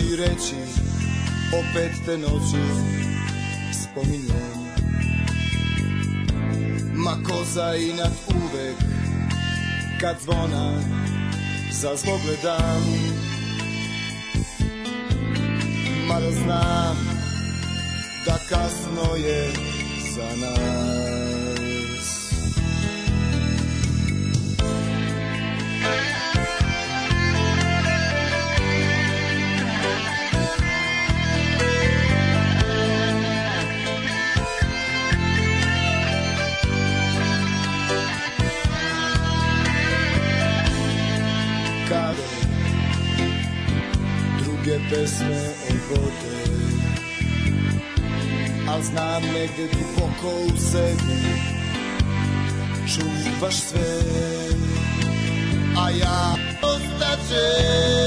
ti reći Opet te noću spominjem Ma koza i nad uvek Kad zvona za zlo gledam Mada znam da kasno je za nas pesme od vody a znam negde głęboko u sebi, czuwasz swe a ja ostaczę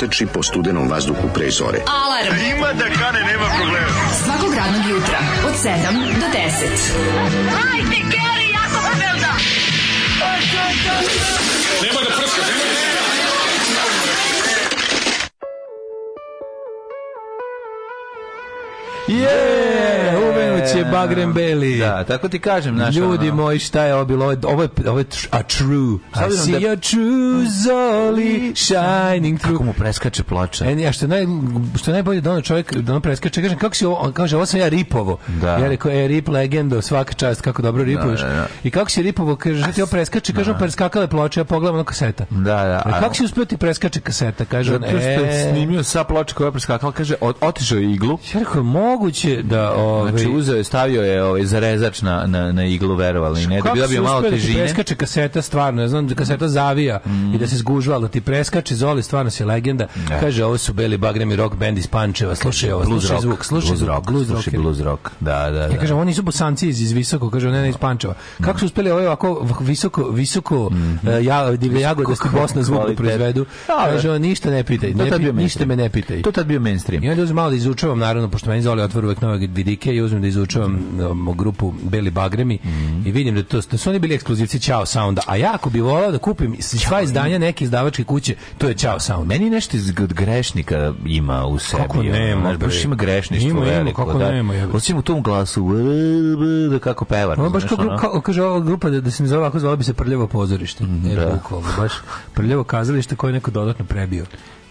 sunca po studenom vazduhu pre zore. Alarm! A ima da kane, nema problema. Svakog radnog jutra, od 7 do 10. Hajde, Geri, jako se velda! da prska, nemoj da prskaš! Yeah! će Bagrem da. Beli. Da, tako ti kažem. Naš, Ljudi ono... moji, šta je ovo bilo? Ovo je, ovo je, ovo je a true. I see da... your true Zoli shining through. Kako mu preskače ploča. E, ja, što, naj, što najbolje da ono čovjek da ono preskače, kažem, kako si ovo, on kaže, ovo sam ja ripovo. Da. Ja rekao, e, rip legendo, svaka čast, kako dobro ripuješ. Da, da, da. I kako si ripovo, kaže, što ti ovo preskače, kažem, da. preskakale ploče, ja pogledam ono kaseta. Da, da. E, a kako si uspio da ti preskače kaseta, kaže, Zato što e. snimio sa ploče koja je preskakala, kaže, otišao iglu. Ja rekao, moguće da... Ove, znači, ovaj, uzeo stavio je ovaj zarezač na na na iglu verovali ne da bi dobio malo da težine. Da preskače kaseta stvarno, ne znam da kaseta zavija mm. i da se zgužva, ali da ti preskače Zoli stvarno si legenda. Ne. Kaže ovo su beli bagremi rock bend iz Pančeva, slušaj ovo, blues slušaj rock, zvuk, slušaj blues zvuk, rock, blues rock, blues rock. Da, da, da. Ja kažem oni su bosanci iz, iz visoko, kaže ne, ne iz Pančeva. Mm. Kako su uspeli ovo ovako visoko visoko mm -hmm. uh, ja divlje jagodasti da Bosna zvuk proizvedu? Kaže on ništa ne pitaj, ne, ništa me ne pitaj. To tad bio mainstream. I onda uzmem malo da izučavam naravno pošto meni Zoli otvara uvek nove vidike i uzmem da izučavam slučajem um, grupu Beli Bagremi mm -hmm. i vidim da, to, da su oni bili ekskluzivci Ciao Sounda, a jako bi volao da kupim sva izdanja neke izdavačke kuće, to je Ciao Sound. Meni nešto iz grešnika ima u sebi. Kako nema? Znaš, baš ima grešništvo ima, veliko. Ima, kako da, nema, Osim u tom glasu, da kako peva. Ono baš kao, kao, kaže ova grupa da, da se ne zove ovako, zvala bi se Prljavo pozorište. Mm, da. Bukvalno, baš Prljavo kazalište koje je neko dodatno prebio.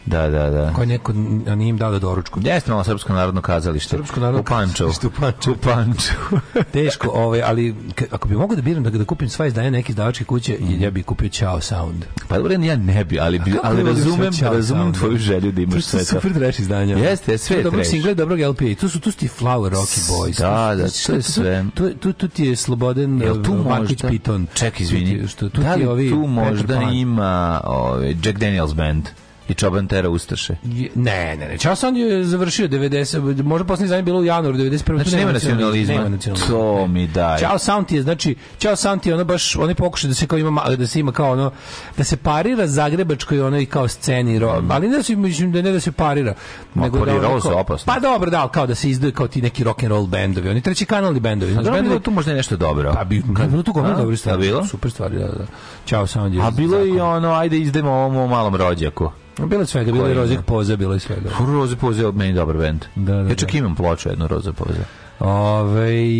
Da, da, da. Koji neko nije im dao da doručku. Jeste malo Srpsko narodno kazalište. Srpsko narodno u Pančevu. U Pančevu. U Pančevu. Teško, ovaj, ali ako bi mogu da biram da, da kupim sva izdanja neke izdavačke kuće, mm. ja bih kupio Ćao Sound. Pa dobro, ja ne bi, ali, bi, ali da razumem, razumem tvoju želju da imaš sve to. super trash izdanja. Jeste, sve je Dobrog singla, dobrog LP. Tu su, tu su ti Flower Rocky Boys. Da, da, to je sve. Tu, tu, tu ti je Slobodan Jel tu Markić eh, Piton. Ček, izvini. Što, tu da li tu možda ima ovaj, Jack Daniels Band? i Čoban tera Ustaše. Ne, ne, ne. Časan je završio 90, možda poslednji zadnji bilo u januaru 91. Znači, nema nacionalizma. Nema nacionalizma. To mi daj. Ćao Sound je, znači, Ćao Sound je ono baš, oni pokušaju da se kao ima, da se ima kao ono, da se parira Zagrebačkoj onoj kao sceni, mm. ali ne, da su, mislim, da ne da se parira. Ma, nego da, ono, kao, opasno. Pa dobro, da, kao da se izdaju kao ti neki rock and roll bendovi, oni treći kanalni bendovi. Pa znači, bendovi tu možda je nešto dobro. Pa bi, kad bilo tu govorno dobro stvari. Bilo? Super stvari, da, da. Ćao Sound je. A bilo i ono, ajde izdemo ovom malom rođaku. Pa bilo je svega, bilo je Rozik Poza, bilo je svega. Rozik Poza je meni dobar bend. Da, da, ja čak da. imam ploču jednu Roza Poza. Ove,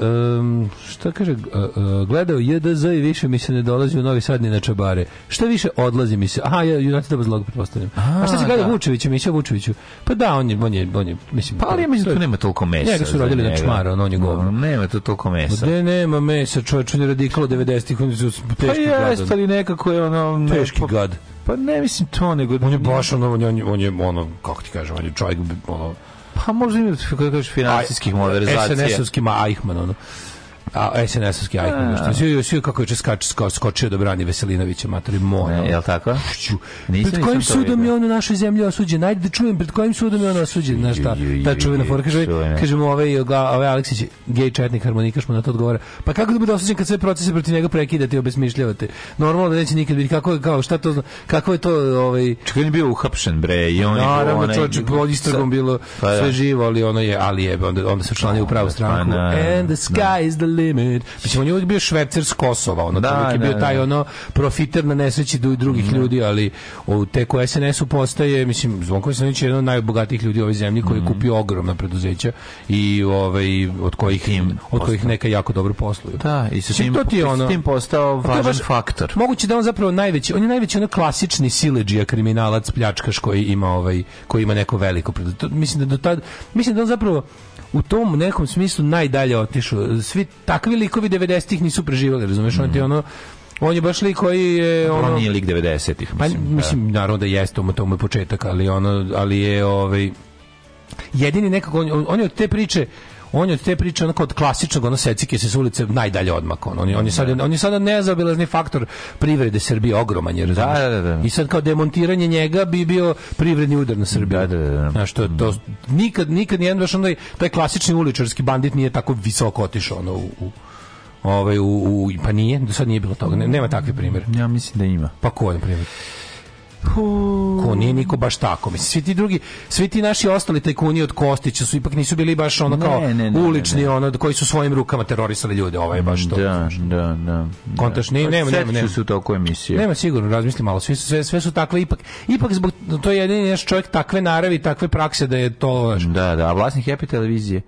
um, šta kaže, e, e, gledao JDZ i više mi se ne dolazi u Novi Sad ni na Čabare. Šta više odlazi mi se. Aha, ja United Double Zlog pretpostavljam. A, A šta se gleda da. Vučevića, Mića Vučeviću? Pa da, on je, on je, on je mislim, pa ali ja mislim, to, da tu nema toliko mesa. Njega su rodili na čmara, on, on je govno. Nema tu toliko mesa. Ne, nema mesa, čovječ, on je radikalo 90-ih, on je pa teški pa jest, gad. ali nekako je ono... Teški pa- gad. Pa ne mislim to, nego... On je baš ono, on je, on je, ono, kako ti kažem, on je čovjek, ono, Pa možda ima, kako kažeš, financijskih e, modernizacija. SNS-ovski Eichmann, ono. A SNS-ovski da, ajkon. Da, da. Svi, svi kako je skač, sko, skočio da brani Veselinovića, matori moja. Ne, jel tako? Nisam, pred kojim sudom je on u našoj zemlji osuđen? Ajde da čujem, pred kojim sudom je on osuđen? Znaš šta, ta čuvena fora. Kaže, kažemo, ovaj ovaj, ovaj, ovaj Aleksić, gej četnik, harmonikaš mu na to odgovore. Pa kako da bude osuđen kad sve procese protiv njega prekidate i obesmišljavate? Normalno da neće nikad biti. Kako, kao, šta to, kako je to... Ovaj... Čekaj, on je bio uhapšen, bre, i on je... Naravno, čovječe, pod istragom bilo pa sve živo, ali ono je, ali je, onda, onda se učlanio u pravu pa stranku. And the sky is the limit. Mislim, on je uvijek bio švercer s Kosova, ono, da, čovjek je bio da, taj, da. ono, profiter na nesreći drugih mhm. ljudi, ali u te u SNS-u postaje, mislim, Zvonko Veselinović je jedan od najbogatijih ljudi u ovoj zemlji koji je mhm. kupio ogromna preduzeća i ovaj, od kojih, od kojih neka jako dobro posluju. Da, i sa tim, ono, tim postao važan faktor. Moguće da on zapravo najveći, on je najveći ono klasični sileđija kriminalac, pljačkaš koji ima ovaj, koji ima neko veliko preduzeće. Mislim da do tad, mislim da on zapravo u tom nekom smislu najdalje otišao. Svi takvi likovi 90-ih nisu preživali, razumeš? Mm. On ti mhm. ono on je baš lik koji je pa ono on nije lik 90-ih, pa, mislim. Pa, mislim naravno da jeste, to mu je početak, ali ono ali je ovaj jedini nekako on, on je od te priče on je od te priče onako od klasičnog ono secike se s ulice najdalje odmakon. On, on je sad, da. on je sada nezaobilazni faktor privrede Srbije ogroman jer da, da, da, da, I sad kao demontiranje njega bi bio privredni udar na Srbiju. Da, da, da. da. što to nikad nikad nijedan baš onaj taj klasični uličarski bandit nije tako visoko otišao ono u, u ovaj u, u, pa nije, do sad nije bilo toga. Nema takve primjere. Ja mislim da ima. Pa koji primjer? Ko nije niko baš tako. Mislim, svi ti drugi, svi ti naši ostali tajkuni od Kostića su ipak nisu bili baš ono kao ne, ne, ne, ulični ono koji su svojim rukama terorisali ljude, ovaj baš to. Da, da, da. Kontaš ne, pa nema, nema, nema. su toku emisije. Nema sigurno, razmisli malo. Svi su, sve, sve su takve ipak ipak zbog to je jedini naš čovjek takve naravi, takve prakse da je to. Da, da, a vlasnik Happy televizije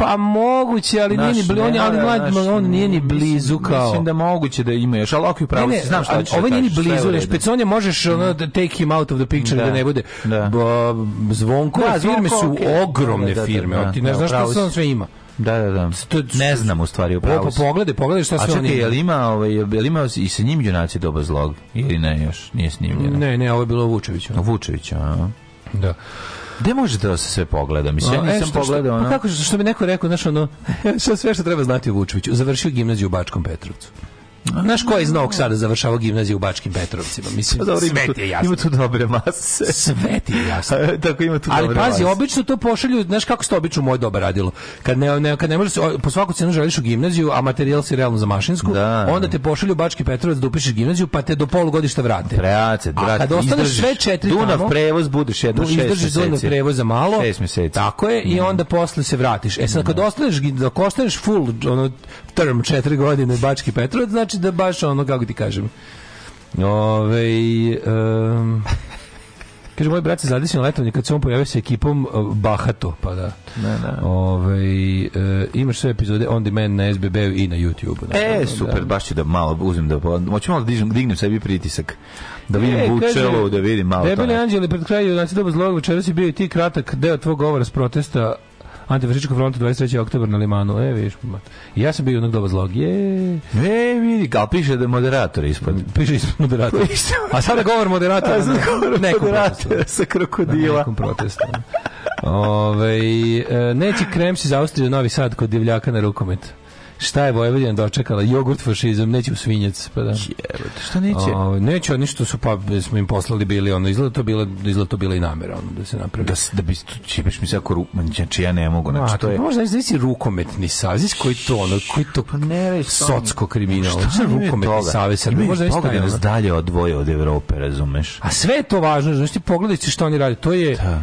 Pa moguće, ali naš, nije ni blizu, on, ali mlad, naš, on nije ni blizu mislim, kao. Mislim da moguće da ima još, ali ako je pravo, ne, znam šta ćeš. Da ovaj nije ni blizu, jer Špeconja možeš mm. ono, da. da take him out of the picture da, da ne bude. Da. Bo, zvonko, da, firme zvonko, su okay. ogromne da, da, da, firme, da, da, ti ne znaš šta se on sve ima. Da, da, da. ne znam u stvari u pa, pravu. Pa pogledaj, pogledaj šta se oni. A čekaj, ima, ovaj, jel ima i sa njim junaci doba zlog? Ili ne još? Nije snimljeno. Ne, ne, ovo je bilo Vučevića. Vučevića, a? Da. Gde može da se sve pogleda? Mislim, ja e, nisam e, što, pogledao. Što, pa ono... Pa kako, što bi neko rekao, znaš, ono, sve što treba znati o Vučeviću. Završio gimnaziju u Bačkom Petrovcu. Znaš ko je iz Novog Sada završavao gimnaziju u Bačkim Petrovcima? Mislim, pa dobro, sve ti je jasno. Ima tu dobre mase. Sve ti je jasno. Tako ima tu Ali pazi, mase. obično to pošalju, znaš kako se to obično moj dobar radilo. Kad ne, ne, kad ne možeš, da po svaku cenu želiš u gimnaziju, a materijal si realno za mašinsku, da. onda te pošalju u Bački Petrovac da upišeš gimnaziju, pa te do polugodišta vrate. Preace, brate, a kad ostaneš sve četiri Dunav tamo, prevoz budeš jedno šest Izdržiš Dunav prevoz za malo. Šest meseci. Tako je, i onda posle se vratiš. E sad, kad da. ostaneš, dok ostaneš full, ono, term četiri godine Bački Petrovac, znači znači da baš ono, kako ti kažem. Ovaj um, Kaže, moj brat se zadesio na letovanje kad se on pojavio sa ekipom e, Bahato, pa da. Ne, ne. Ove, e, imaš sve epizode on demand na SBB i na YouTube. Na e, da. super, da. baš ću da malo uzmem da... Moću malo da dignem, dignem sebi pritisak. Da e, vidim e, Vučelo, da vidim malo... Debeli Anđeli, pred kraju, znači doba zlog večera si bio i ti kratak deo tvog govora s protesta Antifričku frontu 23. oktobar na Limanu. E, vidiš, ja sam bio onog doba zlog. Je. E, vidi, kao piše da je moderator ispod. Mm, piše ispod moderator. A sada govor moderatora. A sada govor moderatora sa krokodila. Na nekom protestu. Ove, e, neće Krems iz Austrije Novi Sad kod divljaka na rukomet. Šta je Vojvodina dočekala? Jogurt fašizam, neće u svinjac. Pa da. Jebate, šta neće? O, neće, oni što su, pa da smo im poslali bili, ono, izgleda to bila, izgleda to bila i namera, ono, da se napravi. Da, da bi, čipeš mi se ako znači ja ne mogu, znači to je... Možda znaš, znaš, rukometni savez, koji to, ono, koji to pa ne, reći, socko kriminal, šta je rukometni savez, sad, možda je toga da nas dalje odvoje od Evrope, razumeš? A sve je to važno, znači ti pogledaj šta oni rade, to je... Da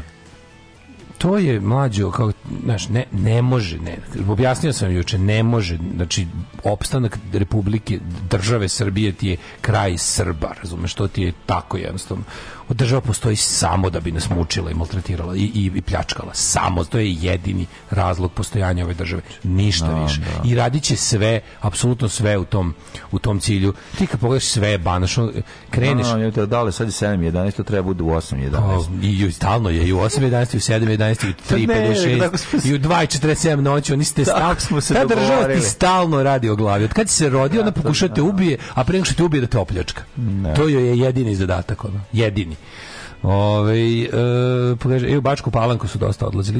to je mlađo kao znaš ne ne može ne objasnio sam juče ne može znači opstanak republike države Srbije ti je kraj Srba razumeš to ti je tako jednostavno država postoji samo da bi nas mučila i maltretirala i, i, i pljačkala. Samo to je jedini razlog postojanja ove države. Ništa no, da, više. Da. I radit će sve, apsolutno sve u tom, u tom cilju. Ti kad pogledaš sve je banaš, kreneš... No, da, no, no, dale, sad je 7.11, to treba da bude u 8, pa, I, i stalno je, i u 8, i u 7, i u 3, ne, 56, i u 2, noću, oni ste stalno... Smo se ta država ti stalno radi o glavi. Od kad si se rodio, ona pokušate ubije, a prije što te ubije da te opljačka. Ne. To joj je jedini zadatak. Ono. Jedini meni. Ove, e, pokaže, e, u Bačku Palanku su dosta odlazili.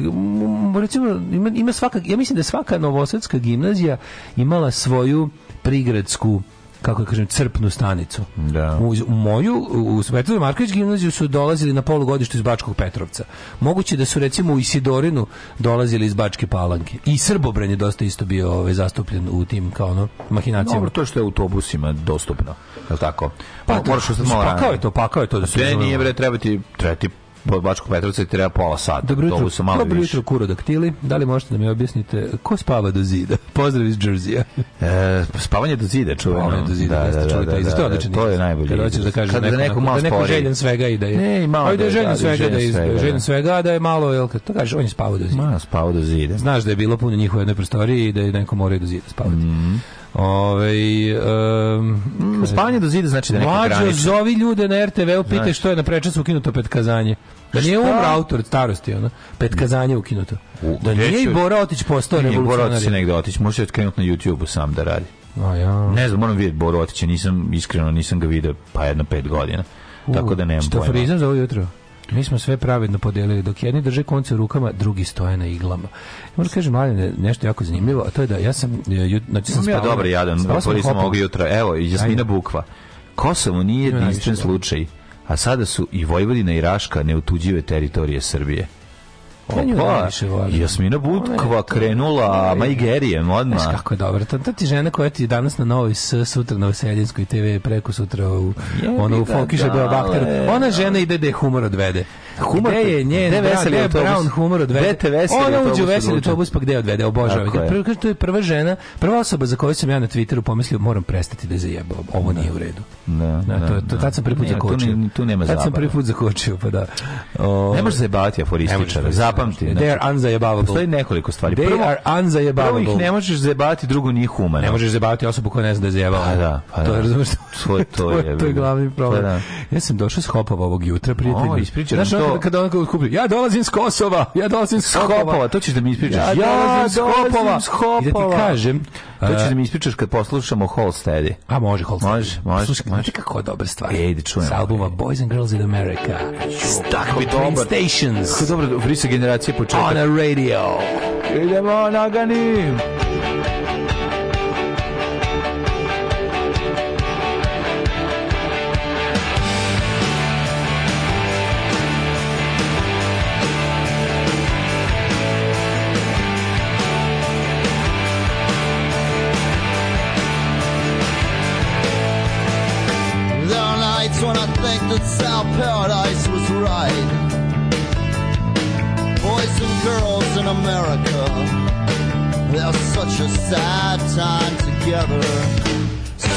Recimo, ima, ima svaka, ja mislim da je svaka novosadska gimnazija imala svoju prigradsku kako da kažem, crpnu stanicu. Da. U, u moju, u Svetozar Marković gimnaziju su dolazili na polugodištu iz Bačkog Petrovca. Moguće da su recimo u Isidorinu dolazili iz Bačke Palanke. I Srbobran je dosta isto bio ovaj, zastupljen u tim kao ono, mahinacijama. Dobro, to što je autobusima dostupno, je l' tako? Pa, moraš da, ostati malo. kao je to, pakao je to. Da se. Ne, nije, bre, treba ti, treba ti Bačkog Petrovca treba pola sata. Dobro jutro, sam malo dobro jutro kurodaktili. Da li možete da mi objasnite ko spava do zida? Pozdrav iz Džerzija. E, spavanje do zida, čuveno. Spavanje do zida, da, da, da, da, da, to, da, znači, to je najbolje. Kada hoćeš da kažeš Kada neko, da neko, malo da neko željen svega i da je. Ne, malo da, da, željen svega, da, je željen svega, da je malo, jel, to kažeš, on je spavao do zida. Ma, spavao do zida. Znaš da je bilo puno njihove jednoj prostoriji i da je neko morao do zida spavati. Mm Ove, um, Spavanje do zida znači da neka mlađo, granica. zovi ljude na RTV-u, pitaj što je na prečasu ukinuto petkazanje. Da nije umro autor starosti, ono. Petkazanje ukinuto. U, da nije i Bora Otić postao revolucionar. Nije Bora Otić negde Otić, može se otkrenuti na YouTube-u sam da radi. A ja. Ne znam, moram vidjeti Bora Otića, nisam, iskreno nisam ga vidio pa jedno pet godina. U, tako da nemam pojma. Šta frizam za ovo jutro? Mi smo sve pravedno podelili, dok jedni drže konce u rukama, drugi stoje na iglama. Možda kažem, mali, nešto jako zanimljivo, a to je da ja sam... E, jut, znači sam ja dobro jadan, otvorili smo ovog jutra. Evo, Jasmina Bukva. Kosovo nije jedinstven da. slučaj, a sada su i Vojvodina i Raška neutuđive teritorije Srbije. Opa, ja Jasmina Budkva krenula Majgerijem odmah. Znaš kako je dobro. Ta, ta ti žena koja ti danas na Novoj S, sutra na Oseljinskoj TV, preko sutra u, ono, u Fokiša Beobakteru. Ona žena ide da je humor odvede humor. Gde je njen gde veseli bra, autobus? Brown humor od veseli. Gde veseli Ona uđe u veseli autobus, pa gde odvede? Obožavam. Prvo to je prva žena, prva osoba za koju sam ja na Twitteru pomislio moram prestati da zajebam. Ovo nije u redu. Da, da, to, to, tad sam prvi put zakočio. Tu, tu nema zabave. Tad sam prvi put zakočio, pa da. O, ne možeš zajebati aforističara, zapamti. Znači. They are unzajebavable. Postoji nekoliko stvari. They prvo, are unzajebavable. Prvo ih ne možeš zajebati, drugo nije humano. Ne možeš zajebati osobu koja ne zna da je zajebala. Pa da, pa da. To je, razumiješ, to, to, je, to je glavni pa problem. Da. Ja sam došao s hopova ovog jutra, prijatelji. O, ispričaj, to to. on kupi, ja dolazim s Kosova, ja dolazim s Kopova, to ćeš da mi ispričaš. Ja, dolazim s Kopova. S da ti kažem, to ćeš e. da mi ispričaš kad poslušamo Holstedi. A može Holstedi. Može, može. Slušaj, može. kako dobre stvari Ej, da čujem. S albuma Boys and Girls in America. Stuck with between stations. Kako dobro, vrisa generacije početak. On a radio. Idemo na ganim. girls in America. They're such a sad time together.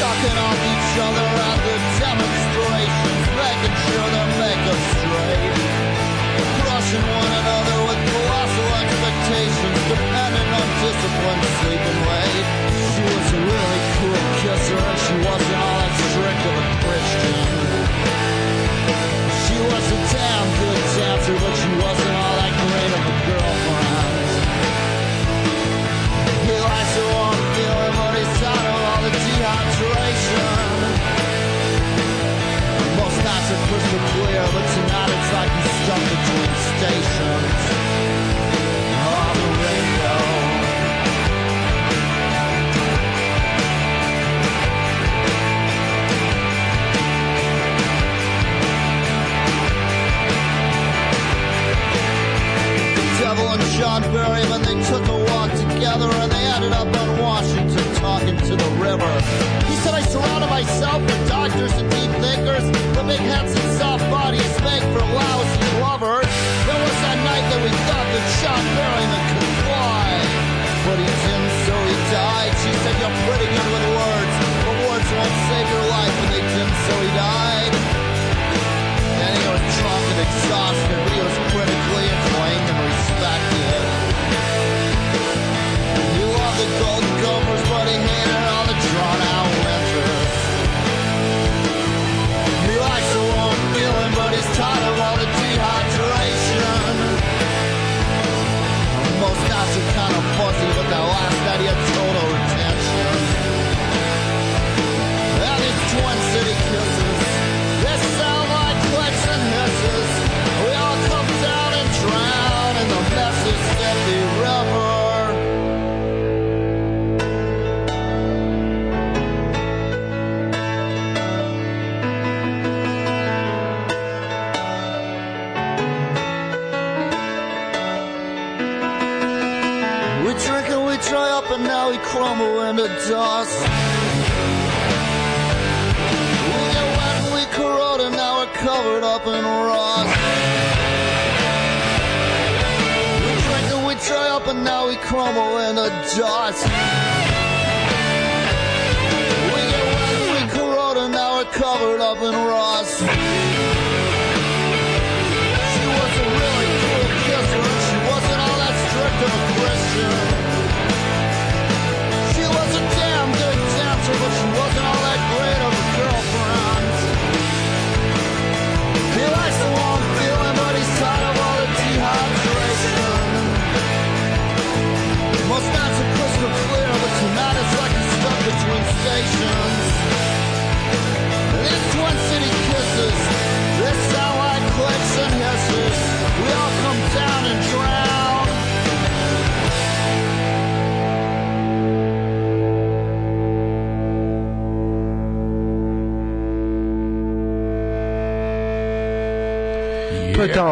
Sucking off each other at the demonstrations, making sure their makeup's straight. Crushing one another with colossal expectations, depending on discipline, sleep, and weight. She was a really cool kisser, and she wasn't all that strict of a Christian. She was a damn good dancer, but she wasn't.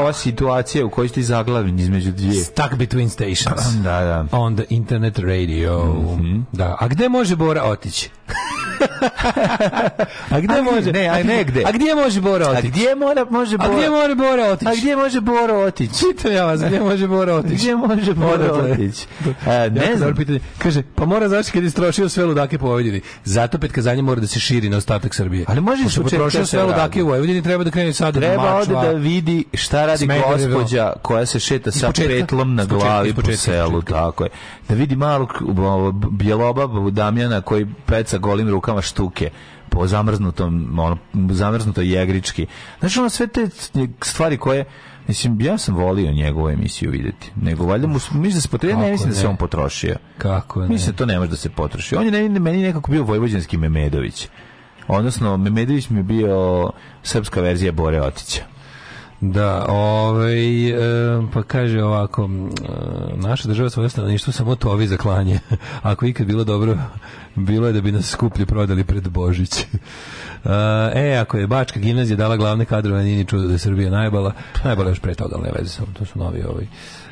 ova situacija u kojoj ste zaglavljeni između dvije. Stuck between stations. da, da. On the internet radio. Mm -hmm. Da. A gde može Bora otići? a gdje može? Ne, a negde. A gdje može Bora otići? A gdje mora može Bora? A gdje može Bora otići? A gdje može Bora otići? Čitam ja vas, gdje može Bora otići? Gdje može Bora otići? to. E, e, ne jako Pitanje. Kaže, pa mora znači kad je strošio sve ludake po Vojvodini. Zato petkazanje mora da se širi na ostatak Srbije. Ali može da se potrošio sve ludake u Vojvodini, treba da krene sad treba od Treba da vidi šta radi Smedere, gospođa koja se šeta sa petlom na glavi po selu, tako je. Da vidi malog bjeloba Damjana koji peca golim rukama štuke po zamrznutom, ono, zamrznutoj jegrički. Znači, ono, sve te stvari koje Mislim, ja sam volio njegovu emisiju videti. Nego, valjda mu, mislim da se potrebno, ne mislim da se on potrošio. Kako ne? Mislim da to ne može da se potroši. On je ne, meni nekako bio Vojvođanski Memedović. Odnosno, Memedović mi je bio srpska verzija Bore Otića. Da, ovaj, e, pa kaže ovako, e, naša država svoje stanovništvo samo tovi za klanje. Ako ikad bilo dobro, bilo je da bi nas skuplje prodali pred Božić. E, e, ako je Bačka gimnazija dala glavne kadrove, nije ni čudo da je Srbija najbala. Najbala još pre toga, ali ne veze samo, to su novi ovaj.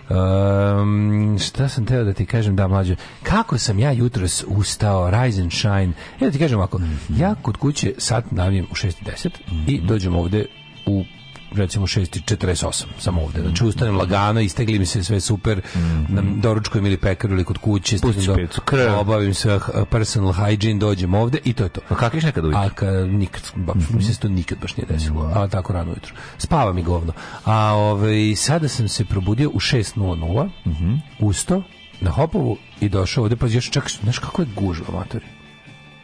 Um, šta sam teo da ti kažem, da mlađe, kako sam ja jutros ustao, rise and shine, ja e, da ti kažem ovako, mm -hmm. ja kod kuće sat navijem u 6.10 mm -hmm. i mhm. dođem ovde u recimo 6.48 samo ovde. Znači ustanem lagano, istegli mi se sve super, mm -hmm. doručkujem ili pekaru ili kod kuće, stignem do, obavim se personal hygiene, dođem ovde i to je to. A kakviš nekad ujutro? A ka, nikad, ba, mm -hmm. mislim da se to nikad baš nije desilo, mm -hmm. a tako rano ujutro. Spava mi govno. A ovaj, sada sam se probudio u 6.00, mm -hmm. usto, na Hopovu i došao ovde, pa još čak, znaš kako je gužva, matori?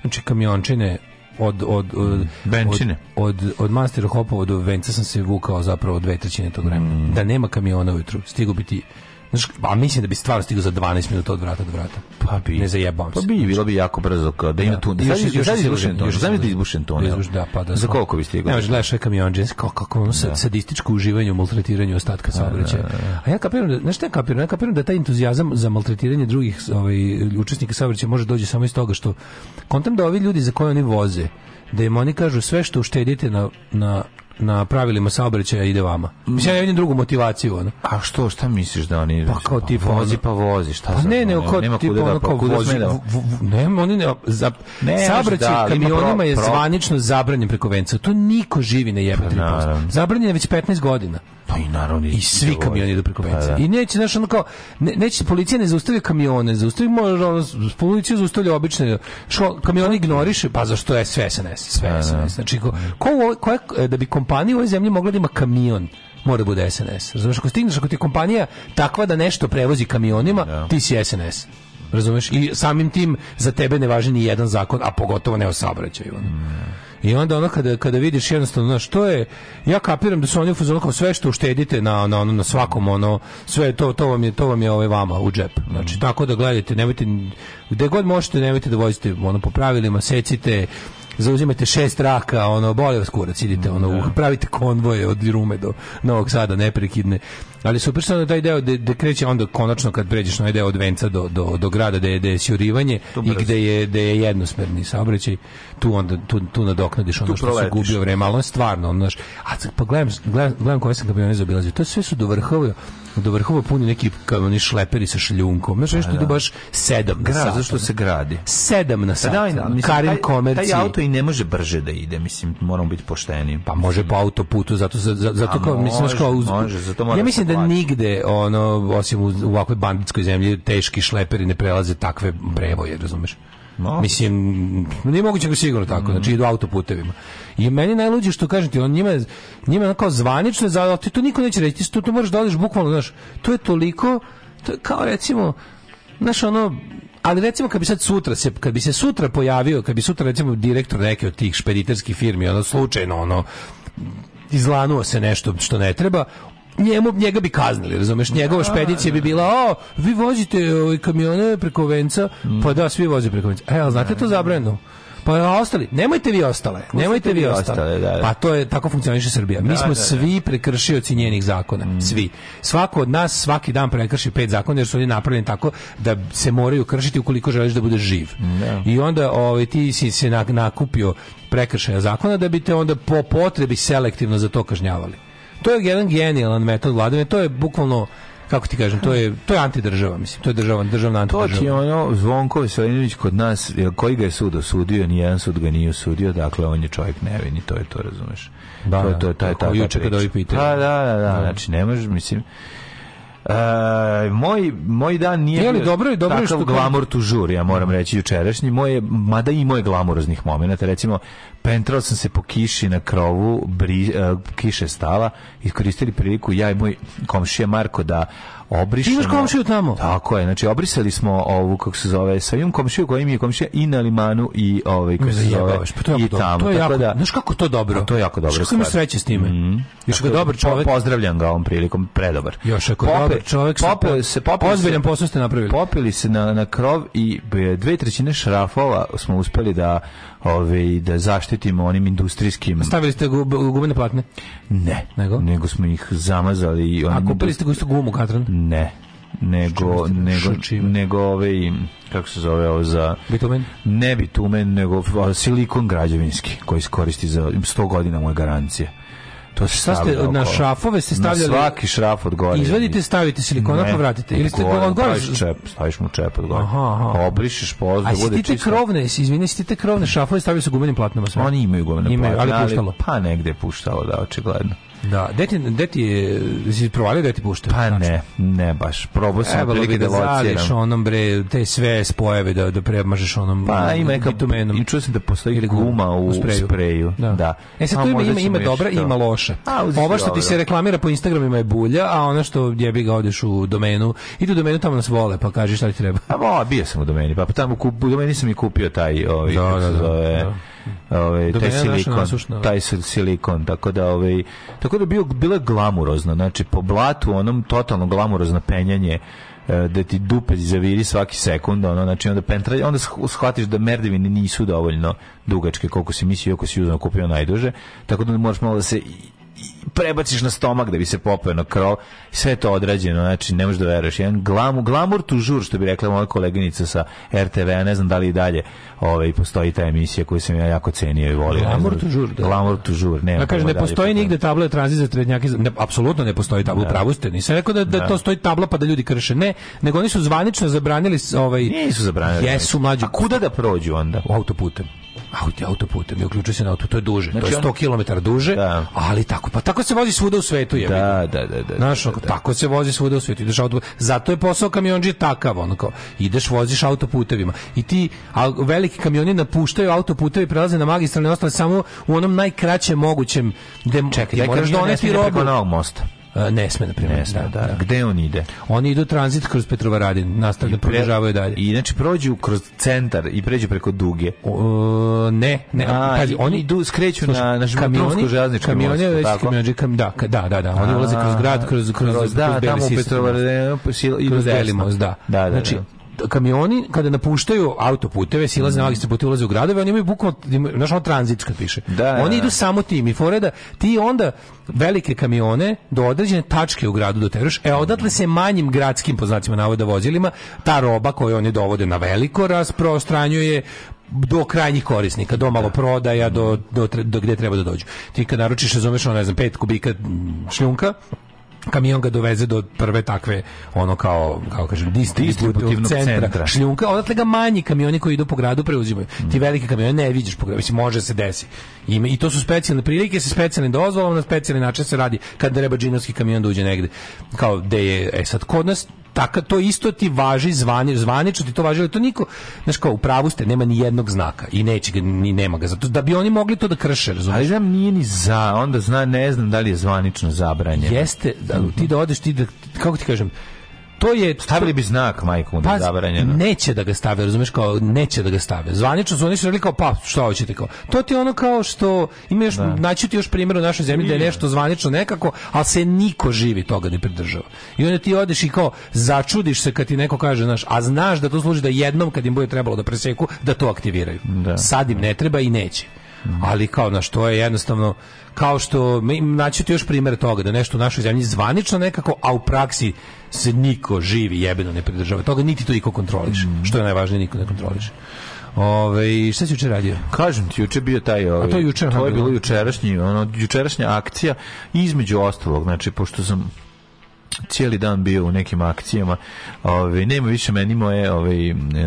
Znači, kamiončine, od od od benčine. Od od, od Master Hopova do Venca sam se vukao zapravo dve trećine tog vremena. Mm. Da nema kamiona ujutru, stigo bi ti Znaš, a mislim da bi stvarno stigao za 12 minuta od vrata do vrata. Pa bi. Ne zajebam pa se. Pa bi, bilo bi jako brzo kao da ima da. tu. Da, da još još izbušen to. Znam da izbušen to. Izbuš da, da pa da. Za koliko bi stigao? Ne, možeš gledaš kamion džins kako kako ono da. sadističko uživanje u maltretiranju ostatka saobraćaja. A ja kapiram da, znaš šta kapiram, ja kapiram da taj entuzijazam za maltretiranje drugih ovaj učesnika saobraćaja može doći samo iz toga što kontam da ovi ljudi za koje oni voze da im oni kažu sve što uštedite na, na na pravilima saobraćaja ide vama. Mislim, ja vidim drugu motivaciju. Ono. A pa što, šta misliš da oni... Pa kao ti Pa, vozi pa vozi, šta pa ne, ne, ono, kao nema tipa da, ono pa kao da vozi. Ne, oni ne... Za, ne saobraćaj da, kamionima pro, je pro... zvanično zabranjen preko venca. To niko živi ne jebe. Pa, zabranjen je već 15 godina. Pa i naravno i svi kamioni idu preko pa venca. Da, da. I neće znaš ono kao ne, neće policija ne zaustavi kamione, zaustavi može ono policija zaustavlja obične što kamioni ignoriše, pa zašto je sve SNS, sve SNS. Da. Znači ko, ko, ko, da bi komp kompanija u ovoj zemlji mogla da ima kamion, mora da bude SNS. Razumeš, ako stigneš, ako ti je kompanija takva da nešto prevozi kamionima, da. ti si SNS. Razumeš? I samim tim za tebe ne važi ni jedan zakon, a pogotovo ne o saobraćaju. Mm. I onda ono kada, kada vidiš jednostavno znaš, to je ja kapiram da su oni u fazonu sve što uštedite na na ono na svakom ono sve to to vam je to vam je ovaj vama u džep. Znači mm. tako da gledajte, nemojte gde god možete, nemojte da vozite ono po pravilima, secite zauzimajte šest raka, ono, boli vas kurac, idite, ono, da. pravite konvoje od Rume do Novog Sada, neprekidne. Ali super što taj deo da kreće onda konačno kad pređeš na deo od Venca do, do, do grada da je da je sjurivanje i gde je da je jednosmerni saobraćaj, tu onda tu, tu nadoknadiš ono tu što proletiš. gubio vreme, malo je stvarno, ono, znaš, a pa gledam, gledam, gledam koje sam kamione zaobilazio, to sve su do vrhova do vrhova puni neki kamioni šleperi sa šljunkom. Znaš, nešto da, idu da. baš sedam na sat. Zašto se gradi? Sedam na pa sat. Da, Karin komerci. Taj auto i ne može brže da ide, mislim, moramo biti pošteni. Pa može po autoputu, zato, zato, zato kao, mislim, kao uz... Može, zato mora ja da mislim da nigde ono osim u, u ovakvoj banditskoj zemlji teški šleperi ne prelaze takve brevoje, razumeš? No. Mislim, nije moguće ga sigurno tako, mm. znači idu autoputevima. I meni najluđe što kažem ti, on njima njima kao zvanično za ti to niko neće reći, to tu možeš da odeš bukvalno, znaš, to je toliko to je kao recimo znaš ono ali recimo kad bi sad sutra se kad bi se sutra pojavio, kad bi sutra recimo direktor neke od tih špediterskih firmi ono slučajno ono izlanuo se nešto što ne treba, njemu njega bi kaznili, razumeš? Njegova da, špedicija bi da, bila, da. "O, vi vozite ovaj kamione preko Venca." Mm. Pa da, svi voze preko Venca. E, al znate to zabranjeno. Pa ostali, nemojte vi ostale, nemojte vi ostale. Da, da. Pa to je tako funkcioniše Srbija. Mi smo da, svi prekršioci njenih zakona, mm. svi. Svako od nas svaki dan prekrši pet zakona jer su oni napravljeni tako da se moraju kršiti ukoliko želiš da budeš živ. Mm, I onda ovaj ti si se nakupio prekršaja zakona da bi te onda po potrebi selektivno za to kažnjavali. To je jedan genijalan metod vladavine, to je bukvalno kako ti kažem, to je to je antidržava, mislim, to je država, državna antidržava. To je ono Zvonko Veselinović kod nas, koji ga je sud osudio, ni jedan sud ga nije osudio, dakle on je čovjek nevin i to je to, razumeš. Da, to je da, to, taj taj. Juče kad ovi pitaju. Pa, da, da, da, da, znači ne možeš, mislim. Uh, moj, moj dan nije Jeli, dobro, dobro takav što glamor tu žur, ja moram reći jučerašnji. Moje, mada i moje glamuroznih momenta. Recimo, pentrao sam se po kiši na krovu, bri, uh, kiše stala, iskoristili priliku ja i moj komšija Marko da obrišemo. Imaš komšiju tamo? Tako je, znači obrisali smo ovu kako se zove, sa njom komšiju koji je komšija i na limanu i ovaj kako se zove. Pa to je i tamo. To je jako, da, znaš kako to dobro? Pa to je jako dobro. Kako imaš sreće s time? Mm Još ga dobar čovjek. Pozdravljam ga ovom prilikom, predobar. Još ako Pope, dobar čovjek popeli se popeli ozbiljan posao ste napravili. Popili se na na krov i e, dve trećine šrafova smo uspeli da ove, da zaštitimo onim industrijskim... Stavili ste gu, gumene platne? Ne, nego, nego smo ih zamazali. i oni. A kupili ste istu gumu, Katran? Ne, nego nego nego i kako se zove ovo za bitumen ne bitumen nego silikon građevinski koji se koristi za 100 godina moje garancije To se šta ste, na šrafove se stavljali? Na svaki šraf od gore. Izvadite, stavite silikona pa vratite. Ili ste od gore? čep, staviš mu čep od gore. Aha, aha. Obrišeš pozdu, bude čisto. A sitite krovne, izvini, sitite krovne šrafove stavljaju su gumenim platnama sve. Oni imaju gumene platnama. Imaju, ali puštalo. Pa negde je puštalo, da, očigledno. Da, deti, deti je, si provalio da ti pušta? Pa ne, ne baš. Probao sam Evo prilike da, da lociram. onom bre, te sve spojeve da, da premažeš onom pa, ima neka, bitumenom. I čuo sam da postoji guma u, u spreju. spreju. Da. da. E sad a, tu ima, ima, ima dobra i ima loša. Ova Ovo što ti se reklamira po Instagramima je bulja, a ona što jebi ga odeš u domenu, idu u domenu tamo nas vole, pa kaži šta ti treba. A, bo, bio sam u domeni, pa tamo u domeni sam i kupio taj, ovaj, da, da, da, da, ovaj taj silikon, da. taj silikon, tako da ovaj tako da bio bila glamurozno, znači po blatu onom totalno glamurozno penjanje e, da ti dupe zaviri svaki sekund, ono, znači onda pentra, onda shvatiš da merdevine nisu dovoljno dugačke koliko si mislio, ako si uzmano kupio najduže, tako da moraš malo da se prebaciš na stomak da bi se popeo na krov. Sve to odrađeno, znači ne možeš da veruješ. Jedan glam glamur tužur, što bi rekla moja koleginica sa RTV, a ne znam da li i dalje ovaj, postoji ta emisija koju sam ja jako cenio i volio. Glamur tužur, da. Glamur tužur, ne. Ja kažem, ne da postoji nigde tabla tranzit za trednjake, ne, apsolutno ne postoji tabla, da. pravo ste. Nisam rekao da, da, da, to stoji tabla pa da ljudi krše. Ne, nego oni su zvanično zabranili ovaj... Nisu zabranili. Jesu, mlađi. kuda da prođu onda? U autoputem auto autoputem i uključuje se na auto, to je duže, znači, to je 100 km duže, da. ali tako, pa tako se vozi svuda u svetu, je. Da, da, da, da. Znaš, da, da. tako se vozi svuda u svetu, ideš auto, zato je posao kamionđije takav, onako ideš, voziš autoputevima i ti, a veliki kamioni napuštaju autoputeve i prelaze na magistralne ostale samo u onom najkraćem mogućem, gde, Čekaj, gde moraš doneti robu. Preko novog mosta. E, ne sme na da primer. Da, da, da. Gde on ide? Oni idu tranzit kroz Petrovaradin, nastavljaju da pre... produžavaju dalje. I znači prođu kroz centar i pređu preko Duge. O, e, ne, ne, A, pazi, oni idu skreću sluš, na na kamioni, kamioni, već kamioni, kam, da, da, da, da, oni ulaze kroz grad, kroz kroz, kroz, da, pa kroz da, kroz tamo Petrovaradin, kroz Elimost, da. Da, da. Znači, kamioni kada napuštaju autoputeve, silaze na mm. autopute, ulaze u gradove, oni imaju bukvalno, našo ono tranzit kad piše. Da, da oni da. idu samo tim i foreda, ti onda velike kamione do određene tačke u gradu doteruješ, e odatle se manjim gradskim, po znacima navoda, vozilima, ta roba koju oni dovode na veliko rasprostranjuje do krajnjih korisnika, do maloprodaja, do, do, do, do gde treba da dođu. Ti kad naručiš, razumeš, ono, ne znam, pet kubika šljunka, kamion ga doveze do prve takve ono kao kako kažem distributivnog centra, centra. šljunka odatle ga manji kamioni koji idu po gradu preuzimaju mm. ti veliki kamioni ne vidiš po gradu mislim može se desi Ime, i to su specijalne prilike sa specijalnim dozvolama na specijalni način se radi kad treba džinovski kamion da uđe negde kao da je e sad kod nas taka, to isto ti važi zvani, zvanično ti to važi, ali to niko, znaš kao, u pravu ste, nema ni jednog znaka i neće ga, ni nema ga, zato da bi oni mogli to da krše, razumiješ? Ali znam, nije ni za, onda zna, ne znam da li je zvanično zabranje. Jeste, da, ti da odeš, ti da, kako ti kažem, to je stavili bi znak majku da pa, zabranjeno. Neće da ga stave, razumeš kao neće da ga stave. Zvanično su oni rekli kao pa šta hoćete kao. To ti je ono kao što imaš da. naći ti još primjer u našoj zemlji da je nešto zvanično nekako, al se niko živi toga ne pridržava. I onda ti odeš i kao začudiš se kad ti neko kaže, znaš, a znaš da to služi da jednom kad im bude trebalo da preseku da to aktiviraju. Da. Sad im ne treba i neće. Mm. ali kao na što je jednostavno kao što naći ti još primjer toga da nešto u našoj zemlji zvanično nekako a u praksi se niko živi jebeno ne pridržava toga, niti to iko kontroliš. Mm. Što je najvažnije, niko ne kontroliš. Ove, šta si juče radio? Kažem ti, juče bio taj... Ove, ovaj, A to je juče? To je bilo jučerašnji, ono, jučerašnja akcija. između ostalog, znači, pošto sam cijeli dan bio u nekim akcijama. Ove, nema više meni moje ove,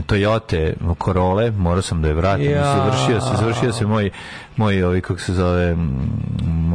Toyote Corolla, morao sam da je vratim. Ja. Završio se, završio se moj, moj ovi, kako se zove,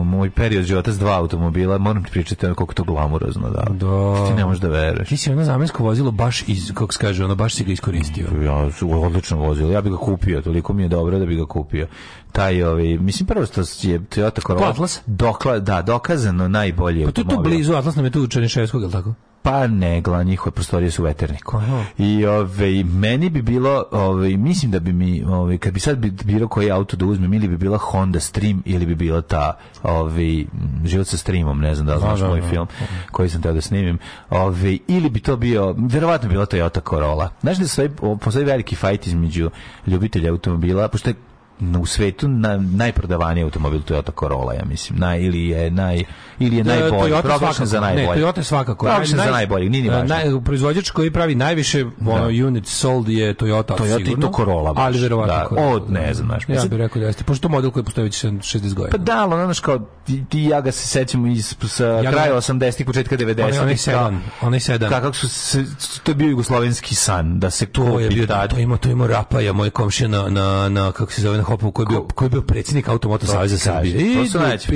moj period života s dva automobila. Moram ti pričati koliko to glamurozno da. da. Ti ne možeš da veruješ. Ti si ono zamensko vozilo baš iz, kako se kaže, ono baš si ga iskoristio. Ja, odlično vozilo. Ja bih ga kupio, toliko mi je dobro da bih ga kupio taj ovaj mislim prvo što je Toyota Corolla pa, Atlas dokla, da dokazano najbolje pa to je tu blizu Atlas nam je tu Černiševskog ili tako pa ne, gla, njihove prostorije su u veterniku. Aha. I ove, ovaj, meni bi bilo, ove, ovaj, mislim da bi mi, ove, ovaj, kad bi sad bilo koji auto da uzmem, ili bi bila Honda Stream, ili bi bila ta ove, život sa streamom, ne znam da li da, znaš da, moj da. film, koji sam tada da snimim, ove, ili bi to bio, verovatno bi bila Toyota Corolla. Znaš da sve, postoji veliki fajt između ljubitelja automobila, pošto je u svetu na, najprodavaniji automobil Toyota Corolla, ja mislim. Naj, ili je, naj, ili je da, najbolji, proglašen za najbolji. Ne, Toyota svakako. Proglašen za najbolji, nije ni važno. Naj, proizvođač koji pravi najviše da. ono, unit sold je Toyota, Toyota sigurno. Toyota i to Corolla. Baš. Ali verovatno. Da, od, ne znam, znaš. Ja bih rekao da jeste, pošto to model koji postoji već 60 godina. Pa da, ali znaš kao, ti, ti ja ga se sećam iz, sa ja kraja 80-ih, početka 90-ih. Onaj sedan, onaj sedan. Kako su, se, to je bio jugoslovenski san, da se to kupi. Da, je bio, to ima, to ima rapaja, moj komšija na, na, na, kako se zove, na Hopom koji je bio, koji je bio predsjednik Automoto Saveza Srbije. To su najveći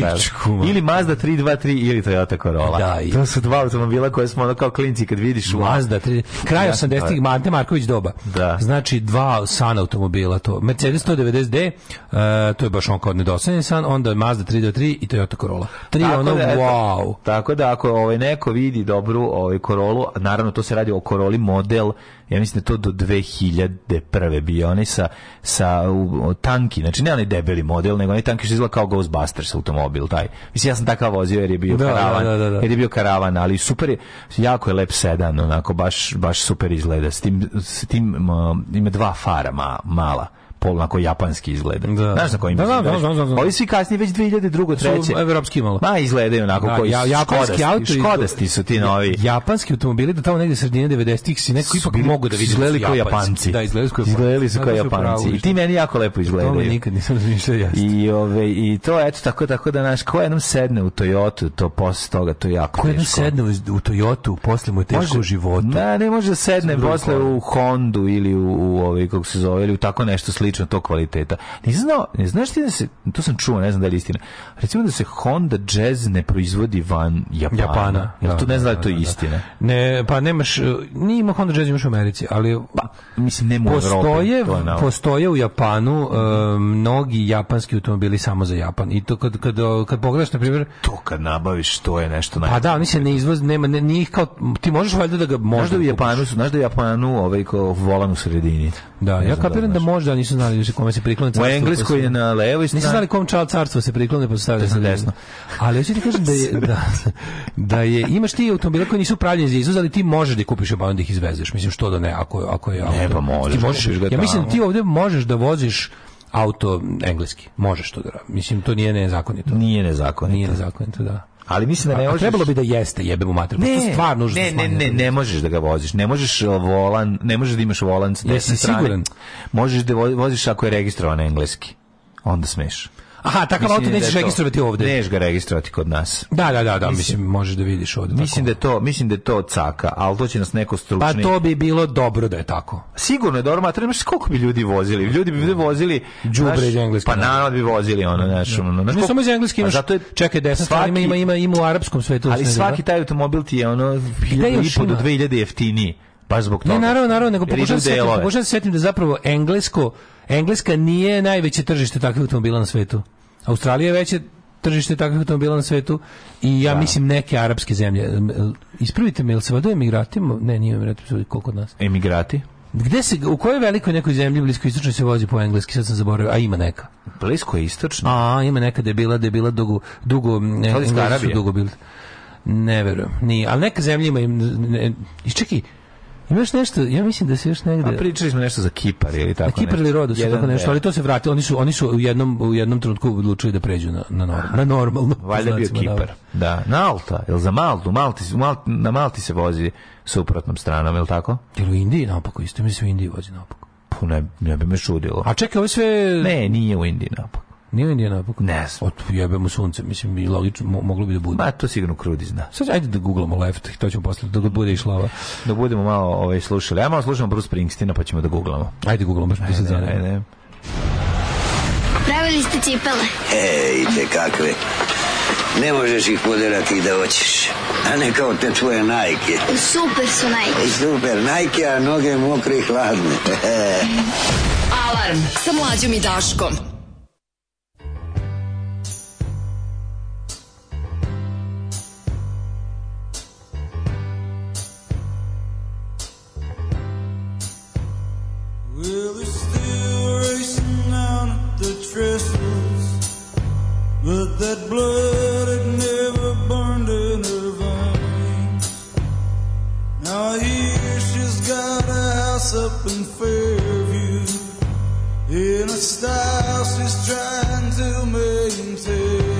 Ili Mazda 323 ili Toyota Corolla. Da, i... To su dva automobila koje smo ono kao klinci kad vidiš. Mazda 3... Kraj 80-ih, pa- Mante Marković doba. Da. Znači dva san automobila to. Mercedes 190D, uh, e, to je baš on kao nedosanjen san, onda Mazda 323 i Toyota Corolla. Tri tako ono, da, wow. Tako da ako ovaj neko vidi dobru ovaj Corollu, naravno to se radi o Corolli model ja mislim da to do 2001. bio onaj sa, sa u, tanki, znači ne onaj debeli model, nego onaj tanki što izgleda kao Ghostbusters automobil, taj. Mislim, ja sam takav vozio jer je bio da, da karavan, da, da, da, jer je bio karavan, ali super je, jako je lep sedan, onako, baš, baš super izgleda. S tim, s tim um, ima dva fara ma, mala pol onako japanski izgleda. Da. Znaš na kojim da, da, da, da, da, Ovi svi kasnije već 2002. treće. Evropski malo. Ma izgledaju onako da, koji ja, japanski škodasti, auto škodasti su ti novi. Japanski automobili da tamo negde sredine 90-ih si neko ipak mogu da vidim. Da izgledali kao Japanci. Da, izgledali kao Japanci. Izgledali su da, kao da Japanci. I ti meni jako lepo izgledaju. To nikad nisam razmišljao jasno. I ove i to eto tako tako da naš ko jednom sedne u Toyotu, to posle toga to je jako. Ko jednom sedne u Toyotu, posle mu je teško u životu. Da, ne može sedne posle u Hondu ili u, u ovaj kako se zove ili u tako nešto slično prilično to kvaliteta. Ne znao, ne znaš ti da se, to sam čuo, ne znam da je istina, recimo da se Honda Jazz ne proizvodi van Japana. Japana. Jel da, to ne zna da je da, to da, istina? Ne, pa nemaš, nije ima Honda Jazz, imaš u Americi, ali... Pa, mislim, nema u postoje, Evropi, postoje u Japanu uh, mnogi japanski automobili samo za Japan. I to kad, kad, kad pogledaš, na primjer... To kad nabaviš, to je nešto najbolje. Pa da, oni se ne izvoz, nema, ne, nije kao, ti možeš valjda da ga možda... Znaš da u Japanu, znaš da u Japanu ovaj ko volan u sredini. Da, ne ja kapiram da možda, nisam znali kome se priklone carstvo. U Engleskoj je na levoj strani. Nisu znali kom čal carstvo se priklone, pa su stavili na desno. Ali hoću ti kažem da je, da, da je, imaš ti automobile koji nisu pravljeni za izvoz, ali ti možeš da kupiš obavom da ih izvezeš. Mislim, što da ne, ako, ako je auto. Ne, pa možeš. Ti možeš ja mislim, ti ovdje možeš da voziš auto engleski. Možeš to da Mislim, to nije nezakonito. Nije nezakonito. Nije nezakonito, da. Ali mislim da ne možeš. Trebalo bi da jeste, jebe mu mater. Pa ne, stvarno ne, ne, ne, ne možeš da ga voziš. Ne možeš uh, volan, ne možeš da imaš volan s desne strane. Siguran. Možeš da voziš ako je registrovan engleski. Onda smeš. Aha, takav auto da nećeš registrovati ovde. Neš ga registrovati kod nas. Da, da, da, da mislim, mislim možeš da vidiš ovde. Mislim tako. da to, mislim da je to caka, ali to će nas neko stručni. Pa to bi bilo dobro da je tako. Sigurno je dobro, ma trebaš koliko bi ljudi vozili? Ljudi bi ljudi vozili đubre iz engleski. Pa da. naravno bi vozili ono, znači, ono, znači. Ne samo iz engleski, pa imaš, zato je, čekaj, desna svaki, ima ima ima ima u arapskom svetu. Ali svaki taj automobil ti je ono 1500 do 2000 jeftiniji. Baš zbog toga. Ne, naravno, naravno, nego pokušam se, pokušam se setim da zapravo englesko Engleska nije najveće tržište takvih automobila na svetu. Australija je veće tržište takvih automobila na svetu i ja da. mislim neke arapske zemlje. E, ispravite me, jel se vado emigratima? Ne, nije emigratima, koliko od nas? Emigrati? Gde se, u kojoj velikoj nekoj zemlji blisko istočno se vozi po engleski, sad sam zaboravio, a ima neka. Blisko istočno? A, ima neka da da je bila dugo, dugo, ne, dugo bili. Ne verujem, nije, ali neka zemlja ima, ne, ne, čekaj, Imaš nešto, ja mislim da se još negde... A pričali smo nešto za Kipar ili tako Kipar ili Rodos ili tako nešto, ali to se vratilo. Oni su, oni su u, jednom, u jednom trenutku odlučili da pređu na, na, norm, na normalno. Valjda bio Kipar. Da, na Alta, ili za Maltu. Malti, Malti, na Malti se vozi suprotnom stranom, ili tako? Ili u Indiji napako isto, mislim u Indiji vozi napako. Ne, ne bi me čudilo. A čekaj, ovo sve... Ne, nije u Indiji napako. Nije Indija napokon? Ne znam. Od jebe mu sunce, mislim, i logično, mo, moglo bi da bude. Ma, to sigurno krudi zna. Sad ajde da googlamo left, to ćemo posle, da bude išlo ova. Da budemo malo ovaj, slušali. Ja malo slušamo Bruce Springsteena, pa ćemo da googlamo. Ajde googlamo, baš mi se zanima. Ajde, ajde. Pravili ste cipele. Ej, te kakve. Ne možeš ih poderati da hoćeš. A ne kao te tvoje najke. Super su najke. E, super, najke, a noge mokre i hladne. Alarm sa mlađom i Daškom. Really still racing down at the trestles, but that blood had never burned in her veins. Now I hear she's got a house up in Fairview, in a style she's trying to maintain.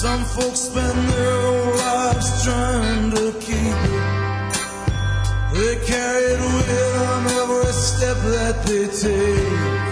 Some folks spend their whole lives trying to keep it. They carry it with them every step that they take.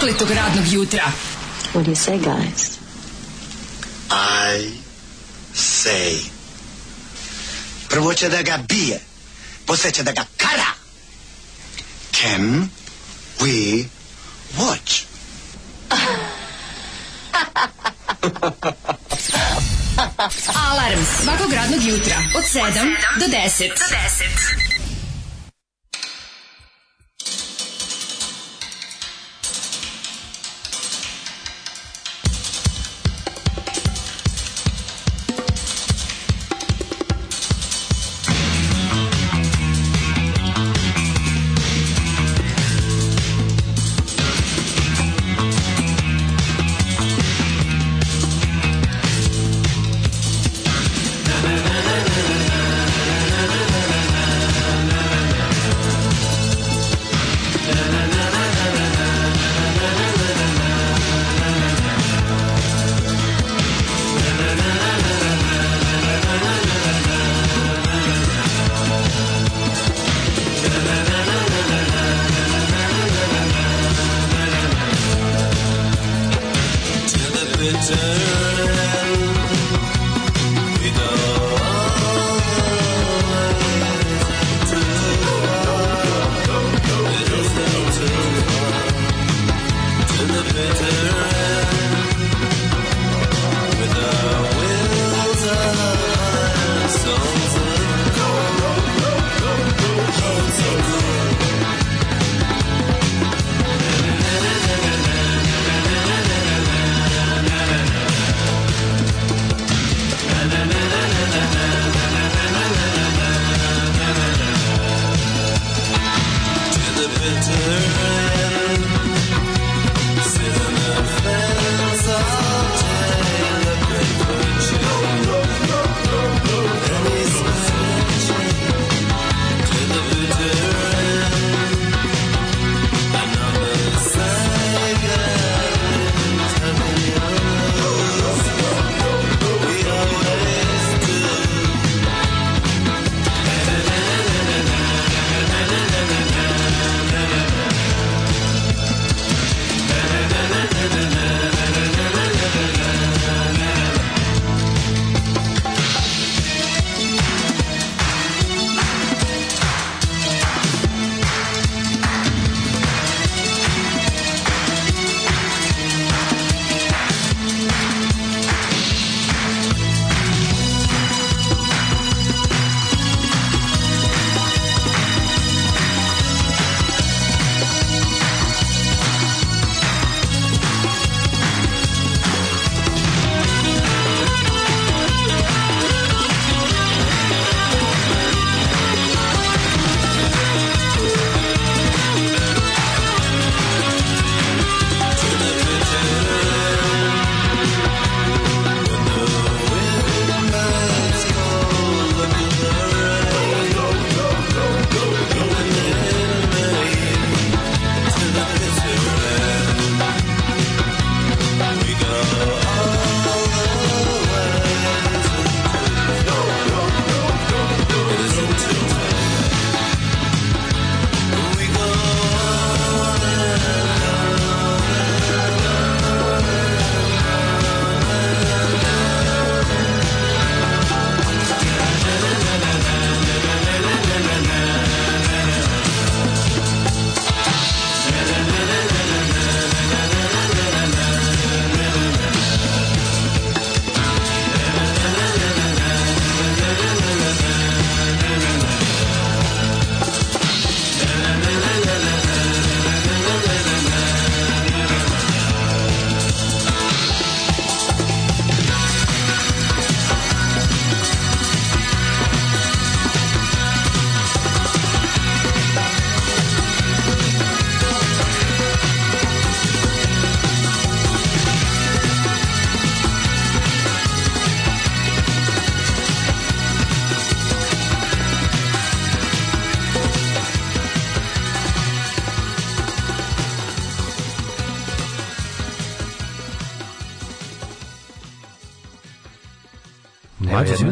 prokletog radnog jutra. What do you say, guys? I say. Prvo će da ga bije, posle će da ga kara. Can we watch? Alarm svakog radnog jutra od 7 do 10. Do 10.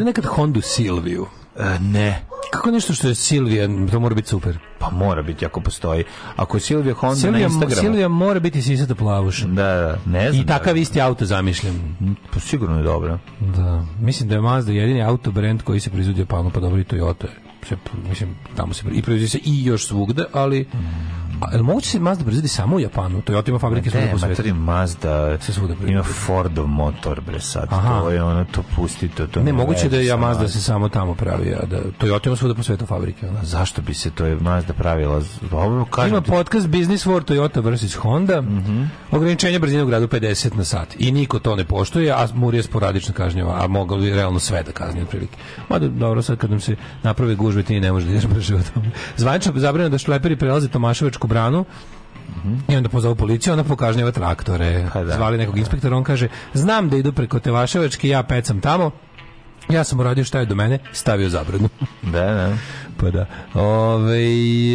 nekad Hondu Silviju? E, ne. Kako nešto što je Silvija, to mora biti super. Pa mora biti ako postoji. Ako je Silvija Honda Silvija, na Instagramu. Silvija mora biti sisata plavuša. Da, da, ne znam. I takav da. isti auto zamišljam. Mm, pa sigurno je dobro. Da. Mislim da je Mazda jedini auto brend koji se proizvodio palno, pa dobro i Toyota je se, mislim, tamo se i proizvodi se i još svugde, ali A, el moguće se Mazda proizvodi samo u Japanu? To je otima fabrike svuda po svetu. Ne, Mazda se svuda proizvodi. Ima Fordov motor, bre, sad. Aha. To je ono, to pusti, to, to ne, moguće da je ja Mazda se samo tamo pravi, a da Toyota ima svuda po svetu fabrike. Ona. Zašto bi se to je Mazda pravila? Pa ovo, kažem ima ti... podcast Business World Toyota vs. Honda, mm -hmm. ograničenje brzine u gradu 50 na sat. I niko to ne poštuje, a Murija sporadično kažnjava, a mogao bi realno sve da kazni, otprilike. Mada, dobro, sad kad nam se naprave gužve brže ti ne možeš da ideš brže od Zvanično zabranjeno da šleperi prelaze Tomaševačku branu, Mhm. -hmm. I onda pozovu policiju, ona pokažnjava traktore. Pa da, Zvali nekog da. inspektora, on kaže, znam da idu preko Tevaševačke, ja pecam tamo. Ja sam uradio šta je do mene, stavio zabranu. Da, da. Pa da. Ove,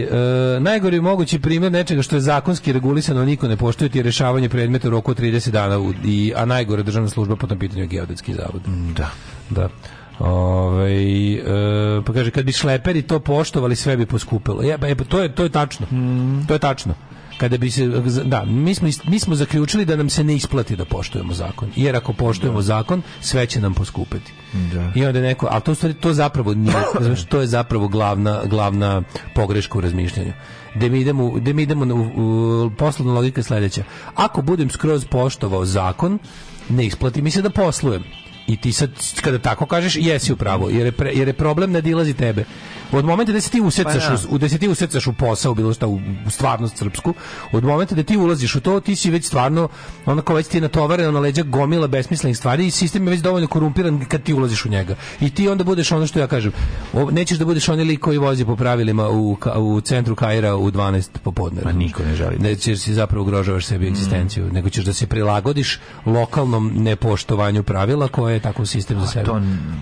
e, najgori mogući primjer nečega što je zakonski regulisano, niko ne poštuje ti rešavanje predmeta u roku 30 dana, u, i, a najgore državna služba po tom pitanju je Geodetski zavod. Da. Da. Ove, ovaj, e, pa kaže, kad bi šleperi to poštovali, sve bi poskupilo. Ja, e, e pa to, je, to je tačno. Mm. To je tačno kada bi se da mi smo mi smo zaključili da nam se ne isplati da poštujemo zakon jer ako poštujemo da. zakon sve će nam poskupiti da. i onda neko a to stvari to zapravo nije znači to je zapravo glavna glavna pogreška u razmišljanju da mi idemo da mi idemo u, u poslovna logika sledeća ako budem skroz poštovao zakon ne isplati mi se da poslujem I ti sad, kada tako kažeš, jesi u pravu, jer, je jer je problem ne da dilazi tebe. Od momenta da se ti usecaš, pa da. u, da se ti usecaš u posao, bilo šta, u, u stvarnost srpsku, od momenta da ti ulaziš u to, ti si već stvarno, onako već ti je natovareno na leđa gomila besmislenih stvari i sistem je već dovoljno korumpiran kad ti ulaziš u njega. I ti onda budeš ono što ja kažem, nećeš da budeš onaj lik koji vozi po pravilima u, u centru Kaira u 12 popodne. Pa niko ne želi. Nećeš si zapravo ugrožavaš sebi egzistenciju, mm. nego ćeš da se prilagodiš lokalnom nepoštovanju pravila koje je tako sistem za sebe.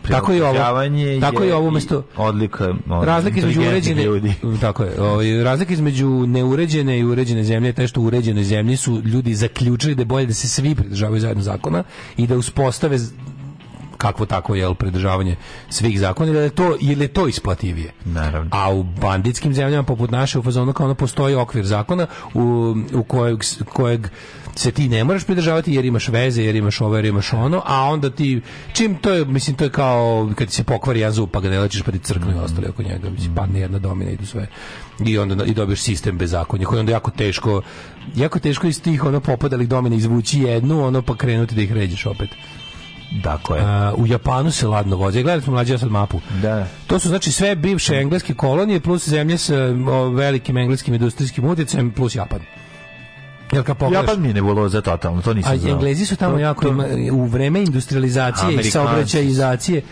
Tako je ovo. Tako je ovo mesto odlika razlika između uređene ljudi. Tako je. Ovaj razlika između neuređene i uređene zemlje je taj što u uređenoj zemlji su ljudi zaključili da je bolje da se svi pridržavaju zajedno zakona i da uspostave kakvo tako je pridržavanje svih zakona ili je to ili je to isplativije. Naravno. A u banditskim zemljama poput naše u fazonu kao ono postoji okvir zakona u, u kojeg, kojeg se ti ne moraš pridržavati jer imaš veze, jer imaš ovo, jer imaš ono, a onda ti, čim to je, mislim, to je kao kad ti se pokvari jedan zub, pa ga ne lečiš, pa ti crknu i ostali oko njega, mislim, padne jedna domina, idu sve. I onda i dobiješ sistem bez bezakonja, koji je onda jako teško, jako teško iz tih ono popadalih domina izvući jednu, ono pa krenuti da ih ređeš opet. Dakle. Uh, u Japanu se ladno voze. Gledali smo mlađe sad mapu. Da. To su znači sve bivše engleske kolonije plus zemlje sa velikim engleskim industrijskim utjecajem plus Japan. Jel kad pogledaš? Japan mi je nebuloza totalno, to nisam znao. A Englezi su tamo to, jako, to... Ima, u vreme industrializacije Amerikanci. i saobraćajizacije,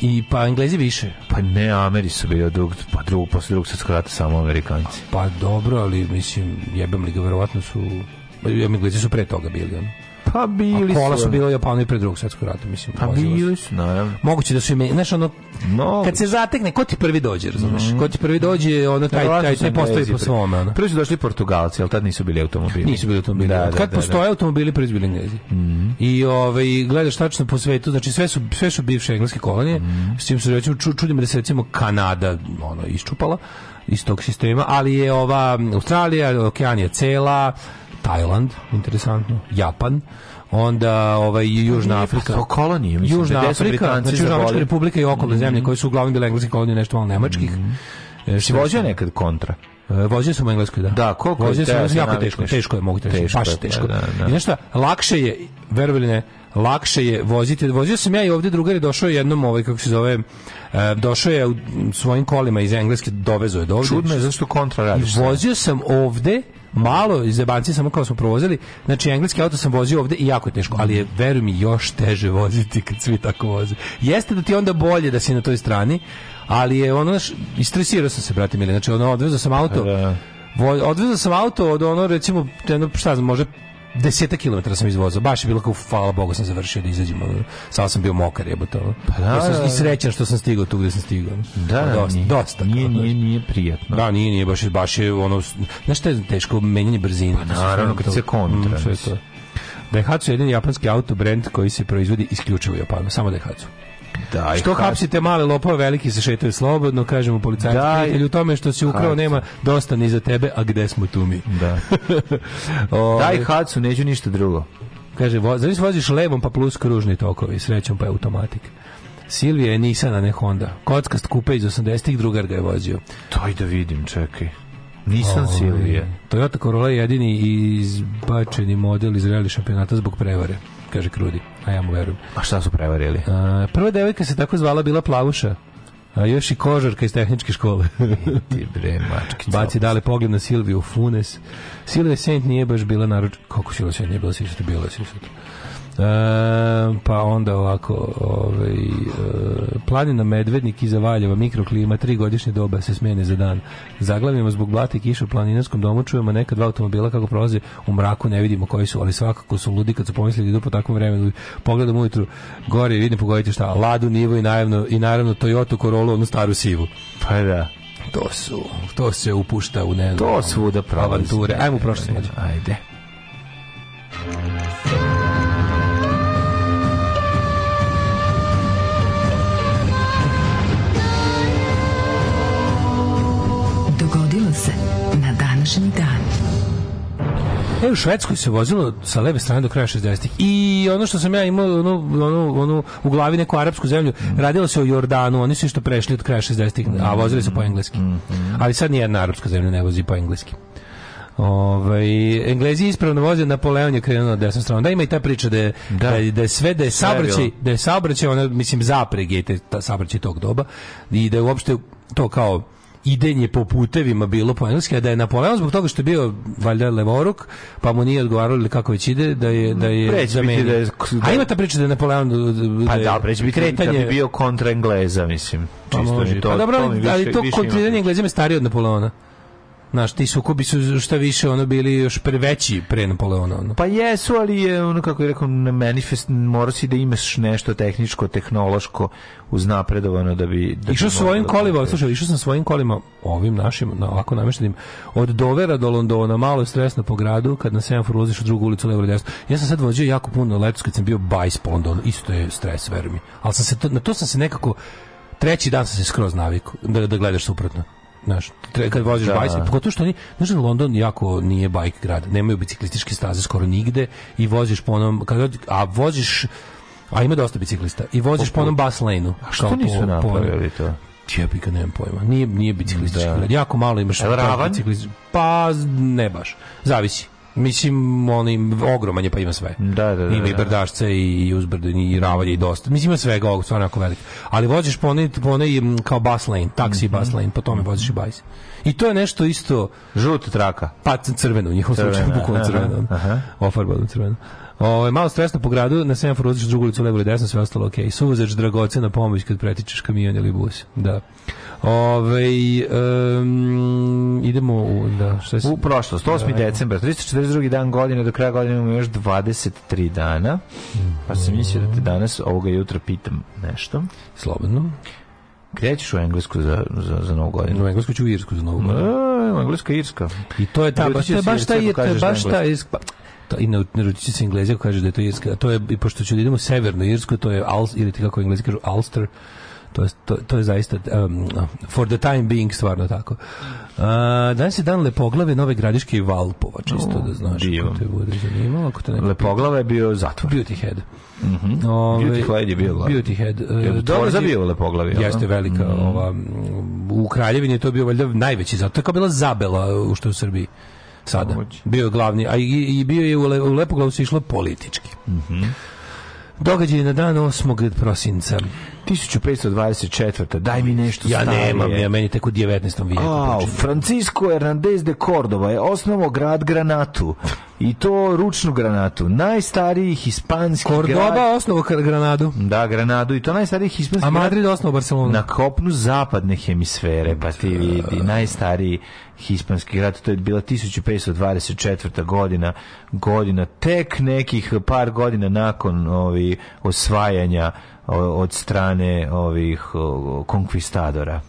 i pa Englezi više. Pa ne, Ameri su bili drug, pa drug, posle drugog svetskog rata samo Amerikanci. Pa dobro, ali mislim, jebem li ga, verovatno su... Ja mi Englezi su pre toga bili, ono. Pa bili su. Kola su bila u Japanu i pred drugog svjetskog rata, mislim. Pa bili su, naravno. Moguće da su ime, znaš ono, no, kad se zatekne, ko ti prvi dođe, razumeš? Mm. Ko ti prvi dođe, ono taj, taj, taj, taj postoji po svome. Ono. Prvi su došli Portugalci, ali tad nisu bili automobili. Nisu bili automobili. Da, da, kad da, postoje da. automobili, prvi su bili Englezi. Mm. I ovaj, gledaš tačno po svetu, znači sve su, sve su bivše engleske kolonije, mm. s čim se reći, ču, čudim da se recimo Kanada ono, iščupala iz tog sistema, ali je ova Australija, Okeanija cela, Tajland, interesantno, Japan, onda ovaj Južna Afrika. Pa kolonije, mislim, Južna Afrika, znači Južna Afrika Republika i okolne mm zemlje koje su uglavnom bile engleske kolonije, nešto malo nemačkih. Mm Si vozio nekad kontra? E, vozio sam u Engleskoj, da. Da, koliko Vozio sam, te, jako teško, teško je, mogu teško, teško baš teško. Da, da, da. I nešto, lakše je, verovili ne, lakše je voziti. Vozio sam ja i ovdje drugar je došao jednom, ovaj, kako se zove, e, došao je u svojim kolima iz Engleske, dovezo je do ovde. Čudno je znači, zašto kontra radiš. I vozio sam ovde, malo iz jebanci samo kao smo provozili. Znači, engleski auto sam vozio ovde i jako je teško, ali je, veruj mi, još teže voziti kad svi tako voze. Jeste da ti onda bolje da si na toj strani, ali je ono, istresirao sam se, brate mili, znači, ono, odvezao sam auto, da. Odvezao sam auto od ono, recimo, jedno, šta znam, može deseta km sam izvozao, baš je bilo kao, hvala Bogu, sam završio da izađem, samo sam bio mokar, jebote, ono. Pa da, ja sam, da, I da. srećan što sam stigao tu gde sam stigao. Da, pa dosta, nije, dosta. Nije, nije, nije prijatno. Da, nije, nije, baš, baš je, ono, znaš šta je teško, menjanje brzine. Pa naravno, kad se kontra. Mm, je to. Daihatsu je jedan japanski auto brend koji se proizvodi isključivo u Japanu, samo Daihatsu. Daj, što hapsite male lopove, veliki se šetaju slobodno, kažemo policajci, prijatelji, u tome što si ukrao nema dosta ni za tebe, a gde smo tu mi? Da. o, Daj hacu, neću ništa drugo. Kaže, vo, zavis voziš levom pa plus kružni tokovi, srećom pa je automatik. Silvija je Nissan, a ne Honda. Kockast kupe iz 80-ih, drugar ga je vozio. Toj da vidim, čekaj. Nissan Silvije. Toyota Corolla je jedini izbačeni model iz reli šampionata zbog prevare, kaže Krudi a ja mu verujem. A šta su prevarili? A, prva devojka se tako zvala bila Plavuša. A još i kožarka iz tehničke škole. E ti bre, mački. Baci dale pogled na Silviju Funes. Silvija Sent nije baš bila naroč... Kako Silvija Sent nije bila sisuta? Bila je sisuta. E, pa onda ovako, ovaj, e, planina Medvednik iza Valjeva, mikroklima, tri godišnje doba se smene za dan. Zaglavimo zbog blate i kiša u planinarskom domu, čujemo neka dva automobila kako prolaze u mraku, ne vidimo koji su, ali svakako su ludi kad su pomislili da idu po takvom vremenu. Pogledam ujutru gore i vidim, pogodite šta, Ladu, Nivo i naravno, i naravno Toyota Corolla, onu staru sivu. Pa da to su, to se upušta u ne to svuda prolazi. Avanture. Ajmo prošlo Ajde. Ajde. današnji dan. E, u Švedskoj se vozilo sa leve strane do kraja 60-ih. I ono što sam ja imao ono, ono, ono, u glavi neku arapsku zemlju, radilo se o Jordanu, oni su što prešli od kraja 60-ih, a vozili se po engleski. Ali sad nijedna arapska zemlja ne vozi po engleski. Ovaj Englezi ispravno voze Napoleon je krenuo na desnu stranu. Da ima i ta priča da je da, da, je, da je sve da je saobraćaj, da je saobraćaj ona mislim zapreg je ta saobraćaj tog doba i da je uopšte to kao idenje po putevima bilo po engleski, a da je Napoleon zbog toga što je bio valjda levoruk, pa mu nije odgovaralo ili kako već ide, da je da je preći zamenio. Da je, da... A ima ta priča da je Napoleon da, da-, da pa da, preći da bi kretanje da bi bio kontra Engleza, mislim. Pa Čisto pa to. Pa dobro, to ali više, to kontriranje Englezima je starije od Napoleona. Znaš, ti sukobi su šta više ono bili još pre veći pre Napoleona. Ono. Pa jesu, ali je ono kako je rekao na manifest mora si da imaš nešto tehničko, tehnološko uznapredovano da bi da Išao svojim da kolima, da slušaj, išao sam svojim kolima ovim našim na ovako nameštenim od Dovera do Londona, malo je stresno po gradu, kad na semafor ulaziš u drugu ulicu levo ili desno. Ja sam sad vozio jako puno letos kad sam bio bajs po Londonu, isto je stres, veruj mi. Ali sam se to, na to sam se nekako treći dan sam se skroz navikao da, da gledaš suprotno Znaš, kad voziš da. bajs, pogotovo što oni, znaš, London jako nije bajk grad, nemaju biciklističke staze skoro nigde i voziš po onom, kad, a voziš, a ima dosta biciklista, i voziš po, po onom bus lane-u. A što nisu po, napravili po, to? ga nemam pojma. Nije, nije biciklistički da. grad. Jako malo imaš... Ravan? Bicikliz... Pa, ne baš. Zavisi. Mislim, on im ogroman je, pa ima sve. Da, da, da, ima da, i da. brdašce i uzbrde i ravalje i dosta. Mislim, ima svega ovog, stvarno jako veliko. Ali voziš po onaj, po onaj kao bus lane, taksi mm -hmm. bus mhm. lane, po tome voziš i bajs. I to je nešto isto... Žuta traka. Pa crveno, u njihovom slučaju, bukvalno crveno. Aha. Ofarbano crveno. Ovo, malo stresno po gradu, na semaforu uziš drugu ulicu, levo ili desno, sve ostalo ok. Suvozač dragocena pomoć kad pretičeš kamion ili bus. Da. Ove, um, idemo u, da, šta si... u prošlost, 8. Da, decembar, 342. dan godine, do kraja godine imamo još 23 dana. Pa se mislio da te danas ovoga jutra pitam nešto. Slobodno. Gde ćeš u Englesku za, za, za novu godinu? U Englesku ću u Irsku za novu godinu. E, Engleska, Irska. I to je ta, baš, je baš da taj, baš taj, pa, to, i naručiti se Englezi kaže da je to Irska, a to je, i pošto ćemo da idemo severno irsko to je, Al, ili ti kako engleski kažu, Ulster, To je, to, je zaista um, for the time being stvarno tako. Uh, danas je dan Lepoglave, Nove Gradiške i Valpova, čisto da znaš bio. ako te bude zanimalo. Ako te neko... Lepoglava je bio zatvor. Beauty Head. Mm -hmm. Ove, ovaj, Beauty Head je e, bio. Beauty Head. Uh, Dobro za bio Lepoglavi. Jeste da? velika. Mm -hmm. ova, u Kraljevini je to bio valjda najveći zatvor. To je bila Zabela e, što je u Srbiji sada. Bio je glavni, a i, i bio je u, Le, u Lepoglavu se išlo politički. Mhm. Mm Događaj na dan 8. prosinca. 1524. Daj mi nešto ja starije. Ja nemam, ja meni tek u 19. vijeku. A, Francisco Hernandez de Cordova je osnovao grad Granatu. I to ručnu granatu. Najstariji hispanski Cordoba grad. osnovo Granadu. Da, Granadu. I to najstariji hispanski A Madrid osnovo Barcelona. Na kopnu zapadne hemisfere. Pa ti vidi. Najstariji Hispanski rat, to je bila 1524. godina, godina tek nekih par godina nakon ovi osvajanja od strane ovih konkvistadora.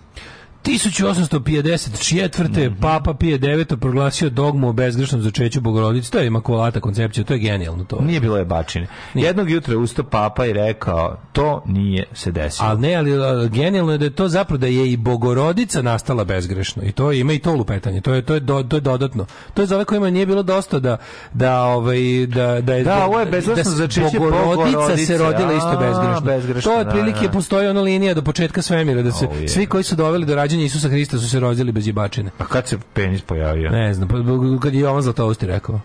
1854. Mm -hmm. Papa Pije IX proglasio dogmu o bezgrešnom začeću Bogorodice. To je makulata koncepcija, to je genijalno to. Nije bilo je bačine. Nije. Jednog jutra usto papa i rekao to nije se desilo. Ali ne, ali genijalno je da je to zapravo da je i Bogorodica nastala bezgrešno. I to ima i to lupetanje. To je to je, do, to je dodatno. To je za ove kojima nije bilo dosta da da ovaj da da je da, da ovo je bezgrešno da, začeće Bogorodica se rodila isto bezgrešno. bezgrešno to je prilike da, da. postoji ona linija do početka svemira da se svi koji su doveli do rađenja učenja Isusa Hrista su se rodili bez jebačine. A kad se penis pojavio? Ne znam, pa kad je Jovan Zlatousti rekao.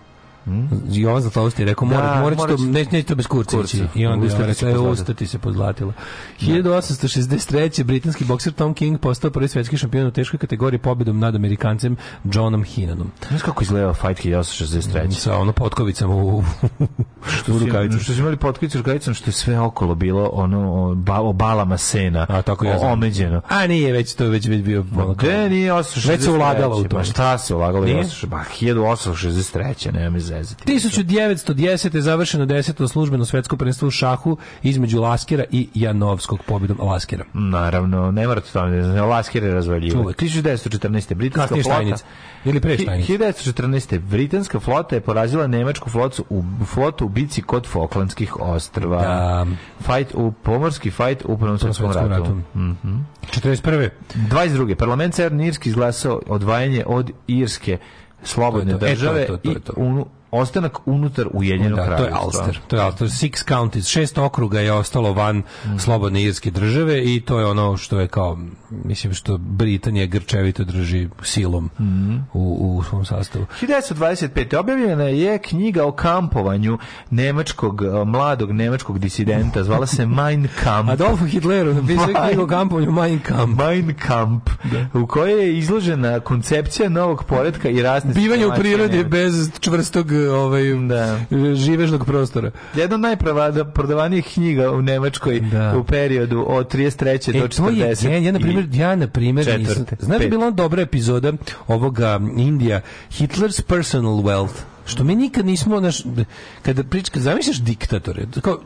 Mm? Jovan Zlatousti je rekao, da, morat, morat ću, ne, neću to bez kurca ići. I onda ste rekao, usta ti se pozlatila. Da. 1863. britanski bokser Tom King postao prvi svetski šampion u teškoj kategoriji pobedom nad Amerikancem Johnom Hinanom. Znaš kako izgledao fight 1863? Sa ono potkovicama u, što u rukavicama. Što su imali potkovicu rukavicom, što je sve okolo bilo ono, o balama sena. A tako ja znam. Omeđeno. A nije, već to već, već bio... Ma, gde nije 1863? Već se ulagalo u to. Ma šta se ulagalo? Nije? 1863. Nema mi zezati. 1910. je završeno 10. službeno svetsko prvenstvo u šahu između Laskera i Janovskog pobjedom Laskera. Naravno, ne morate to da Lasker je razvaljivo. 1914. britanska flota ili pre 1914. britanska flota je porazila nemačku flotu u flotu u bici kod Falklandskih ostrva. Da. Fight u pomorski fight u Prvom ratu. ratu. Mm -hmm. 41. 22. parlament Severni Irski izglasao odvajanje od Irske slobodne to e, to, države to je to, i ostanak unutar Ujedinjenog da, kraljevstva. To je Ulster. to je Ulster Six counties, šest okruga je ostalo van mm. slobodne irske države i to je ono što je kao, mislim što Britanija grčevito drži silom mm. u, u svom sastavu. 1925. objavljena je knjiga o kampovanju nemačkog, e, mladog nemačkog disidenta, zvala se Mein Kampf. Adolfu Hitleru napisao je knjigu o kampovanju Mein Kampf. Mein Kampf, da. u kojoj je izložena koncepcija novog poredka i razne... Bivanje u prirodi bez čvrstog ovaj, da. živežnog prostora. Jedna od najprodavanijih knjiga u Nemačkoj da. u periodu od 33. E, do 40. Je, e, ja, na primjer, ja na primjer, znaš da je bila dobra epizoda ovoga Indija, Hitler's Personal Wealth, što mi nikad nismo, naš, kada priča, zamisliš diktatore, kao,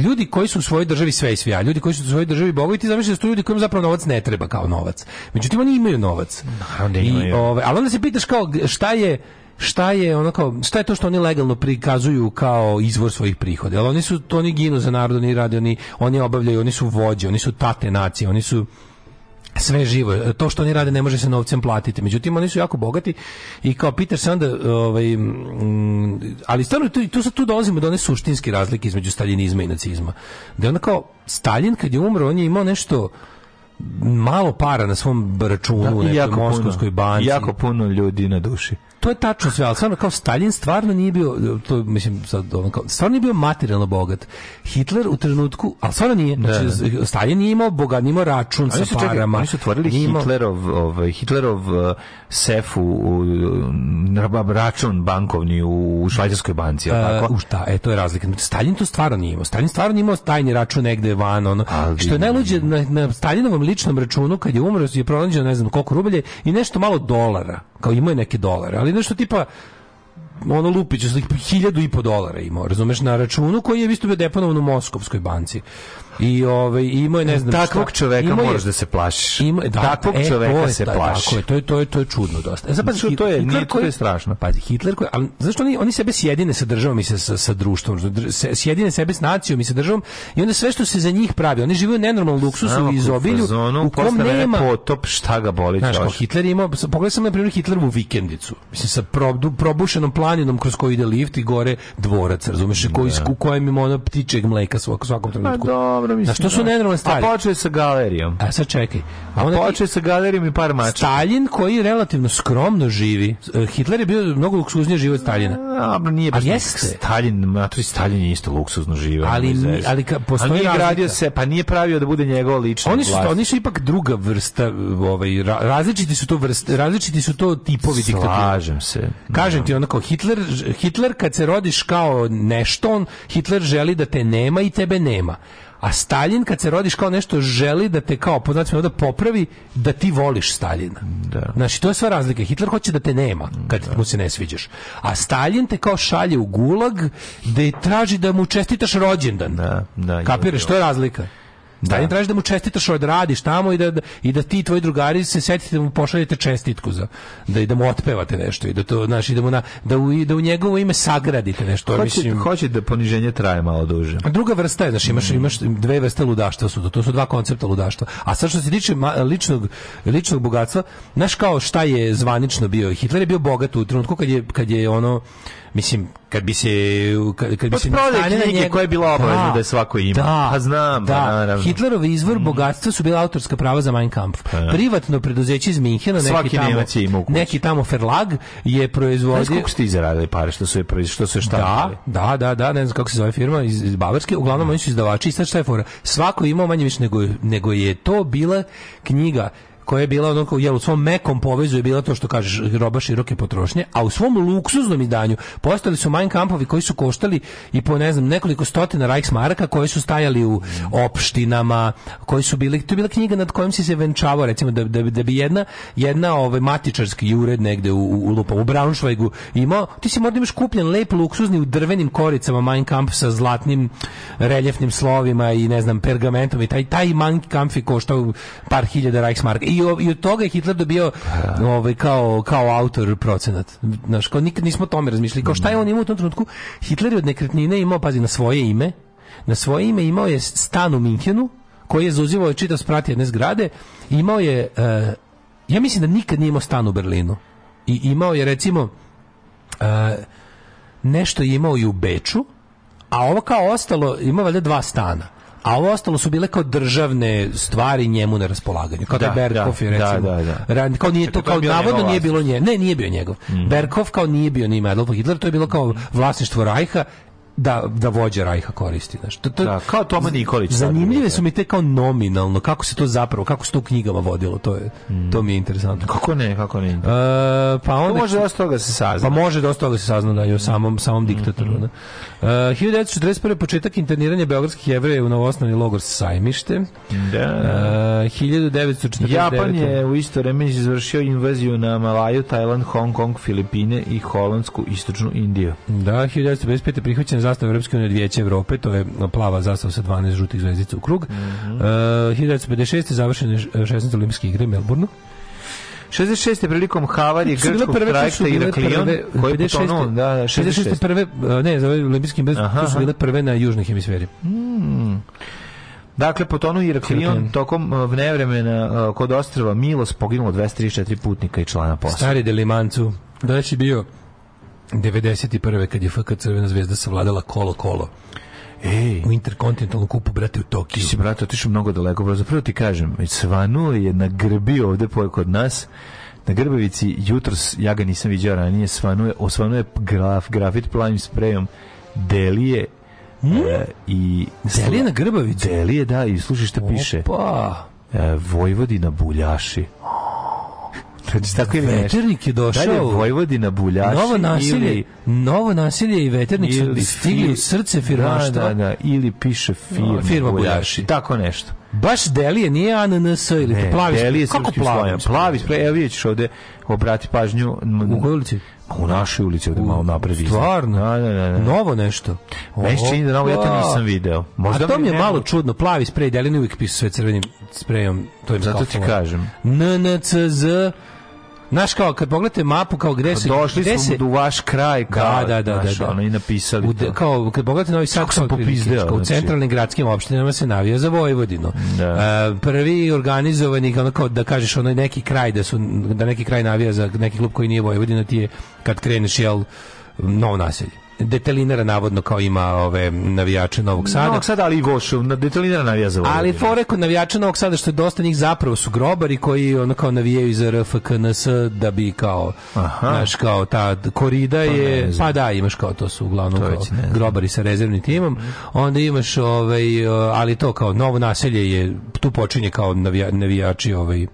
ljudi koji su u svojoj državi sve i svija, ljudi koji su u svojoj državi bogati, zamišljaju da su ljudi kojima zapravo novac ne treba kao novac. Međutim, oni imaju novac. Naravno, da I, ove, ovaj, ali onda se pitaš kao šta je šta je ono kao, šta je to što oni legalno prikazuju kao izvor svojih prihoda? Ali oni su, to oni ginu za narod, oni rade, oni, oni obavljaju, oni su vođe, oni su tate nacije, oni su sve živo. To što oni rade ne može se novcem platiti. Međutim, oni su jako bogati i kao Peter Sanda, ovaj, ali stvarno tu, tu, tu dolazimo do one suštinske razlike između staljinizma i nacizma. Da je ono kao, Stalin kad je umro, on je imao nešto malo para na svom računu da, u moskovskoj banci. Jako puno ljudi na duši. To je tačno sve, ali stvarno kao Stalin stvarno nije bio, to mislim sad ono kao, stvarno nije bio materijalno bogat. Hitler u trenutku, ali stvarno nije, da. znači da. Stalin nije imao bogat, nije imao račun oni sa parama. Oni su otvorili Hitlerov, ovaj, Hitlerov uh, sef u, uh, račun bankovni u, u švajcarskoj banci. Uh, tako? U šta, e, to je razlika. Znači, Stalin to stvarno nije imao. Stalin stvarno nije imao tajni račun negde van, ono, ali, što je najluđe na, na Stalinovom ličnom računu kad je umro je pronađeno ne znam koliko rublje i nešto malo dolara, kao ima je neke dolare, ali nešto tipa ono Lupić, hiljadu i po dolara imao, razumeš, na računu koji je isto bio deponovan u Moskovskoj banci. I ovaj ima je ne znam takvog šta, čoveka ima je, da se plašiš. Ima da, takvog e, čoveka je, se plašiš. Tako je, to je to je to je čudno dosta. E, zapad, znači, to je nije, to je strašno. Pazi, Hitler koji, ali zašto oni oni sebe sjedine sa državom i sa sa, sa društvom, se, sjedine sebe s nacijom i sa državom i onda sve što se za njih pravi, oni žive u nenormalnom luksusu i izobilju u kom nema potop šta ga boli Znaš, Hitler ima pogledaj samo na primjer Hitlerovu vikendicu. Mislim sa probu, probušenom planinom kroz koju ide lift i gore dvorac, razumeš, da. koji u kojem ima ona ptičeg mleka svak, svakom pa trenutku dobro, mislim. Da što su nenormalne stvari? A počeo sa galerijom. A sad čekaj. A, onda počeo sa galerijom i par mača. Stalin koji relativno skromno živi. Eh, Hitler je bio mnogo luksuzniji život Stalina. A, nije baš A jeste. Stalin, matri Stalin je isto luksuzno živeo. Ali, mi, ali ka, postoji ali nije gradio se, pa nije pravio da bude njegov lična oni su, vlast. Oni su ipak druga vrsta, eh, ovaj, različiti su to vrste, različiti su to tipovi diktatura. Slažem se. Kažem ti da. onako, Hitler, Hitler kad se rodiš kao nešto, on, Hitler želi da te nema i tebe nema. A Stalin kad se rodiš kao nešto želi da te kao podnacima da popravi da ti voliš Staljina. Da. Znači to je sva razlika. Hitler hoće da te nema kad da. mu se ne sviđaš. A Stalin te kao šalje u gulag da traži da mu čestitaš rođendan. Da, da, Kapiraš, to je razlika. Da. Stani traži da mu čestitaš od ovaj da radiš tamo i da, da, i da ti i tvoji drugari se setite da mu pošaljete čestitku za da i da mu otpevate nešto i da to znaš i da mu na, da u, da u njegovo ime sagradite nešto hoće, mislim hoće da poniženje traje malo duže. A druga vrsta je znači imaš mm. imaš dve vrste ludaštva su to, to su dva koncepta ludaštva. A sad što se tiče ličnog ličnog bogatstva, znaš kao šta je zvanično bio Hitler je bio bogat u trenutku kad je kad je ono mislim kad bi se kad, kad bi se knjige njega... koja je bila obavezno da, da je svako ima. Da, pa znam, da, pa naravno. Hitlerov izvor mm. bogatstva su bila autorska prava za Mein Kampf. Pa, da. Privatno preduzeće iz Minhena, neki tamo Nemac je neki tamo Verlag je proizvodio. Kako ste zaradili pare što su je proiz... što su šta? Da, da, da, da, ne znam kako se zove firma iz, iz Bavarske, uglavnom mm. oni su izdavači i sad šta je fora? Svako ima manje više nego nego je to bila knjiga koja je bila ono, jel, u svom mekom povezu je bila to što kažeš roba široke potrošnje, a u svom luksuznom izdanju postali su Mein Kampfovi koji su koštali i po ne znam nekoliko stotina Reichsmarka koji su stajali u opštinama, koji su bili, to je bila knjiga nad kojom si se venčavao, recimo da, da, da bi jedna, jedna ovaj, matičarski ured negde u, u, Lupa, u Braunschweigu imao, ti si morda imaš kupljen lep luksuzni u drvenim koricama Mein Kampf sa zlatnim reljefnim slovima i ne znam pergamentom i taj, taj Mein Kampf koštao par hiljada Reichsmaraka i, i od toga je Hitler dobio da. ovaj, kao, kao autor procenat. Znaš, kao nikad nismo o tome razmišljali. Kao šta je on imao u tom trenutku? Hitler je od nekretnine imao, pazi, na svoje ime, na svoje ime imao je stan u Minhenu, koji je zauzivao čitav sprat jedne zgrade, imao je, uh, ja mislim da nikad nije imao stan u Berlinu. I imao je, recimo, uh, nešto je imao i u Beču, a ovo kao ostalo ima valjda dva stana a ovo ostalo su bile kao državne stvari njemu na raspolaganju. Kao da, da, Berkov da, je recimo. Da, da, da. kao nije to kao navodno nije bilo nje. Ne, nije bio njegov. Mm. Berkov kao nije bio ni Adolf Hitler, to je bilo kao vlasništvo Rajha da da vođa Rajha koristi znači to, to, da, kao Toma Nikolić zanimljive su mi da. te kao nominalno kako se to zapravo kako se to u knjigama vodilo to je mm. to mi je interesantno kako ne kako ne da. e, pa onda to može dosta toga se sazna pa može dosta toga da se sazna da je o samom samom diktatoru mm -hmm. da. E, 1941 početak interniranja beogradskih jevreja u novoosnovni logor Sajmište da, e, da. 1949 Japan je u isto vreme izvršio invaziju na Malaju Tajland Hong Kong Filipine i holandsku istočnu Indiju da 1955 prihvaćen zastava Europske unije od Vijeća Evrope, to je plava zastava sa 12 žutih zvezdica u krug. Mm -hmm. uh, 1956. završene 16. olimpijske igre u Melbourneu. 66. prilikom Havari grčkog trajekta i Raklion koji je potonuo. Da, da, 66. 66. prve, eh, ne, za olimpijski bez, to su bile prve na južnoj hemisferi. Mm. Dakle, potonuo Iraklion tokom uh, eh, nevremena uh, eh, kod ostrava Milos poginulo 234 putnika i člana posla. Stari Delimancu, da je bio 91. kad je FK Crvena zvezda savladala kolo-kolo. Ej, u interkontinentalnom kupu, brate, u Tokiju. Ti si, brate, otišao mnogo daleko. Zapravo ti kažem, svanuo je na grbi ovde poje kod nas, na Grbavici jutros, ja ga nisam viđao ranije, svanuje, osvanuje graf, grafit plavim sprejom, delije mm? e, i... Delije na Grbavici? Delije, da, i slušaj šta Opa. piše. E, Vojvodina buljaši. Hoćeš znači, tako ili Veternik je došao. Da Vojvodina Buljaši novo nasilje, ili... Novo nasilje i veternik su stigli u srce da, firmaštva. Da, da, da, ili piše firma, no, firma buljaši. buljaši. Tako nešto. Baš Delije nije ANNS ili ne, plavi Delije kako plavi plavi evo vidiš ovde obrati pažnju u kojoj ulici u našoj ulici ovde malo napred stvarno da, da, da, da, novo nešto meni čini da novo ja to nisam video možda a to mi je nema... malo čudno plavi sprej Delije uvijek piše sve crvenim sprejom to im zato ti kažem NNCZ Naš kao kad pogledate mapu kao gde pa se došli gde smo se... u vaš kraj da, da, kao da da da, naš, da, da. Ono, i napisali. kao kad pogledate Novi Sad kao popizdeo, u znači? centralnim znači. gradskim opštinama se navija za Vojvodinu. Da. Uh, prvi organizovani ono kao da kažeš onaj neki kraj da su da neki kraj navija za neki klub koji nije Vojvodina ti je kad kreneš jel novo naselje Detelinara navodno kao ima ove navijače Novog Sada. Novog Sada, ali i Vošu, Detelinara navija za Vojvodinu. Ali fore kod navijača Novog Sada što je dosta njih zapravo su grobari koji ono kao navijaju za RFKNS da bi kao, Aha. znaš, kao ta korida pa je, pa da, imaš kao to su uglavnom to kao, grobari sa rezervnim timom. Onda imaš ovaj, ali to kao novo naselje je, tu počinje kao navija, navijači ovaj,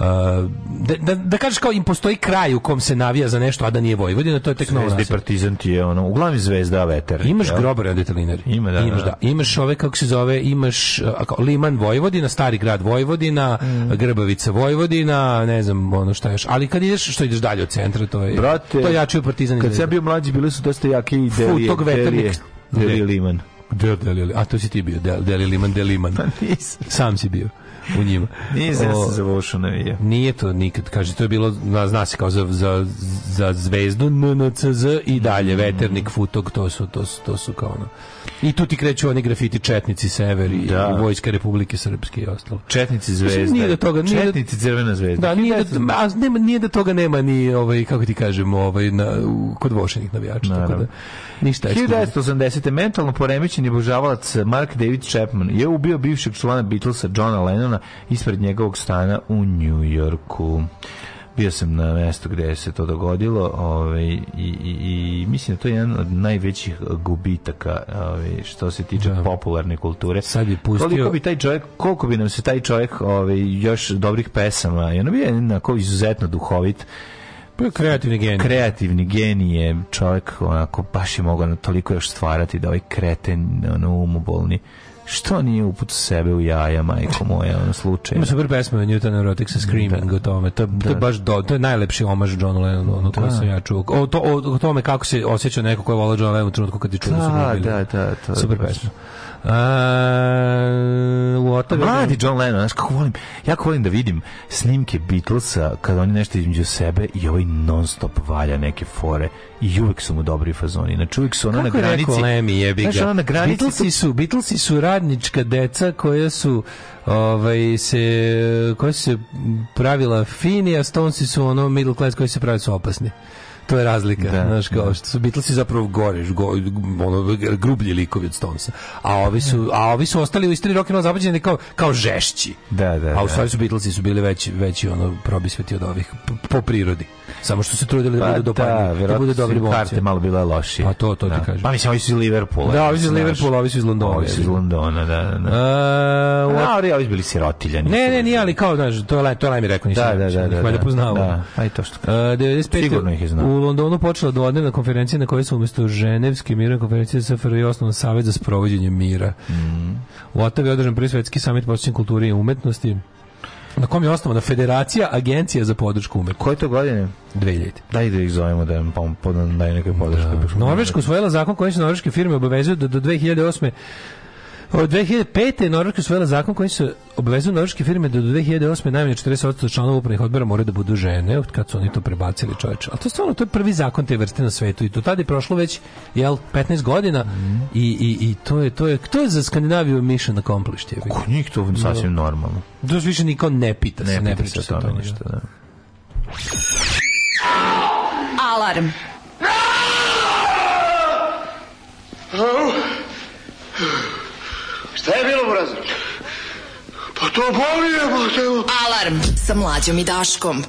da, da, da kažeš kao im postoji kraj u kom se navija za nešto, a da nije Vojvodina, to je tek Zvezda i Partizan ti je ono, uglavnom Zvezda, veter. Imaš jel? od detelinari. Ima, da, imaš, da. da. Imaš ove, kako se zove, imaš ako, Liman Vojvodina, Stari grad Vojvodina, mm. Grbavica Vojvodina, ne znam, ono šta još. Ali kad ideš, što ideš dalje od centra, to je, Brate, to je jače u Partizan. Kad sam ja bio mlađi, bili su dosta jaki i delije. Fu, tog veternik. Delije, Liman. Del, del, a to si ti bio, Deli Liman, Deli Liman. Pa sam si bio u njima. Nije Zvezda za Vušanovi. Nije to nikad, kaže, to je bilo, zna se kao za, za, za zvezdu, NNCZ i dalje, veternik, futog, to su, to su, to su kao ono I tu ti kreću oni grafiti Četnici Sever i, da. Vojska Republike Srpske i ostalo. Četnici zvezda. nije da toga, nije Četnici crvena zvezda. Da, nije da, a, nema, nije da toga nema ni, ovaj, kako ti kažemo, ovaj, na, kod vošenih navijača. Tako da, ništa. 1980. mentalno poremećeni božavalac Mark David Chapman je ubio bivšeg člana Beatlesa Johna Lennona ispred njegovog stana u New Yorku bio sam na mestu gde se to dogodilo ovaj, i, i, i mislim da to je jedan od najvećih gubitaka ovaj, što se tiče da. popularne kulture. Sad je pustio... Koliko bi taj čovjek, koliko bi nam se taj čovjek ovaj, još dobrih pesama, i ono bi je jednako izuzetno duhovit, bio pa kreativni genije. Kreativni genije, čovjek onako baš je mogao toliko još stvarati da ovaj kreten ono umobolni Što nije uput sebe u jaja, majko moje, ono slučaj. Ima super pesma Newton Erotics da. Screaming da. o tome. To, to da. je baš do, to je najlepši omaž John Lennonu, ono koje da. sam ja čuo. O, to, o, o tome kako se osjeća neko ko je volao John Lennon u trenutku kad je čuo da, da su bili. Da, da, to super je baš... Uh, u Otavi... Mladi John Lennon, znaš kako volim. Jako volim da vidim snimke Beatlesa kada oni nešto između sebe i ovaj non stop valja neke fore i uvek su mu dobri fazoni. Znači uvek su ona kako na granici. Kako je rekao Lemmy, jebi ga. Znaš, na granici Beatlesi su, Beatlesi su radnička deca koja su ovaj se koja se pravila fini, a Stonesi su ono middle class koji se pravi su opasni. To je razlika, da, znaš, kao da. što su Beatlesi zapravo gore, go, ono, grublji likovi od Stonesa. A ovi su, a ovi su ostali u istoriji rock and kao, kao žešći. Da, da. A u stvari da. su Beatlesi su bili veći, veći ono probisveti od ovih po prirodi. Samo što su trudili da pa budu dopadni, da, pa, da bude dobri momci. Karte malo bila lošije. A pa to, to da. ti kažem. Pa mislim, ovi su iz Liverpoola. Da, ovi su iz Liverpoola, ovi su iz Londona. Ovi su iz Londona, da, da. da. E, a, a, ali ovi su bili sirotiljani. Ne, ne, nije, ali kao, znaš, to je, to je Lajmi rekao, nisam. Da, da, da, da, da, da, da, da, da, da, da, da, da, da, da, da, da, u Londonu počela dvodnevna konferencija na kojoj su umjesto Ženevske mirne konferencije SFRJ osnovan savjet za sprovođenje mira. Mm -hmm. U Otavi je održan prvi svetski samit posvećen kulturi i umetnosti. Na kom je osnovana Federacija agencija za podršku umetnosti. Koje to godine? 2000. Daj da ih zovemo da im pom, pom, da daj nekoj Da. Norveška usvojila zakon kojim se norveške firme obavezuju da do 2008. Od 2005. je Norveška usvojila zakon koji se obavezuje norveške firme da do 2008. najmanje 40% članova upravnih odbora moraju da budu žene, kad su oni to prebacili čoveče. Ali to je stvarno, to je prvi zakon te vrste na svetu i to tada je prošlo već jel, 15 godina mhm. i, i, i to, je, to, je, to je za Skandinaviju mission accomplished. Je. Kod njih to da. sasvim normalno. To više niko ne pita ne se, ne, pita se, se tome to da. ništa. Da. Alarm! Oh. Šta je bilo, Burazer? Pa to boli je, Alarm sa mlađom i Daškom.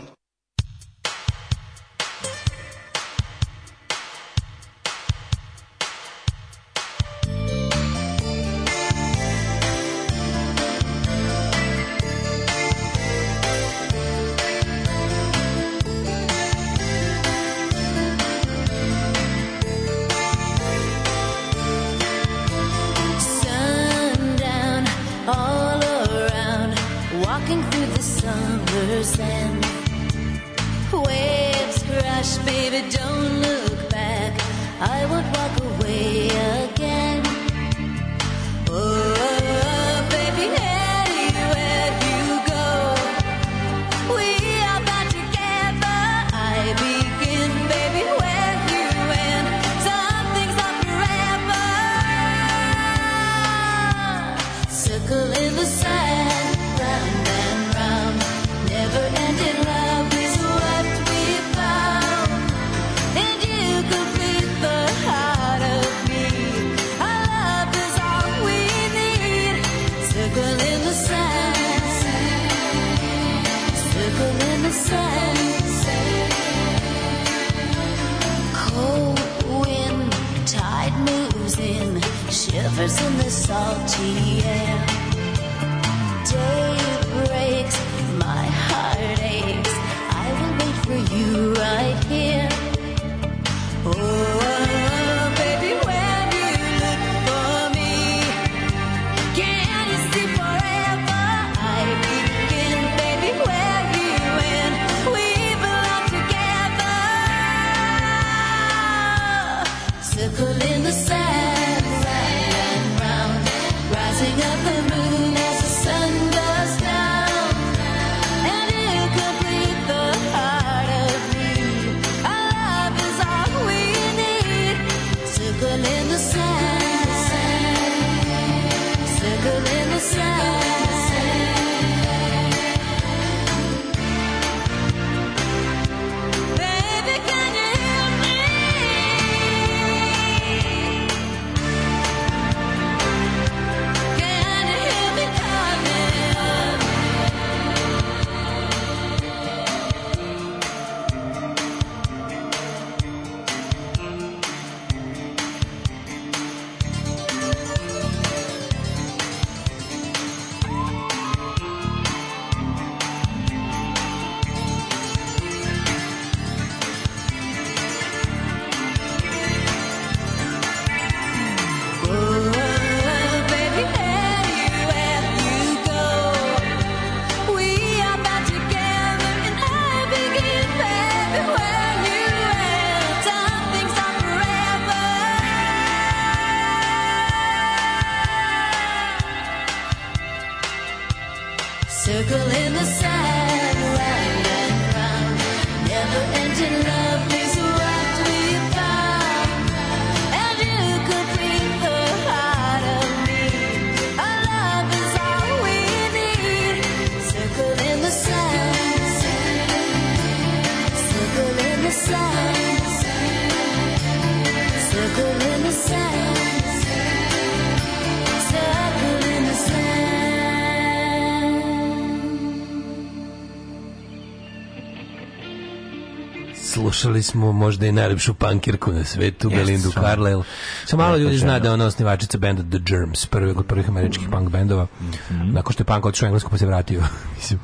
Slušali smo možda i najlepšu pankirku na svetu, yes, Belindu sam. Carlyle. Samo malo ljudi zna da je da. ona osnivačica benda The Germs, prvi od prvih američkih mm punk bendova. Mm Nakon što je punk otišao u Englesku pa se vratio. Mislim,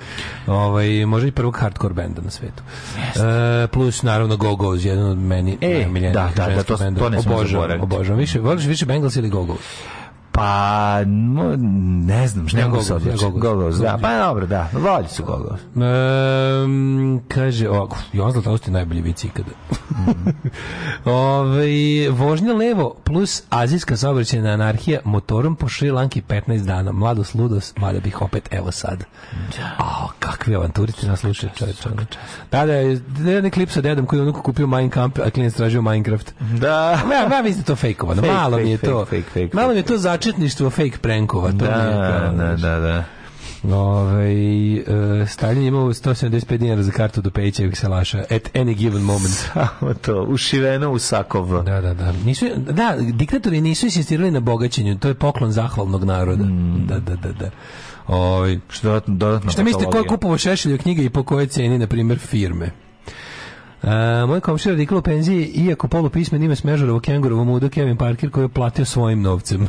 ovaj, može i prvog hardcore benda na svetu. Yes. E, plus, naravno, Go Go's, jedan od meni e, da, da, da, to, to ne Obožavam, više. Voliš više Bengals ili Go Go's? Pa, ne znam, ne mogu se odlučiti. Gogos, da. Znači- pa dobro, da. Volji su Gogos. Um, kaže, ovako, Jovan Zlatovost je najbolji vic ikada. Mm. Ove, ovaj, vožnja levo plus azijska saobraćena anarhija motorom po Šri Lanki 15 dana. Mladost, ludost, mada bih opet evo sad. Da. A, kakvi avanturice nas slušaju, čovječe. Da, je da, da, jedan klip sa dedom koji je onako kupio Minecraft, a klinac tražio Minecraft. Da. Ja, ja mislim to fejkovano. Fake, malo fake, mi je to. Fake, malo mi je to začin početništvo fake prankova. To da, kao, da da, da, da, da. Ove, ovaj, Stalin je imao 175 dinara za kartu do se laša at any given moment. Samo to, ušiveno u sakov. Da, da, da. Nisu, da, diktatori nisu insistirali na bogaćenju, to je poklon zahvalnog naroda. Mm. Da, da, da, da. Oj, ovaj, što dodatno. Šta mislite ko je kupovao Šešelju knjige i po kojoj ceni na primjer firme? Uh, moj komšija radikal u penziji, iako polupismen ima smežarovo kengurovo mudu Kevin Parker koji je platio svojim novcem. E,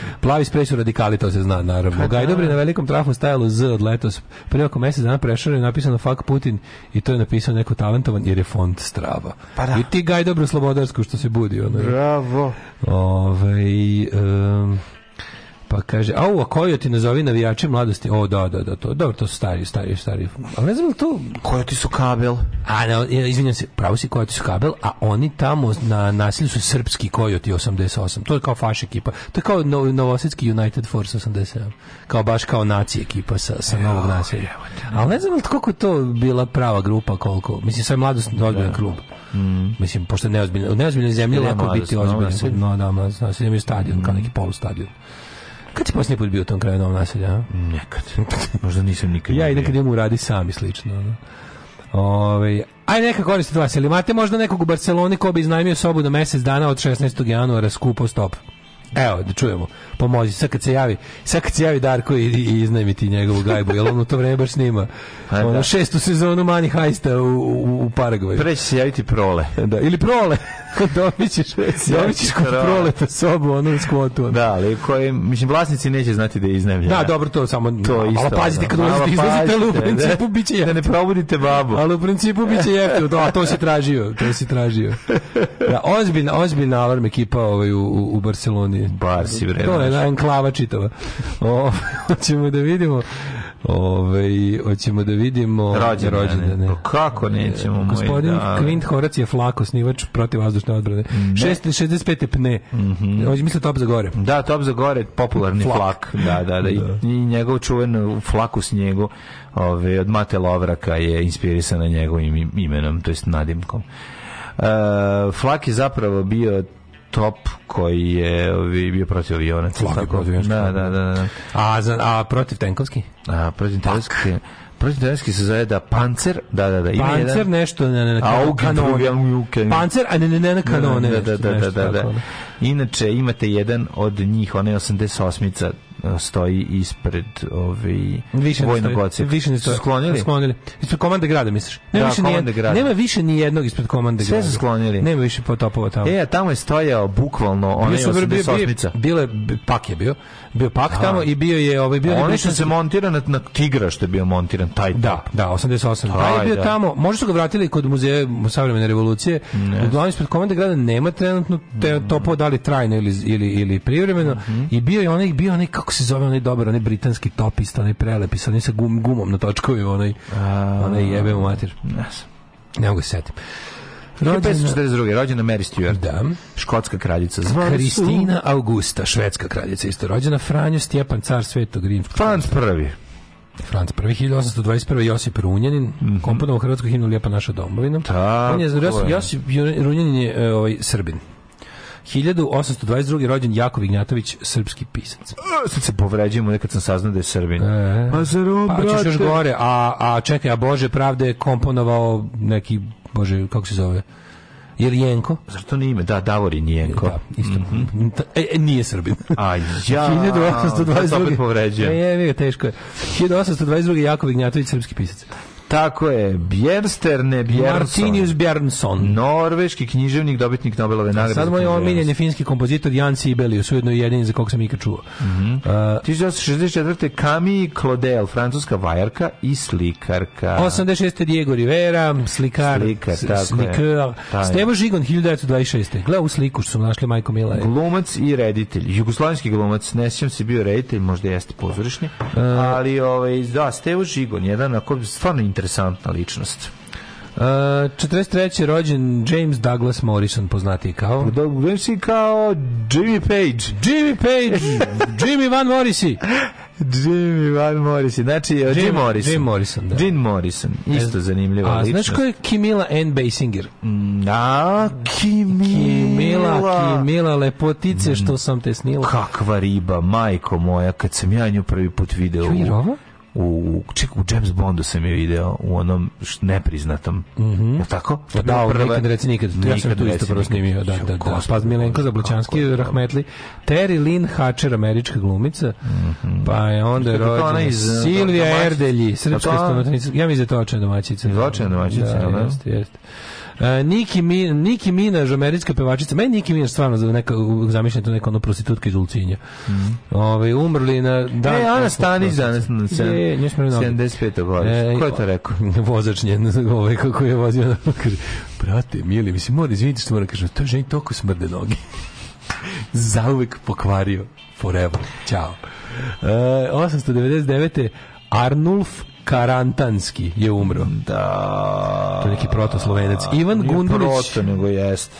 Plavi sprej su radikali, to se zna, naravno. Pa Gaj da. dobri na velikom trafu stajalo Z od letos. Prije oko mjesec dana prešao je napisano fuck Putin i to je napisao neko talentovan jer je font strava. Pa da. I ti Gaj dobro slobodarsku što se budi. Ono, Bravo. Ove, ovaj, um, Pa kaže, a u koju ti nazovi navijači mladosti? O, da, da, da, to, dobro, to su stari, stari, stari. A ne znam to... Kojoti su kabel. A, ne, izvinjam se, pravo si koji kojoti su kabel, a oni tamo na nasilju su srpski kojoti 88. To je kao faš ekipa. To je kao no, Novosetski United Force 87. Kao baš kao naci ekipa sa, sa Evo, novog nasilja. Ali ne znam koliko to bila prava grupa, koliko. Mislim, sve mladost da. odbiljan klub. Mm. Mislim, pošto neozbiljno, u neozbiljnoj zemlji da, lako biti ozbiljno. No, da, da nasilje je stadion, kao mm. neki polustadion. Kad si posljednji put bio u tom kraju novog naselja? A? Nekad. Možda nisam nikad. ja i nekad imam uradi sami slično. No? Ove, ovaj, aj neka koristite vas. Ili imate možda nekog u Barceloni ko bi iznajmio sobu na mesec dana od 16. januara skupo stop? Evo, da čujemo. Pomozi, sad kad se javi, sad kad se javi Darko i, i iznajmi ti njegovu gajbu, jel on u to vreme baš snima. Pa ono, da. šestu sezonu Mani Hajsta u, u, u Paragvaju. Pre će se javiti prole. Da, ili prole. dobit ćeš, dobit ćeš kod prole ta sobu, ono u skvotu. Da, ali koji, mislim, vlasnici neće znati da je iznajmljena. Da, dobro, to samo, to da, isto, ali pazite da. kad ulazite, izlazite, ali u principu da, biće Da ne probudite babu. Ali u principu biće jeftino, da, to si tražio, to si tražio. Da, ozbiljna, ozbiljna alarm ekipa ovaj, u, u Barceloni Bar si vreme. To je na enklava čitava. O, hoćemo da vidimo Ove, ovaj, hoćemo da vidimo rođendane. rođendane. Pa kako nećemo, e, Gospodin da. Clint Horac je flak, osnivač protiv vazdušne odbrane. Ne. 6, 65. pne. Mm -hmm. misle top za gore. Da, top za gore, popularni flak. flak. Da, da, da. I, da. I njegov čuven flak u snijegu ove, ovaj, od Mate Lovraka je inspirisana njegovim imenom, to jest nadimkom. Uh, Flak je zapravo bio top koji je ovi, bio protiv aviona. Tako, da da, da, da, da, da. A, a protiv tenkovski? A, protiv tenkovski. Protiv tenkovski se zove da pancer, da, da, da. Ima pancer jedan, nešto, ne, ne, ne, kanone. Pancer, a ne, ne, ne, ne, da, kanone. Da, da, da, da, da. Inače, imate jedan od njih, onaj 88-ica, E, stoji ispred ovaj više vojnog odseka. Više ne stoji. Sklonili? Sklonili. Ispred komande grada, misliš? Nema da, više komande grada. Nema više ni jednog ispred komande Sve grada. Sve su sklonili. Nema više potopova tamo. E, tamo je stojao bukvalno onaj 88-ica. Bilo je, pak je bio. Bio pak Aha. tamo i bio je... Ovaj, bio Oni su se da- montira na, na tigra što je bio montiran, taj Da, top. da, 88. Taj pa je bio da. tamo. Možda su ga vratili kod muzeja savremene revolucije. Ne. Uglavnom ispred komande grada nema trenutno te, mm. topo da li trajno ili, ili, ili privremeno. Mm -hmm. I bio je onaj, bio onaj, kako kako se zove onaj dobar, onaj britanski topist, onaj prelepi, sa onim sa gum, gumom na točkovi, onaj, A... onaj jebe mu mater. Yes. Ne mogu se setim. Rođena... 1542. Rođena Mary Stuart. Da. Škotska kraljica. Zvali Kristina Augusta, švedska kraljica isto rođena. Franjo Stjepan, car Svetog Rimskog. Franc prvi. Franc prvi 1821. Josip Runjanin, mm -hmm. komponovao hrvatsku himnu Lijepa naša domovina. Ta, on je, Josip, Josip Runjanin je ovaj, Srbin. 1822. rođen Jakov Ignjatović, srpski pisac. Sad se povređujemo nekad sam saznao da je Srbin. E, e. pa zar on, pa, brate? gore, a, a čekaj, a Bože pravde je komponovao neki, Bože, kako se zove? Jerjenko. Zar to nije ime? Da, Davor Jerjenko. Da, isto. Mm -hmm. e, nije Srbin. A ja, 1822. To opet povređujem. E, je, je, teško je. 1822. Jakov Ignjatović, srpski pisac. Tako je, Bjersterne Bjernson. Martinius Bjernson. Norveški književnik, dobitnik Nobelove nagrade. Sad moj omiljeni finski kompozitor Jan Sibelius, ujedno jedini za kog sam ikad čuo. Mm -hmm. uh, 1964. Camille Claudel, francuska vajarka i slikarka. 86. Diego Rivera, slikar, slikar, slikar. Stevo Žigon, 1926. Gle, u sliku što su našli Majko Mila. Glumac i reditelj. Jugoslovenski glumac, ne sjećam se bio reditelj, možda jeste pozorišni, uh, ali ovaj, da, Stevo Žigon, jedan ako stvarno interesant interesantna ličnost. Uh, e, 43. rođen James Douglas Morrison, poznati kao... Da, si kao Jimmy Page. Jimmy Page! Jimmy Van Morrissey! Jimmy Van Morrison, znači Jim, Jim Morrison. Jim Morrison, da. Jim Morrison, isto e, zanimljiva a, ličnost. A znaš ko je Kimila N. Basinger? Da, Kimila. Kimila, Kimila, lepotice, što sam te snila. Kakva riba, majko moja, kad sam ja nju prvi put video. Joj, u ček u James Bondu sam je video u onom nepriznatom. Mhm. Mm je tako? Da, da prva... nikad reci nikad. Ja sam tu isto prvo snimio, da, da, da. Pa Milenko Zablaćanski, Rahmetli, Terry Lynn Hatcher, američka glumica. Mm Pa je onda da rođena iz Silvija Erdelji, srpska stomatologica. Ja mislim da je to očena domaćica. Očena domaćica, da, da, jeste, jeste. E, Niki, Mi, Niki Minaž, američka pevačica. Meni Niki Minaž stvarno za neka zamišljam to neka ono prostitutka iz Ulcinja. Mm -hmm. Ove, umrli na dan. E, Ana Stanić danas na 75. E, godište. Ko je to rekao? Vozač njen, ovaj kako je vozio na brate, mili, mislim, mora izvinite što moram kažem, to ženi toliko smrde noge. Zauvek pokvario. Forever. Ćao. E, 899. Arnulf Karantanski je umro. Da. To je neki protoslovenac. Ivan Nije Gundulić. Proto, nego jest.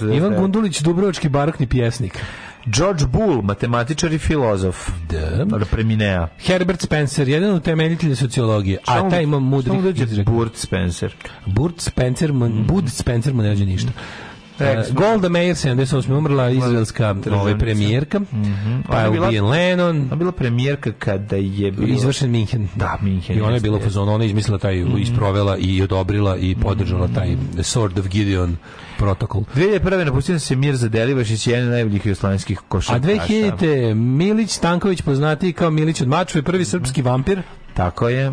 Da Ivan Gundulić, dubrovački barokni pjesnik. George Bull, matematičar i filozof. Da. Od preminea. Herbert Spencer, jedan od temeljitelja sociologije. Čemu, a taj ima mudri... Da Burt Spencer? Burt Spencer, man, mm. Bud Spencer mu ne ništa. Da, e, Golda Meir 78. umrla izraelska ovaj premijerka. Mm -hmm. Pa je bila, ubijen Lennon. Ona bila premijerka kada je bio izvršen Minhen. Da, Minhen. I ona je bila fazon, ona je izmislila taj mm -hmm. isprovela i odobrila i podržala taj Sword of Gideon protokol. 2001. napustio se Mir Zadelivašić, jedan od najboljih jugoslovenskih košarkaša. A 2000. Milić Stanković poznati kao Milić od Mačve, prvi srpski vampir. Tako je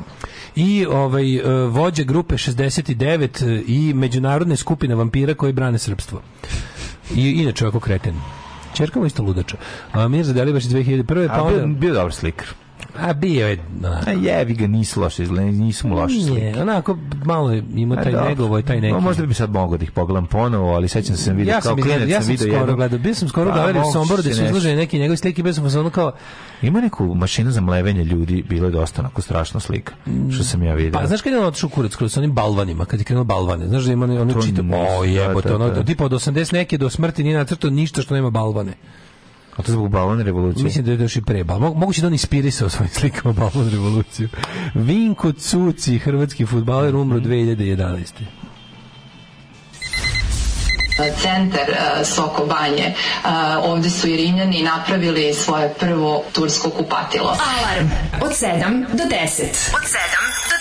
i ovaj e, vođa grupe 69 e, i međunarodne skupine vampira koji brane srpstvo. I inače ovako kreten. Čerka mu isto ludača. A mi Mirza Delibaš iz 2001. Pa onda... bio, bio dobar slikar. A bio je... Onako. Da. A jevi ga, nisi loš, nisu mu loše slike. onako malo ima taj a, ovaj, i taj neki. No, možda bi sad mogao da ih pogledam ponovo, ali sećam se da sam vidio ja sam kao klinac. Ja sam, sam skoro gledao, bio sam skoro pa, gledao pa, u Somboru da su izložene neki njegove slike, bio sam ono kao... Ima neku mašinu za mlevenje ljudi, bilo je dosta onako strašno slika, što sam ja vidio. Pa znaš kad je on otišao kurac, kroz onim balvanima, kad je krenuo balvane, znaš da ima ono čitav... O da, jebote, ono, tipa od 80 neke do smrti nije nacrto ništa što nema balvane. A to zbog balon revolucije? Mislim da je došli pre balon. Moguće da on inspirisao svojim slikama balon revoluciju. Vinko Cuci, hrvatski futbaler, umro mm -hmm. 2011 centar e, Soko Banje. E, ovde su i Rimljani napravili svoje prvo tursko kupatilo. Alarm od 7 do 10. Od 7 do 10.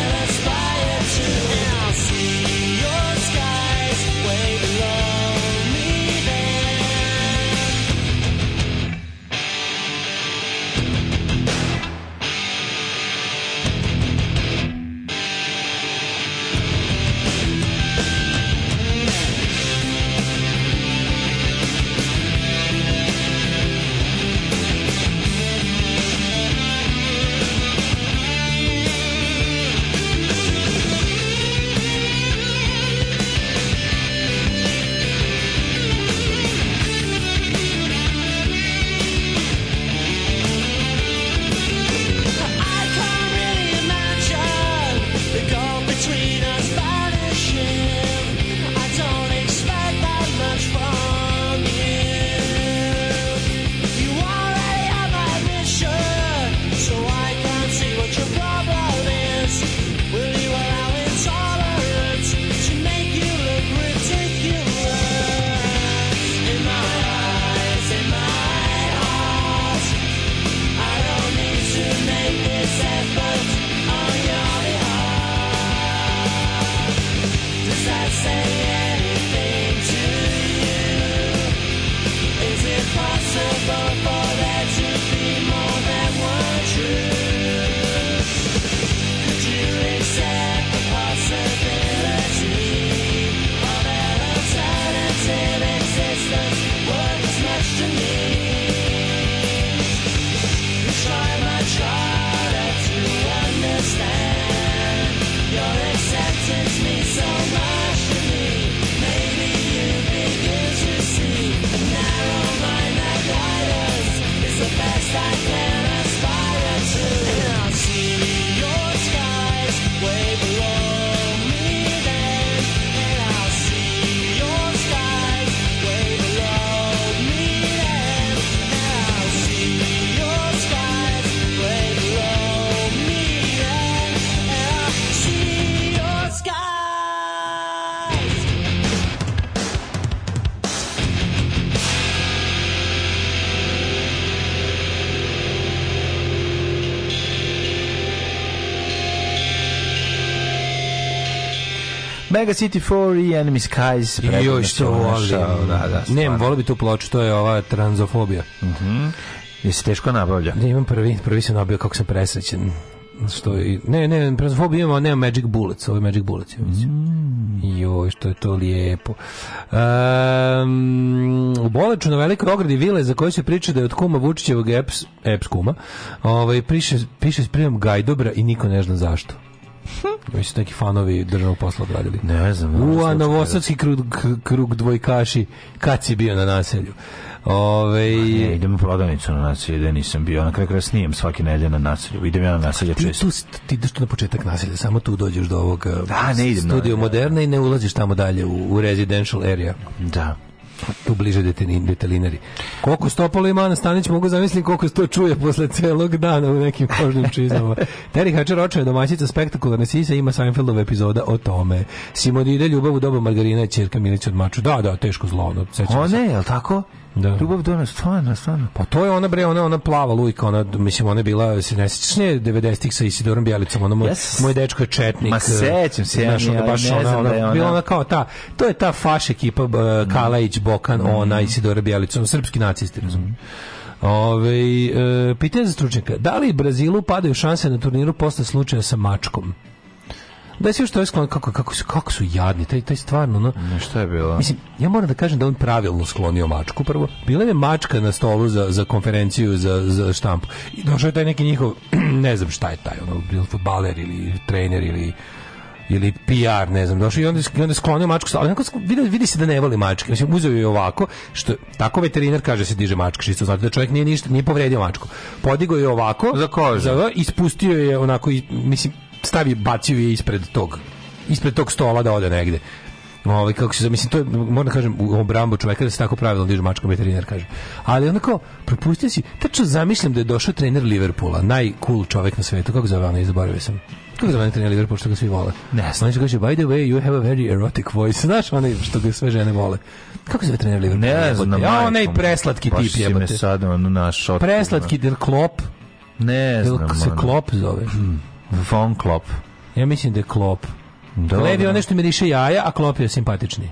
Mega City 4 i e, Enemy Skies. I joj što volim. Da, da, da, da Nemam, volim bi tu ploču, to je ova tranzofobija. Mhm. Je Jesi teško nabavlja? Ne, imam prvi, prvi se nabio kako sam presrećen što i, ne, ne, transfob imamo, ne Magic Bullets, ovo je Magic Bullets, ja Mm. Joj, što je to lijepo. Um, u Boleču na velikoj ogradi vile za koje se priča da je od kuma Vučićevog EPS, EPS kuma, ovaj, piše, piše s prijemom Gajdobra i niko ne zna zašto. Koji su neki fanovi državnog posla odradili? Ne znam. U da novosadski krug, krug dvojkaši, kad si bio na naselju? Ove... Ne, idem u prodavnicu na naselje gde nisam bio. Na kraju kraja snijem svaki nedelje na naselju. Idem ja na naselje ti često. Tu, ti ideš tu na početak naselja, samo tu dođeš do ovog da, ne idem studio na, Moderne i ne ulaziš tamo dalje u, u residential area. Da. Pa, tu bliže detenin, detelinari. Koliko stopalo ima Ana Stanić, mogu zamislim koliko se to čuje posle celog dana u nekim kožnim čizama. Terry Hatcher očaja domaćica spektakularne sise ima Seinfeldova epizoda o tome. Simonide ljubav u dobu margarina i čerka Milica od Maču. Da, da, teško zlo. Ono, o ne, je li tako? Da. Ljubav do nas, stvarno, stvarno. Pa to je ona bre, ona ona plava lujka, ona mislim ona je bila se ne sećaš ne 90-ih sa Isidorom Bjelicom, ona moj, yes. moj dečko je četnik. Ma eh, sećam se, ja, ona baš ona, ona, da ona, bila ona kao ta. To je ta faš ekipa uh, Kalajić, Bokan, mm. ona Isidor Bjelicom, srpski nacisti, razumiješ. Mm. Ove, e, pitanje za stručnjaka. Da li Brazilu padaju šanse na turniru posle slučaja sa mačkom? Da se što je sklonio, kako, kako, su, kako su jadni, taj, taj stvarno, no. Ne, šta je bilo? Mislim, ja moram da kažem da on pravilno sklonio mačku prvo. Bila je mačka na stolu za, za konferenciju, za, za štampu. I došao je taj neki njihov, ne znam šta je taj, ono, bio fudbaler ili trener ili ili PR, ne znam, došao i onda, i onda sklonio mačku, ali onako vidi, vidi se da ne voli mačke, mislim, uzeo je ovako, što, tako veterinar kaže da se diže mačka, što znači da čovjek nije ništa, nije povredio mačku, podigao je ovako, za kožu, za, ispustio je onako, i, mislim, stavi bacivi ispred tog ispred tog stola da ode negde. Ovaj kako se mislim to je, moram da kažem u obrambu čoveka da se tako pravilno diže mačka veterinar kaže. Ali onako propustio si, tačno zamislim da je došao trener Liverpula, najcool čovek na svetu, kako zove onaj, zaboravio sam. Kako zove trener Liverpula što ga svi vole? Ne, znači kaže by the way you have a very erotic voice. Znaš onaj što ga sve žene vole. Kako zove trener Liverpula? Ne znam. Ja, onaj preslatki tip je. me sad ono naš. Preslatki Del Klop. Ne znam. Del se Klop zove. Hmm. Von Klopp. Ja mislim da je Klop. Dobro. Da, nešto je da. miriše jaja, a Klopp je simpatični.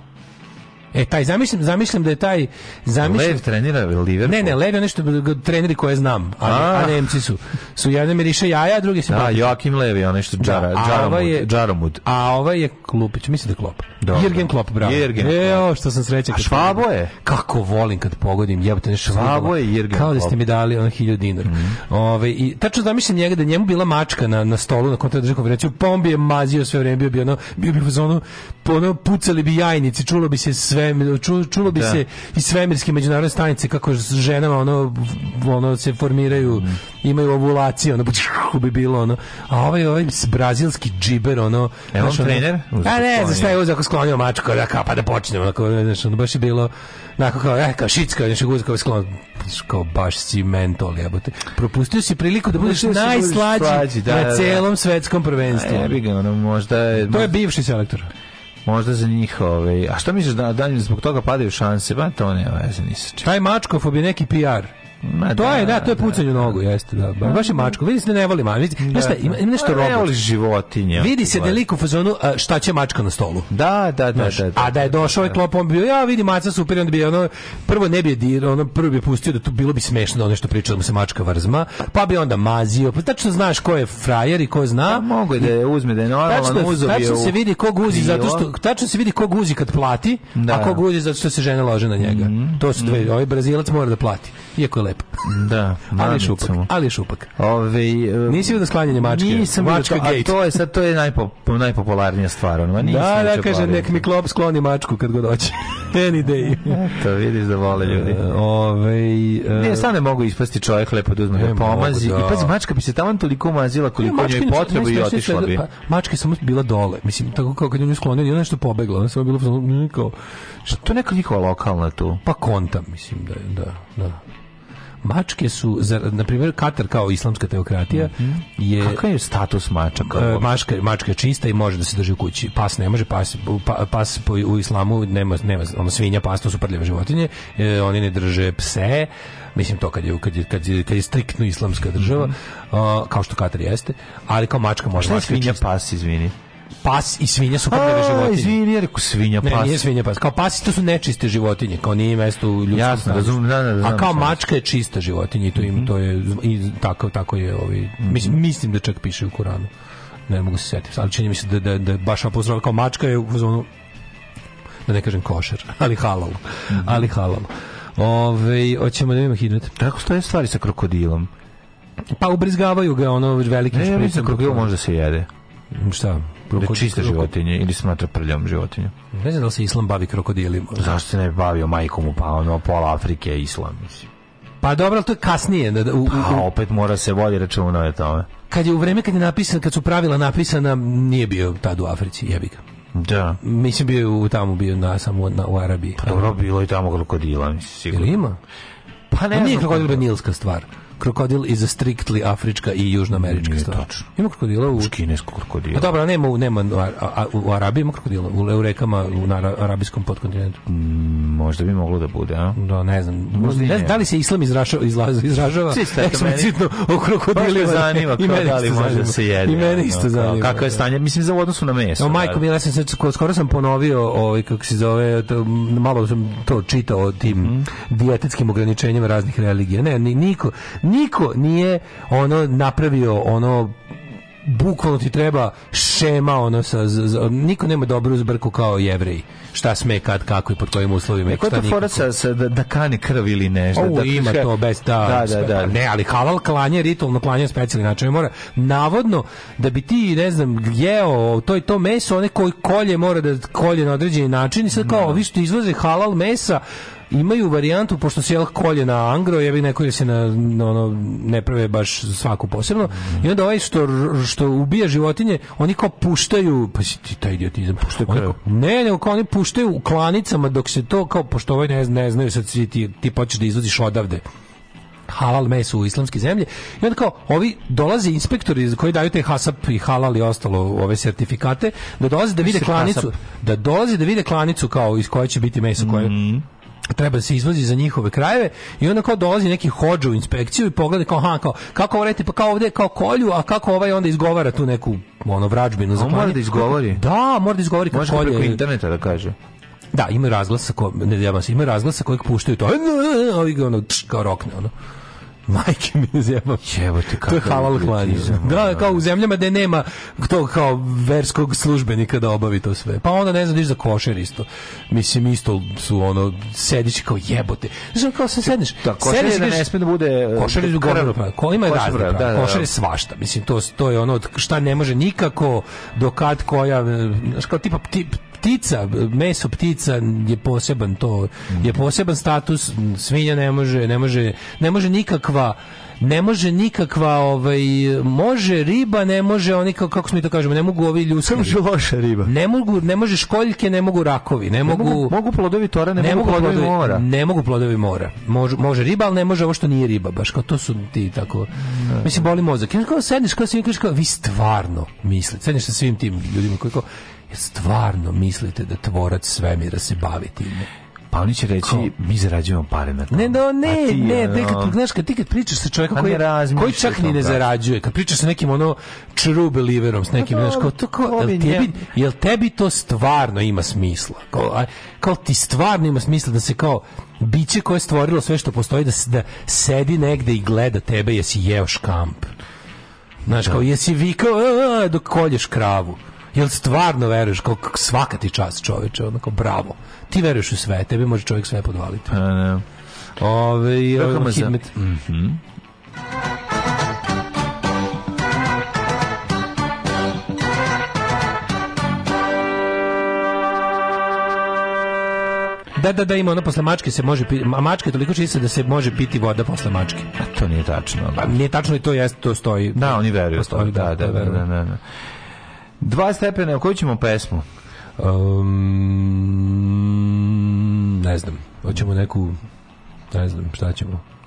E, taj, zamislim, zamislim da je taj... Zamislim, Lev trenira Liverpool? Ne, ne, Lev je nešto treneri koje znam, ali, a, a ah. Nemci su. Su jedan miriše jaja, a drugi se... A, da, Joakim Levi, onaj što džara, da, džaramud, ovaj je, džaramud. A ovaj je Klupić, mislim da je Klop. Jürgen Jirgen Klop, bravo. Jirgen Evo, što sam srećan. A Švabo je? Kako volim kad pogodim, jebote, nešto Švabo je Jirgen Kao da ste mi dali ono 1000 dinara. Mm -hmm. Ove, i, tačno zamislim njega da njemu bila mačka na, na stolu na kontra državu konferenciju, pombi pa je mazio sve vreme, bio bi ono, bio bi u zonu, pucali bi jajnice, čulo bi se sve svemir, ču, čulo bi da. se iz svemirske međunarodne stanice kako ženama ono, ono se formiraju, mm. imaju ovulaciju, ono bi bilo ono. A ovaj, ovaj brazilski džiber, ono... Evo on trener? Ono, a ne, za šta je uzako sklonio mačko, da kao, pa da počnemo, onako, znaš, ono baš je bilo, onako kao, eh, kao šicka, znaš, uzako sklon, kao baš si mentol, jebote. Propustio si priliku da budeš da najslađi slađi, da, na da, da. celom svetskom prvenstvu. A, ja, bi ga, ono, možda... To je bivši selektor možda za njih, ovaj, a šta misliš da, da zbog toga padaju šanse? Ba, to ne, veze ni sa Taj Mačkov bi neki PR. Ma to da, je, da, to je da. pucanje u nogu, jeste, da. da. Baš je mačko. Vidi se da ne voli mačku. Znaš šta, ima, ima nešto robot. Ne voli životinja. Vidi se da lik u fazonu šta će mačka na stolu. Da, da, da. Da, da, a da je došao ovaj klop, on bi bio, ja vidi maca super, onda bi ono, prvo ne bi dirao, ono prvo bi pustio da tu bilo bi smešno da nešto priča da mu se mačka vrzma, pa bi onda mazio. Pa tačno znaš ko je frajer i ko zna. Da, mogu da je uzme, da je normalan bio. Tačno se vidi ko guzi, zato što, tačno se vidi ko guzi kad plati, a ko guzi zato što se žene lože na njega. Mhm. To su dve, mhm. ovaj Brazilac mora da plati. Iako je lep. Da, ali je šupak. Ali je šupak. Ove, uh, Nisi vidio sklanjanje mačke. Nisam mačka to, gate. A to je sad to je najpo, najpopularnija stvar. Ono, nisam da, da, kaže, nek mi klop skloni mačku kad god hoće. Any day. Eto, vidiš da vole ljudi. Uh, ove, uh, ne, sad ne mogu ispasti čovjek lepo da uzme da pomazi. Mogu, da. I pazi, mačka bi se tamo toliko mazila koliko njoj je potreba i otišla bi. Pa, mačka je samo bila dole. Mislim, tako kao kad je nju sklonio, nije nešto pobegla. Ona samo bila kao... Što to neka njihova lokalna tu? Pa konta, mislim da je, da, da mačke su, na primjer, Katar kao islamska teokratija mm -hmm. je... Kakav je status mača? Kao e, mačka, mačka je čista i može da se drži u kući. Pas ne može, pas, pa, pas po, u islamu nema, nema ono, svinja, pas, to su prljave životinje, e, oni ne drže pse, mislim to kad je kad je kad je, kad je striktno islamska država, mm -hmm. a, kao što Katar jeste, ali kao mačka može. Šta je svinja čista? pas, izvini? pas i svinja su prljave životinje. Izvini, reku svinja, pas. Ne, nije svinja, pas. Kao pasi to su nečiste životinje, kao nije mesto u ljudskom Jasno, razum, da, da, A kao mačka je čista životinja i to im to je mhm. i tako tako je ovi. Mhm. Mislim, mislim da čak piše u Kuranu. Ne mogu se setiti, ali čini mi se da da da baš apostol kao mačka je u zonu da ne kažem košer, ali halal. Mm -hmm. Ali halal. Ove, hoćemo da imamo hidnet. Tako stoje stvari sa krokodilom. Pa ubrizgavaju ga ono veliki špricom. Ne, mislim, krokodil može da se jede. Šta? krokodil, da čiste životinje ili smatra prljom životinjom. Ne znam da li se islam bavi krokodilima. Zašto se ne bavio majkom u pa ono pola Afrike je islam, mislim. Pa dobro, to je kasnije. Da, u, pa opet mora se vodi računa o tome. Kad je u vreme kad je napisan, kad su pravila napisana, nije bio tad u Africi, jebi Da. Mislim bio u tamo bio na samo na u Arabiji. Pa dobro bilo i tamo krokodila, mislim sigurno. Ili ima? Pa ne, pa nije krokodil pa- nilska stvar krokodil iz strictly afrička i južnoamerička stvar. Točno. Ima krokodila u... kineskom kinesku krokodila. A dobro, nema, nema u, u Arabiji ima krokodila, u, u rekama u, na arabijskom podkontinentu. Mm, možda bi moglo da bude, a? Da, ne znam. Možda ne, da li se islam izražava, izlazi izražava eksplicitno o krokodilu Pa zanima kao da li može da se jede. I meni isto no, zanima. Kako je da. stanje, mislim za odnosu na meso. O, da. majko, ja sam skoro sam ponovio ovaj, kako se zove, to, malo sam to čitao o tim mm. dijetetskim ograničenjima raznih religija. Ne, niko, Niko nije ono napravio ono bukvalno ti treba šema ono sa, z, niko nema dobru zbrku kao jevreji šta sme kad kako i pod kojim uslovima kako to fora sa, sa da, da kane krv ili ne o, da, da ima da, to bez da, da, da, da, ne ali halal klanje ritualno klanje specijalni način mora navodno da bi ti ne znam jeo to i to meso one koji kolje mora da kolje na određeni način i sad kao no. Da. ovi što izvoze halal mesa imaju varijantu, pošto se jel kolje na angro, jebi neko je se na, na, ono, ne prave baš svaku posebno, mm. i onda ovaj što, što ubija životinje, oni kao puštaju, pa si ti taj idiotizam, puštaju kao, ne, ne kao oni puštaju u klanicama, dok se to kao, pošto ovaj ne, ne znaju, sad ti, ti, ti počeš da izvodiš odavde halal meso u islamske zemlje. I onda kao, ovi dolaze inspektori koji daju te hasap i halal i ostalo ove sertifikate, da dolaze da vide klanicu, da dolaze da vide klanicu kao iz koje će biti meso koje... Mm treba da se izvozi za njihove krajeve i onda kao dolazi neki hođa u inspekciju i pogleda kao ha kao kako ovo ovaj pa kao ovde kao kolju a kako ovaj onda izgovara tu neku ono vrađbinu za mora da izgovori da mora da izgovori kao kolje preko interneta da kaže da ima razglasa ko ne ja ima razglasa kojeg puštaju to a ovi ga ono tš, kao rokne ono Majke mi zjebam. Jebote, kako. To je halal klanizam. Da, kao u zemljama gde nema to kao verskog službenika da obavi to sve. Pa onda ne znam, za košer isto. Mislim, isto su ono, sedići kao jebote. Znaš, kao se sediš. Da, košer je da ne sme da bude... E, košer je dugovno, pa ko ima razlika. Da, da, da, košer je svašta. Mislim, to, to je ono šta ne može nikako, dokad koja, e, znaš, kao tipa, tip, ptica, meso ptica je poseban to, je poseban status, svinja ne može, ne može, ne može nikakva ne može nikakva ovaj može riba ne može oni kako, kako mi to kažemo ne mogu ovi ljudski samo loša riba ne mogu ne može školjke ne mogu rakovi ne, ne mogu, mogu mogu plodovi tora ne, ne mogu plodovi, plodovi, mora ne mogu plodovi mora može, može riba ali ne može ovo što nije riba baš kao to su ti tako ne. mislim boli mozak ja kao sedneš kao svi kao vi stvarno mislite sediš sa svim tim ljudima koji kao stvarno mislite da tvorac svemira se bavi time? Pa oni će reći, Ko? mi zarađujemo pare na to. Ne, no, da, ne, ti, ne, ne, kad, znaš, kad ti kad pričaš sa čovjekom pa koji, koji čak ni ne zarađuje, kad pričaš sa nekim ono true believerom, s nekim, pa znaš, kao, to, kao, jel, tebi, jel tebi to stvarno ima smisla? Kao, kao ti stvarno ima smisla da se kao, biće koje je stvorilo sve što postoji, da, da sedi negde i gleda tebe, jesi jeo škamp. Znaš, kao, da. jesi vikao, dok kolješ kravu. Jel stvarno veruješ kao svaka ti čas čoveče, onako bravo. Ti veruješ u sve, tebi može čovjek sve podvaliti. A e, ne. Ove, i ono, mhm. Da, da, da, ima ono posle mačke se može piti, a mačke je toliko čista da se može piti voda posle mačke. A to nije tačno. Pa nije tačno i to jeste, to stoji. Da, oni veruju to, stoji, da, da, da, da, da, da, da. Dva stepena, o koju ćemo pesmu? Um, ne znam. Hoćemo neku... Ne znam, šta ćemo?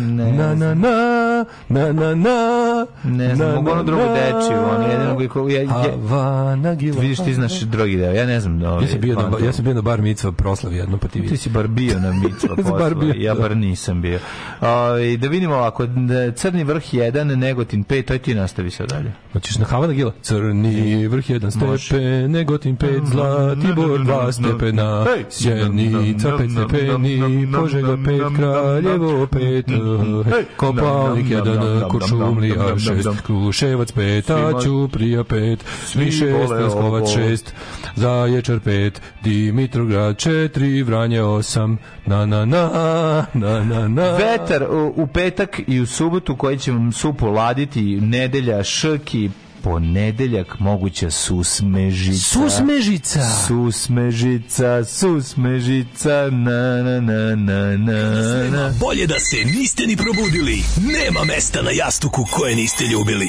Ne na, na, na, na, na, na. Ne znam, na, mogu ono drugo deči, on jedino bi ko... je Havana, Gila. Vidiš, ti znaš drugi deo, ja ne znam. Ovaj, ja, sam bio na, ja sam bio na bar micva proslavi jedno, pa ti vidio. Ti si bar bio na micva proslavi, ja bar nisam bio. aj da vidimo ako Crni vrh 1, Negotin 5, to ti nastavi sad dalje. Hoćeš na Havana, Gila? Crni vrh 1 stepe, Negotin 5, Zlatibor 2 stepena, Sjenica 5 stepeni, Požega 5, Kraljevo 5, kopao jedan kuršumli, a šest kuševac peta, ćuprija pet, svi šest, leskovac šest, zaječar pet, Dimitrograd četiri, Vranje osam, na na na, na na na. Vetar u petak i u subotu koji će vam supu laditi, nedelja, ški, ponedeljak moguća susmežica. Susmežica! Susmežica, susmežica, na, na, na, na, na, na. Bolje da se niste ni probudili. Nema mesta na jastuku koje niste ljubili.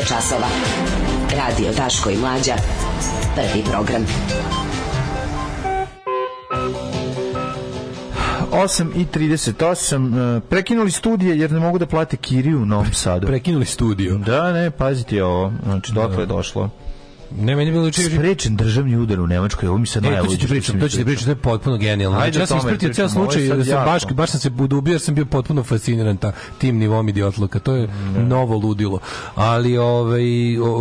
je časova. Radio Daško i Mlađa. Prvi program. 8 i 38. E, prekinuli studije jer ne mogu da plate kiriju u Novom Sadu. Prekinuli studiju. Da, ne, pazite ovo. Znači, dokle je da. došlo. Ne, meni bilo učio. Sprečen državni udar u Nemačkoj, ovo mi se najavljuje. To ćete pričam, to ćete pričati, to je potpuno genijalno. Ajde, znači, ja sam ispratio ceo slučaj, ja da sam baš, baš sam se budubio, sam bio potpuno fasciniran ta tim nivom idiotluka. To je da. novo ludilo. Ali ovaj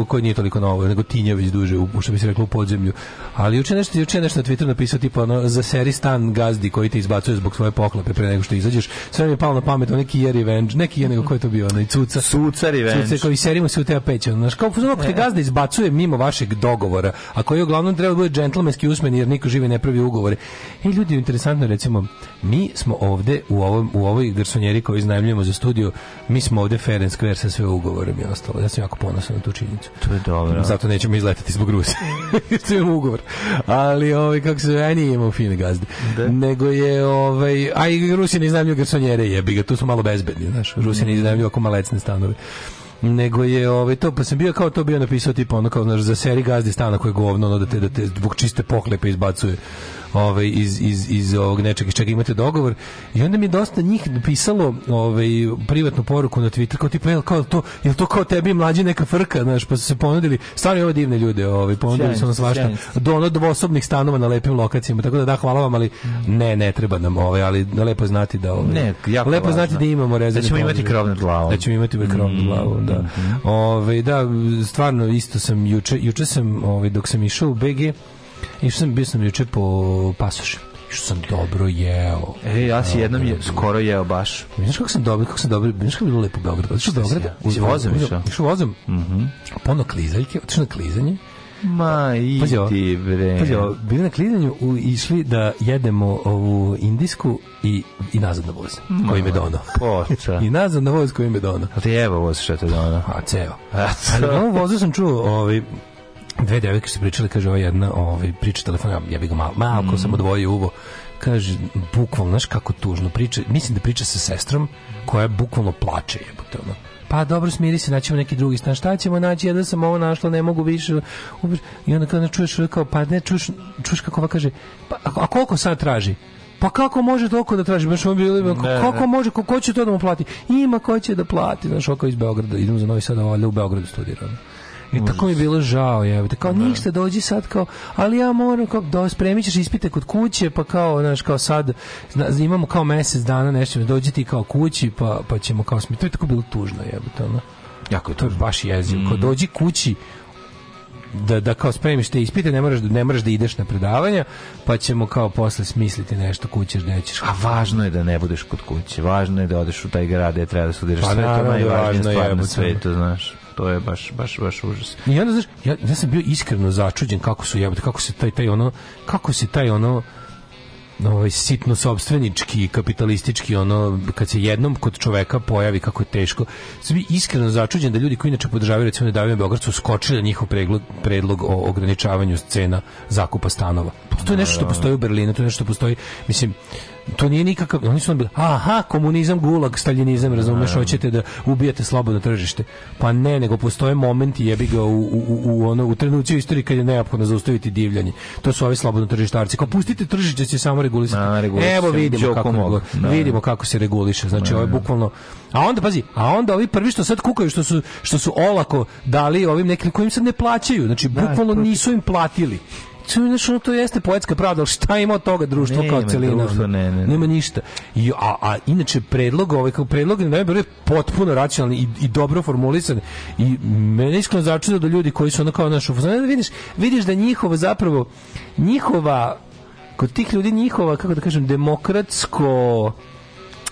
koji nije toliko novo, nego Tinja već duže, u, što bi se reklo podzemlju. Ali juče nešto, juče nešto na Twitteru napisao tipa ono za seri stan gazdi koji te izbacuje zbog svoje poklope pre nego što izađeš. Sve mi je palo na pamet neki je revenge, neki je nego ko je to bio, onaj cuca. Suca revenge. Cuca koji serimo se u te pećinu. Znaš, kao fuzon te e. gazda izbacuje mimo vaše vašeg dogovora, a koji uglavnom treba da bude džentlmenski usmeni jer niko živi ne pravi ugovore. I ljudi, interesantno recimo, mi smo ovde u ovom u ovoj garsonjeri koju iznajmljujemo za studio, mi smo ovde fair and square sa sve ugovorima i ostalo. Ja sam jako ponosan na tu činjenicu. To je dobro. Zato nećemo izletati zbog Rusa. Isto imamo ugovor. Ali ovaj kako se ja nije imao fine gazde. De. Da. Nego je ovaj aj Rusi ne iznajmljuju garsonjere, jebi ga, tu su malo bezbedni, znaš. Rusi ne iznajmljuju ako malecne stanove nego je ovaj to pa sam bio kao to bio napisao tipa ono kao znaš za seri gazdi stana koje govno ono da te da te zbog čiste pohlepe izbacuje ovaj, iz, iz, iz ovog nečeg iz čega imate dogovor. I onda mi je dosta njih napisalo ovaj, privatnu poruku na Twitter, kao tipa, jel, kao, to, jel to kao tebi mlađi neka frka, znaš, pa su se ponudili, stvarno ove divne ljude, ovaj, ponudili su nam svašta, do ono dvosobnih stanova na lepim lokacijama, tako da da, hvala vam, ali mm. ne, ne treba nam ovaj, ali lepo je znati da ovaj, ne, jako lepo je znati da imamo rezervne. Da ćemo imati krov nad glavom. Da ćemo imati krov nad mm-hmm. glavom, da. Ove, ovaj, da, stvarno isto sam juče, juče sam, ovaj, dok sam išao u BG, Išao sam, bio sam juče po pasošu. Što sam dobro jeo. E, ja si jednom je, skoro jeo baš. Znaš kako sam dobro, kako sam dobro, znaš kako je bilo lepo u Beogradu. Otišao u Beograd, si vozom išao. Išao vozom, mhm. pono klizaljke, otišao na klizanje. Ma, i ti bre. Pazi, bili na klizanju, u, išli da jedemo ovu indisku i, i nazad na voz, Ma, koji me dono. Poča. I nazad na voz koji me dono. A ti evo voz što te dono? A ceo. A, ceo. Ali u ovom vozu sam čuo, ovaj, dve devojke su pričale, kaže, ova jedna ovaj, priča telefona, ja bih ga malo, malo mm. sam odvojio uvo, kaže, bukvalno, znaš kako tužno priča, mislim da priča sa sestrom, koja bukvalno plače, jebote, ono, pa dobro smiri se, naćemo neki drugi stan, šta ćemo naći, ja da sam ovo našla, ne mogu više. I onda kada čuješ, kao, pa ne, čuš, čuješ kako ova kaže, pa, a koliko sad traži? Pa kako može toliko da traži? Baš on bili, kako može, ko, ko će to da mu plati? Ima ko će da plati, znaš, oko iz Beograda, idem za Novi Sad, ali u Beogradu studiramo. I tako mi je bilo žao, je. Kao da. ništa dođi sad kao, ali ja moram kao da spremićeš ispite kod kuće, pa kao, znaš, kao sad zna, imamo kao mesec dana nešto, dođi ti kao kući, pa pa ćemo kao smeti. To je tako bilo tužno, je, ono. Jako je to je baš jezivo. Mm. Kao mhm. dođi kući, da, da kao spremiš te ispite, ne moraš, da, ne moraš da ideš na predavanja, pa ćemo kao posle smisliti nešto kućeš nećeš. A važno je da ne budeš kod kuće, važno je da odeš u taj grad gde treba da studiraš, pa, sve to najvažnija stvar na svetu, znaš to je baš baš baš užas. I onda znaš, ja, ja sam bio iskreno začuđen kako su jebote, kako se taj taj ono kako se taj ono ovaj sitno sobstvenički kapitalistički ono kad se jednom kod čoveka pojavi kako je teško sam bi iskreno začuđen da ljudi koji inače podržavaju recimo Davija Beograd su skočili na njihov predlog, predlog o ograničavanju cena zakupa stanova to je nešto što da, da, da. postoji u Berlinu to je nešto što postoji mislim to nije nikakav, oni su bili, aha, komunizam, gulag, staljinizam, razumeš, da. hoćete da ubijete slobodno tržište. Pa ne, nego postoje momenti jebi ga u, u, u, ono, u trenuciju istorije kad je neophodno zaustaviti divljanje. To su ovi slobodno tržištarci. Kao pustite tržište će samo regulisati. Evo vidimo kako, mogu. Da, da. vidimo kako se reguliše. Znači, ovo je bukvalno a onda pazi, a onda ovi prvi što sad kukaju što su što su olako dali ovim nekim kojim se ne plaćaju. Znači bukvalno nisu im platili to, to jeste poetska pravda, ali šta ima od toga društvo ne, kao celina? Društvo, ne, ne, Nema ništa. I, a, a inače, predlog, ovaj, kao predlog ne, je potpuno racionalni i, i dobro formulisan. I mene iskreno začudo da ljudi koji su ono kao našo... upoznani, vidiš, vidiš da njihova zapravo, njihova, kod tih ljudi njihova, kako da kažem, demokratsko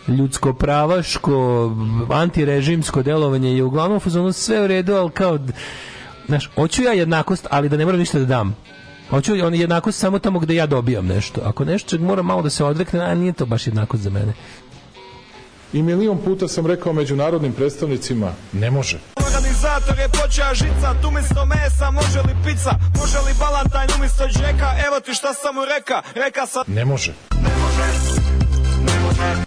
ljudsko pravaško antirežimsko delovanje je uglavnom ono sve u redu, al kao znaš, hoću ja jednakost, ali da ne moram ništa da dam. Hoću on je jednako samo tamo gde ja dobijam nešto. Ako nešto moram malo da se odrekne, a nije to baš jednako za mene. I milion puta sam rekao međunarodnim predstavnicima, ne može. Organizator je počeo žica, tu misto mesa, može li pizza, može li balantajn umisto džeka, evo ti šta sam mu reka, reka sa... Ne može. Ne može, ne može.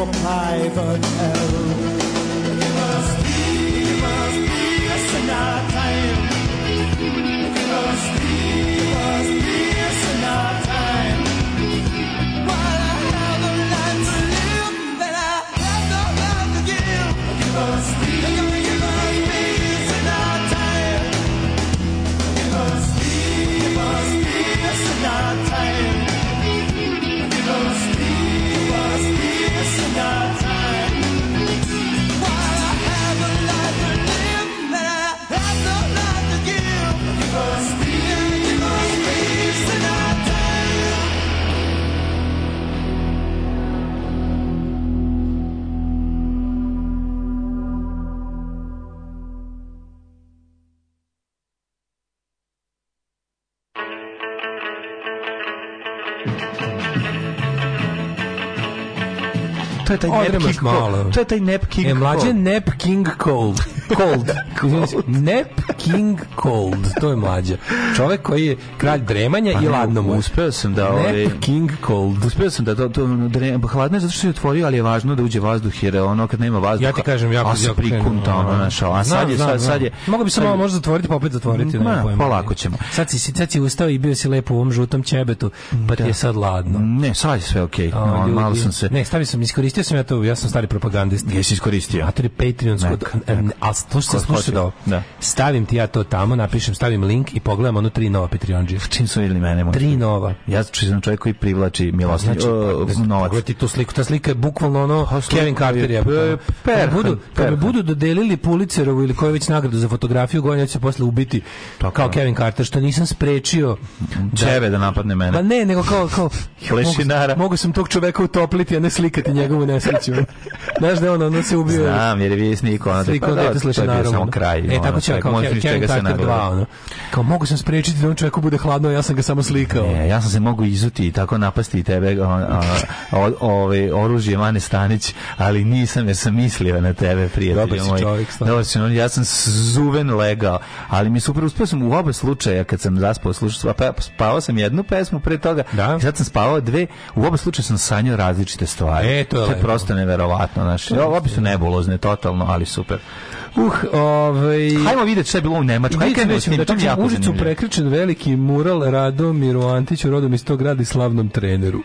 a private airplane. je taj Nep King Cold. To je taj Nep King e, mlađe Nep King Cold. Cold. cold. Nep King Cold. To je mlađe. Čovjek koji je kralj dremanja pa, i ladno mu. Uspeo sam da... Nep ovaj, King Cold. Uspeo sam da to... to dre, hladno je zato što je otvorio, ali je važno da uđe vazduh, jer ono kad nema vazduha... Ja ti kažem, ja... Asa prikunta, ono, našao. A sad je, sad, sad je... Mogu bi malo možda zatvoriti, pa opet zatvoriti. Ma, polako ćemo. Sad si, sad si ustao i bio si lepo u ovom žutom ćebetu, pa ti je da. sad ladno. Ne, sad je sve okej. Okay. No, malo sam se... Ne, stavio sam, iskoristio sam ja to, ja sam stari propagandist. Jesi iskoristio? A to je Patreonsko, ali to što se sluša da, Stavim ti ja to tamo, napišem, stavim link i pogledam ono tri nova Patreonđe. Čim su vidjeli mene? Tri nova. Ja sam čovjek koji privlači milostiv znači, uh, novac. Znači, ti tu sliku, ta slika je bukvalno ono ha, pa, Kevin Carter je. Kad budu, kad mi budu dodelili Pulitzerovu ili koju već nagradu za fotografiju, gonja će posle ubiti kao Kevin Carter, što nisam sprečio. Čebe da-, da napadne mene. Pa ne, nego kao, kao, mogu, mogu sam tog čoveka utopliti, a ne slikati njegovu ne nesreću. Znaš da on, ono se ubio. Znam, jer je vjesnik, ono te, pa da, to je bio samo kraj. E, tako će, kao Kevin Carter 2, ono. Kao, mogu sam sprečiti da on čovjeku bude hladno, ja sam ga samo slikao. Ne, ja sam se mogu izuti i tako napasti tebe, ove, ovaj, oružje Mane Stanić, ali nisam, jer sam mislio na tebe, prijatelj moj. Čovjek, Dobar si čovjek, ja sam zuven legao, ali mi super uspio sam u oba slučaja kad sam zaspao, slušao, pa, spavao sam jednu pesmu pre toga da? i sad sam spavao dve, u oba slučaja sam sanjao različite stvari. E, to je, to je prosto neverovatno, znaš. Obi su nebulozne totalno, ali super. Uh, ovaj Hajmo videti šta je bilo u Nemačkoj. Ajde krenemo s tim, to Užicu veliki mural Radomiru Antiću, rodom iz tog grada i slavnom treneru.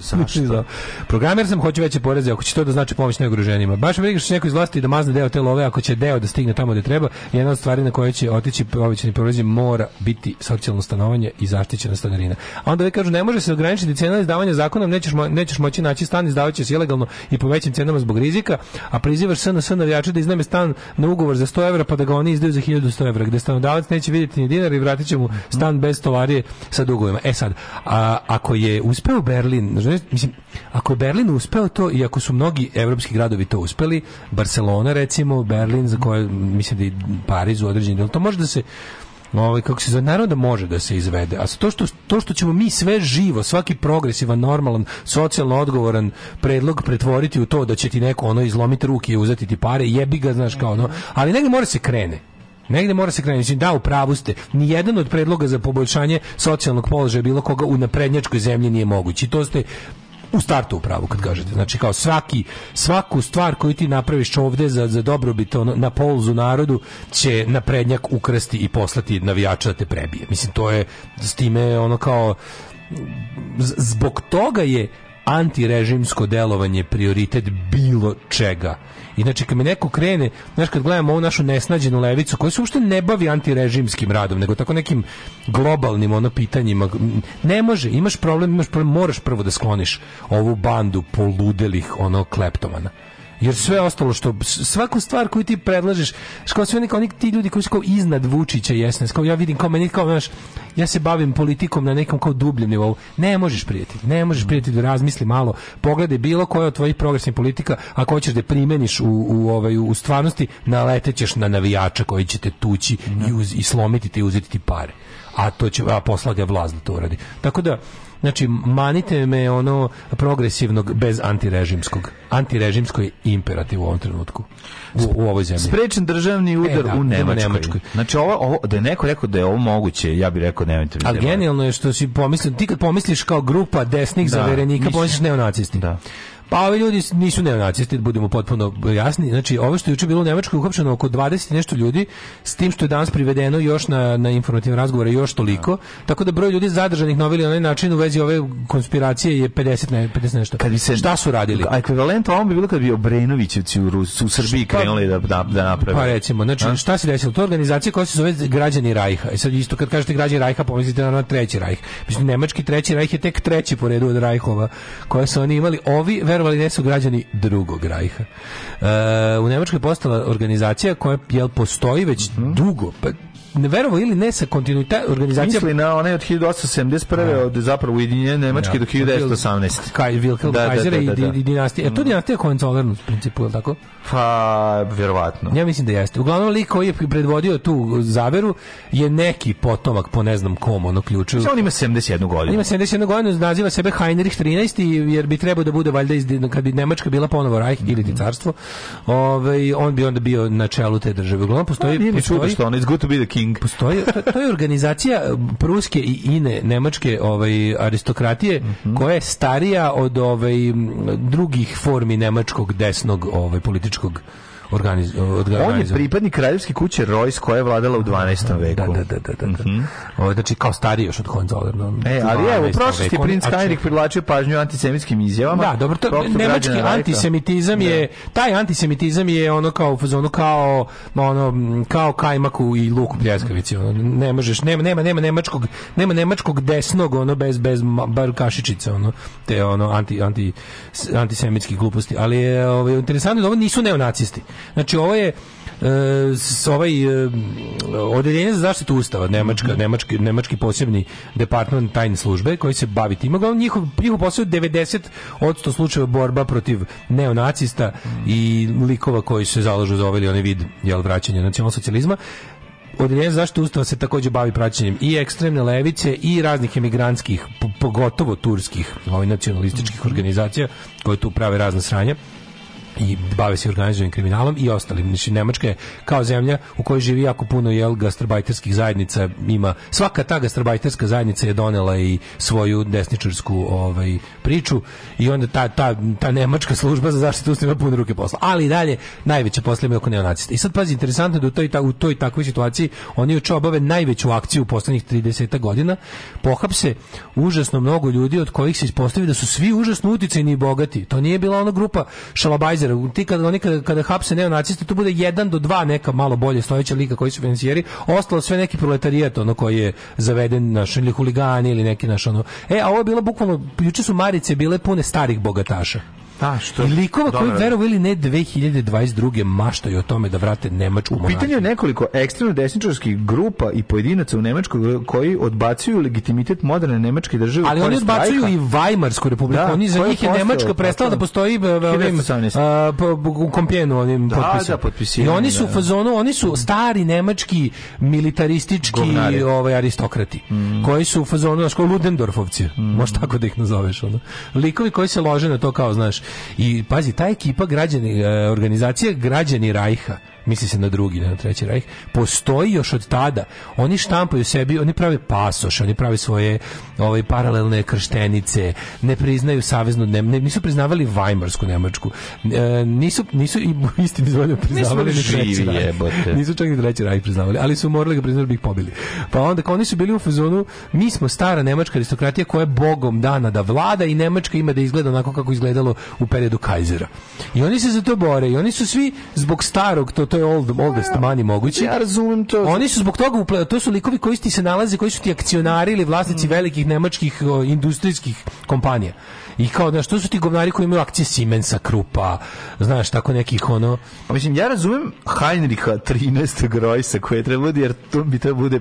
Zašto? Programer sam, hoću veće poreze, ako će to da znači pomoć najugroženijima. Baš briga što će neko iz vlasti da mazne deo te love, ako će deo da stigne tamo gde treba, jedna od stvari na koje će otići povećani porezi mora biti socijalno stanovanje i zaštićena stanarina. A onda vi kažu, ne može se ograničiti cena izdavanja zakonom, nećeš, mo nećeš moći naći stan, izdavat se ilegalno i po većim cenama zbog rizika, a prizivaš SNS navijače da izname stan na ugovor za 100 evra, pa da ga oni izdaju za 1100 evra, gde stanodavac neće vidjeti ni dinar i vratit će mu stan bez tovarije sa dugovima. E sad, a, ako je u uspeo Berlin, mislim, ako je Berlin uspeo to i ako su mnogi evropski gradovi to uspeli, Barcelona recimo, Berlin za koje mislim da i Pariz u određenim, to može da se ovaj kako se zove, naravno da može da se izvede. A to što to što ćemo mi sve živo, svaki progresivan, normalan, socijalno odgovoran predlog pretvoriti u to da će ti neko ono izlomiti ruke i uzeti ti pare, jebi ga, znaš kao ono. Mhm. Ali negdje mora se krene. Negde mora se krenuti. Da, u pravu ste. Nijedan od predloga za poboljšanje socijalnog položaja bilo koga u naprednjačkoj zemlji nije moguć. I to ste u startu upravo kad kažete. Znači kao svaki svaku stvar koju ti napraviš ovde za za dobrobit ono, na polzu narodu će naprednjak ukrasti i poslati navijača da te prebije. Mislim to je s time ono kao zbog toga je antirežimsko delovanje prioritet bilo čega Inače, kad mi neko krene, znaš kad gledamo ovu našu nesnađenu levicu koja se uopšte ne bavi antirežimskim radom, nego tako nekim globalnim ono pitanjima, ne može, imaš problem, imaš problem, moraš prvo da skloniš ovu bandu poludelih ono kleptomana. Jer sve ostalo što svaku stvar koju ti predlažeš, što sve neki oni ti ljudi koji su kao iznad Vučića jesne, kao ja vidim kao meni kao znaš, ja se bavim politikom na nekom kao dubljem nivou. Ne možeš prijeti, ne možeš prijeti da razmisli malo, pogledaj bilo koje od tvojih progresnih politika, ako hoćeš da primeniš u u ovaj u stvarnosti, naletećeš na navijača koji će te tući i, uz, i slomiti te i uzeti ti pare. A to će a posla ga vlast da to uradi. Tako da Znači, manite me ono progresivnog bez antirežimskog. Antirežimsko je imperativ u ovom trenutku. U, u ovoj zemlji. Sprečen državni e, udar e, da, u Nemačkoj. Nemačkoj. Znači, ovo, ovo, da je neko rekao da je ovo moguće, ja bih rekao nemojte da mi. genijalno je što si pomislio, ti kad pomisliš kao grupa desnih da, zaverenika, pomisliš neonacisti. Da. Pa ovi ljudi nisu neonacisti, da budemo potpuno jasni. Znači, ovo što je juče bilo u Nemačkoj uhapšeno oko 20 nešto ljudi, s tim što je danas privedeno još na, na informativne razgovore još toliko. Ja. Da. Tako da broj ljudi zadržanih na ovaj način u vezi ove konspiracije je 50, ne, 50 nešto. Kad bi se, Šta su radili? A ekvivalent ovom bi bilo kad bi Obrenovicevci u, u Srbiji krenuli da, da, da naprave. Pa recimo, znači, A? šta se desilo? To je organizacija koja se zove Građani Rajha. I e sad isto kad kažete Građani Rajha, pomislite na Treći Rajh. Mislim, Nemački Treći Rajh je tek treći po redu od Rajhova koje su oni imali. Ovi verovali ne su građani drugog rajha. Uh, u Nemačkoj je postala organizacija koja jel, postoji već mm -hmm. dugo, pa verovo ili ne sa kontinuitetom organizacija misli na one od 1871. od zapravo ujedinjenja Nemačke do 1918. Kaj Wilhelm da, da Kaiser da, i, da, i dinastija. Je to mhm. dinastija Hohenzollern u principu, je li tako? Pa, verovatno. Ja mislim da jeste. Uglavnom, lik koji je predvodio tu zaveru je neki potomak po ne znam kom, ono ključu. Znači, on ima 71 godinu. ima 71 godinu, naziva sebe Heinrich 13. jer bi trebao da bude valjda iz, kad bi Nemačka bila ponovo rajh mm ili mhm. carstvo, ovaj, on bi onda bio na čelu te države. Uglavnom, postoji... Pa, postoji, što on, it's good to be the king Schilling. Postoji, to, je organizacija eh, pruske i ine nemačke ovaj, aristokratije mm -hmm. koja je starija od ovaj, drugih formi nemačkog desnog ovaj, političkog organiz, organizam. On je pripadnik kraljevske kuće Rojs koja je vladala u 12. Da, veku. Da, da, da, da. da. Mm -hmm. Znači kao stariji još od Hohenzollerna. E, ali evo, u prošlosti princ Heinrich privlačio pažnju antisemitskim izjavama. Da, dobro, to, nemački antisemitizam da. je taj antisemitizam je ono kao u fazonu kao ono kao kajmaku i luku pljeskavici, ono ne možeš, nema nema nema nemačkog, nema nemačkog desnog ono bez bez bar kašičice ono te ono anti anti antisemitski gluposti, ali je ovaj interesantno da ovo nisu neonacisti. Znači, ovo je e, s ovaj e, odeljenje za zaštitu ustava nemačka mhm. nemački nemački posebni departman tajne službe koji se bavi tim uglavnom njihov njihov posao 90% slučajeva borba protiv neonacista i likova koji se zalažu za ovaj onaj vid jel vraćanja nacionalsocijalizma Odeljenje za zaštitu ustava se takođe bavi praćenjem i ekstremne levice i raznih emigrantskih, pogotovo turskih, ovih ovaj, nacionalističkih mhm. organizacija koje tu prave razne sranja i bave se organizovanim kriminalom i ostalim. Znači, Nemačka je kao zemlja u kojoj živi jako puno jel, gastrobajterskih zajednica. Ima, svaka ta gastrobajterska zajednica je donela i svoju desničarsku ovaj, priču i onda ta, ta, ta Nemačka služba za zaštitu usta ima puno ruke posla. Ali dalje, najveće posle ima oko neonacista. I sad, pazi, interesantno je da u toj, ta, u toj takvoj situaciji oni još obave najveću akciju u poslednjih 30 godina. Pohapse užasno mnogo ljudi od kojih se ispostavi da su svi užasno uticajni i bogati. To nije bila ona grupa šalabajza obzira, ti kada, oni kada, kada hapse neonaciste, tu bude jedan do dva neka malo bolje stojeća lika koji su financijeri, ostalo sve neki proletarijat, ono koji je zaveden, naš, ili huligani, ili neki naš, ono. E, a ovo je bilo bukvalno, juče su Marice bile pune starih bogataša. Pa što? I likova koji verovo ili ne 2022. maštaju o tome da vrate Nemačku monarhiju. Pitanje je nekoliko ekstremno desničarskih grupa i pojedinaca u Nemačkoj koji odbacuju legitimitet moderne nemačke države. Ali oni odbacuju strajka. i Weimarsku republiku. Da, oni za njih je Nemačka prestala da postoji e, e, ovim u kompjenu onim da, potpisom. Da, potpisijem, I oni su u da, da. fazonu, oni su stari nemački militaristički Govnari. ovaj aristokrati mm. koji su u fazonu, kao Ludendorfovci. Mm. Možeš tako da ih nazoveš onda. Likovi koji se lože na to kao, znaš, I pazi, ta ekipa građani, e, organizacija građani Rajha, misli se na drugi, ne na treći rajh, postoji još od tada. Oni štampaju sebi, oni prave pasoš, oni prave svoje ovaj, paralelne krštenice, ne priznaju saveznu, ne, nisu priznavali Weimarsku Nemačku, e, nisu, nisu i isti zvoljno da priznavali nisu ni treći rajh. Nisu čak ni treći rajh priznavali, ali su morali ga priznavati da bi ih pobili. Pa onda kao oni su bili u fazonu, mi smo stara nemačka aristokratija koja je bogom dana da vlada i Nemačka ima da izgleda onako kako izgledalo u periodu Kajzera. I oni se za to bore i oni su svi zbog starog to to je old, oldest money moguće. Ja razumem to. Oni su zbog toga uple, to su likovi koji ti se nalaze, koji su ti akcionari ili vlasnici mm. velikih nemačkih o, industrijskih kompanija. I kao, znaš, to su ti govnari koji imaju akcije Siemensa Krupa, znaš, tako nekih ono... A mislim, ja razumem Heinricha 13. Rojsa koji je trebalo jer to bi to bude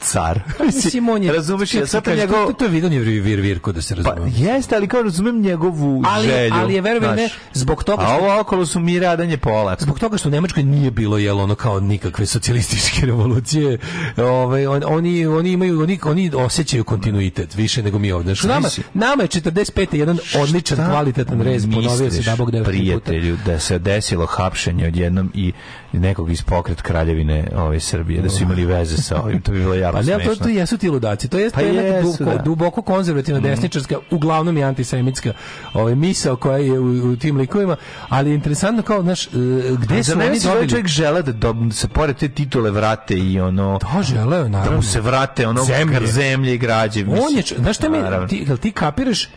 car. Pa mislim, on je... Razumeš, ja sad njegov... To, to je vidio nije vir, vir, virko da se razume. Pa, jeste, ali kao razumem njegovu ali, želju. Ali je, verujem, ne, zbog toga... Što... A ovo okolo su mi radanje pola. Zbog toga što u Nemačkoj nije bilo, jel, ono, kao nikakve socijalističke revolucije, ovaj, on, oni, oni imaju, oni, oni osjećaju kontinuitet više nego mi ovdje. Nama, nama je 45 jedan odličan, kvalitetan rez, ponovio se da Bog da prijatelju, da se desilo hapšenje odjednom i nekog iz pokret kraljevine ove Srbije, da su imali veze sa ovim, to bi bilo jako pa, smešno. To, to jesu ti ludaci, to je pa jesu, duboko, da. duboko konzervativna, mm. desničarska, uglavnom i antisemitska ovaj, misao koja je u, u, tim likovima, ali je interesantno kao, znaš, e, gde pa su oni ovaj dobili... čovjek žele da, do, se pored te titule vrate i ono... To žele, naravno. Da mu se vrate ono zemlje, zemlje i građe. On je, znaš što mi, ti, ti kapiraš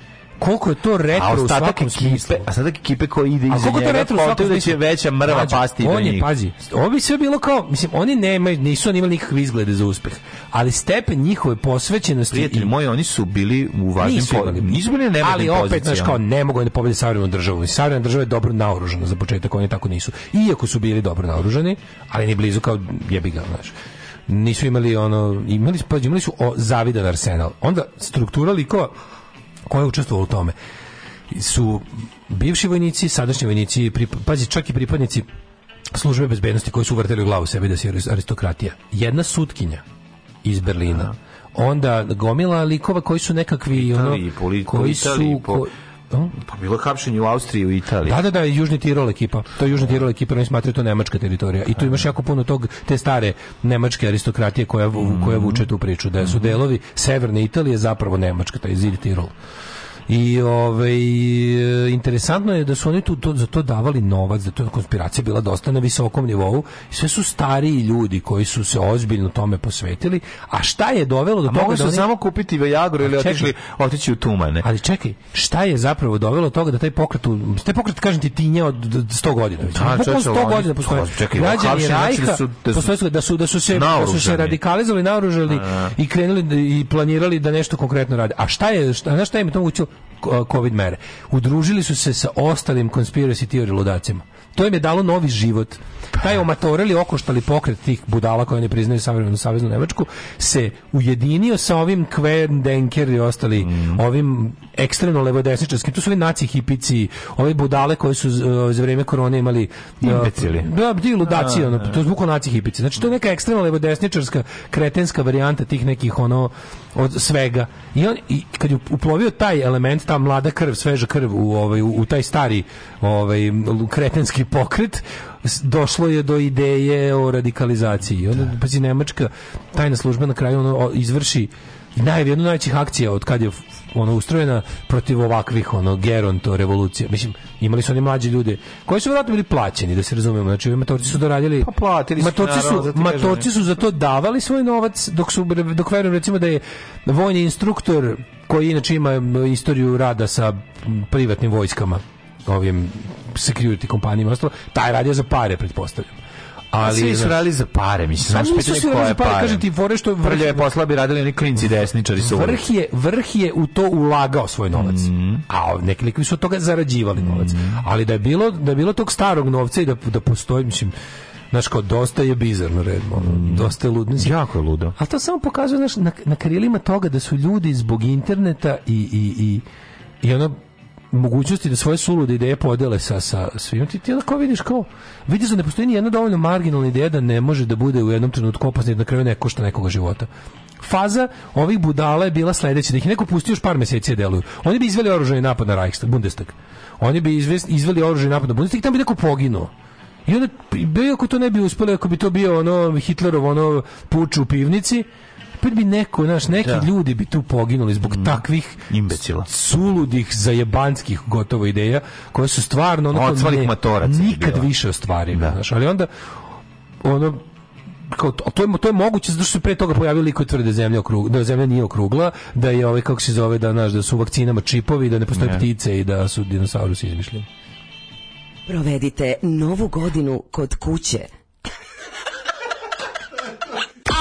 koliko je to retro u svakom smislu. A sada ekipe koji ide iza njega, to retro u da će veća mrva Mađu, pasti on je, njih. Pazi, ovo bi sve bilo kao, mislim, oni nemaju, nisu oni imali nikakve izglede za uspeh, ali stepen njihove posvećenosti... Prijatelji i... moji, oni su bili u važnim nisu, po... nisu bili na Ali opet, znaš, kao, ne mogu oni da pobede savremenu državu. Savremena država je dobro naoružana za početak, oni tako nisu. Iako su bili dobro naoružani, ali ni blizu kao jebiga, znaš nisu imali ono imali pa imali su o, zavidan arsenal onda struktura likova ko je učestvovao u tome su bivši vojnici, sadašnji vojnici, pazi, čak i pripadnici službe bezbednosti koji su uvrteli u glavu sebi da se aristokratija. Jedna sutkinja iz Berlina, onda gomila likova koji su nekakvi Itali, ono, koji su po, Pa bilo je hapšenje u Austriji u Italiji. Da, da, da, Južni Tirol ekipa. To je Južni Tirol ekipa, oni smatraju to nemačka teritorija. I tu imaš jako puno tog, te stare nemačke aristokratije koja, mhm. koja vuče tu priču. Da su delovi severne Italije zapravo nemačka, taj zid Tirol. I ovaj e, interesantno je da su oni tu to, za to davali novac, da to konspiracija bila dosta na visokom nivou. sve su stariji ljudi koji su se ozbiljno tome posvetili. A šta je dovelo do a toga da su oni... samo kupiti Viagra ili otišli otići u tumane. Ali čekaj, šta je zapravo dovelo do toga da taj pokret, taj pokret kažem ti tinje od 100 godina. Da, da čekaj, 100 godina postoje. Pa, Građani znači da Rajka, da, da su, da su se da su se radikalizovali, naoružali i krenuli da- i planirali da nešto konkretno rade. A šta je, šta, šta je mi to učilo? covid mere. Udružili su se sa ostalim conspiracy theory ludacima. To im je dalo novi život. Taj omatorili, okoštali pokret tih budala koje oni priznaju savremenu saveznu Nemačku se ujedinio sa ovim Kvendenker i ostali, mm. ovim ekstremno levodesničarskim. to su ovi naci hipici, ove budale koje su uh, za vrijeme korone imali... E, Imbecili. Uh, da, ti ludaci, ono, da. to je zvuko naci hipici. Znači, to je neka ekstremno levodesničarska, kretenska varijanta tih nekih, ono, od svega. I, on, i kad je uplovio taj element, ta mlada krv, sveža krv u, ovaj, u, u taj stari ovaj, kretenski pokret, došlo je do ideje o radikalizaciji. Onda, da. pazi, Nemačka tajna služba na kraju ono, izvrši naj, jednu najvećih akcija od kad je ono ustrojena protiv ovakvih ono geronto revolucija. Mislim, imali su oni mlađi ljude koji su vjerojatno bili plaćeni, da se razumemo. Znači, matorci su doradili. Pa platili su, matorci naravno, su, matorci su za to davali svoj novac, dok su dok verujem recimo da je vojni instruktor koji inače ima istoriju rada sa privatnim vojskama ovim security kompanijama, ostalo, taj radio za pare, pretpostavljam. Ali svi su radili za pare, mislim, znaš pitanje koje je pare. Kaže ti fore što vrh je posla bi radili oni klinci desničari su. Vrh je vrh je u to ulagao svoj novac. Mm -hmm. A neki likovi su od toga zarađivali novac. Mm -hmm. Ali da je bilo da je bilo tog starog novca i da da postoji, mislim, Znaš, kao dosta je bizarno red, ono, mhm. dosta je ludno. Jako je ludo. A to samo pokazuje, znaš, na, na krilima toga da su ljudi zbog interneta i, i, i, i ono mogućnosti da svoje sulude ideje podele sa, sa svim. Ti, ti lako vidiš kao, vidiš da ne postoji ni jedna dovoljno marginalna ideja da ne može da bude u jednom trenutku opasna i na kraju ne košta nekoga života. Faza ovih budala je bila sledeća, da ih neko pusti još par meseci da deluju. Oni bi izveli oružani napad na Reichstag, Bundestag. Oni bi izveli oružani napad na Bundestag i tamo bi neko poginuo. I onda, bio ako to ne bi uspelo, ako bi to bio ono Hitlerov ono puč u pivnici, opet bi neko, znaš, neki da. ljudi bi tu poginuli zbog mm. takvih imbecila. Suludih, zajebanskih gotovo ideja koje su stvarno ono ne, nikad bila. više ostvarive, da. znaš, ali onda ono kao to, to, je, to je moguće zato što se pre toga pojavili koji tvrde zemlja okrug, da zemlja nije okrugla, da je ovaj kako se zove da naš da su vakcinama čipovi, da ne postoje ne. ptice i da su dinosaurusi izmišljeni. Provedite novu godinu kod kuće.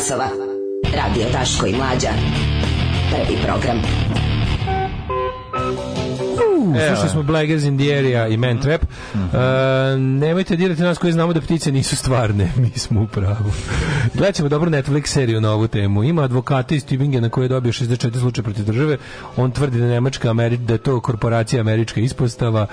časova. Radio Daško i Mlađa. Prvi program. Uh, slušali smo Blaggers in the Area i Man Trap. uh, nemojte dirati nas koji znamo da ptice nisu stvarne. Mi smo u pravu. Gledat ćemo dobru Netflix seriju na ovu temu. Ima advokata iz Tübingena koji je dobio 64 slučaje protiv države. On tvrdi da, Nemačka, Ameri da je to korporacija američka ispostava.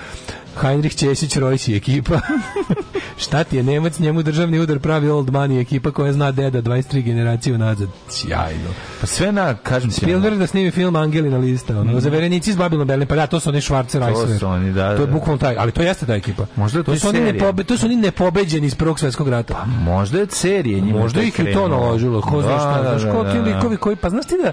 Heinrich Česić, i ekipa. Šta ti je Nemac, njemu državni udar pravi old money ekipa koja zna deda 23 generacije nazad. Sjajno. Pa sve na, kažem ti. Spielberg da snimi film Angelina Lista, ono, mm. za verenici iz Babilon Berlin, pa da, to su oni Schwarzenegger. To su oni, da, da. To je da. bukvalno taj, ali to jeste ta ekipa. Možda to, to su oni nepobe, to su oni nepobeđeni iz Prvog svetskog rata. Pa, možda je serije njima. Možda ih i to naložilo, ko zna da, šta, da, znaš, da, ko ti likovi koji, pa znaš ti da,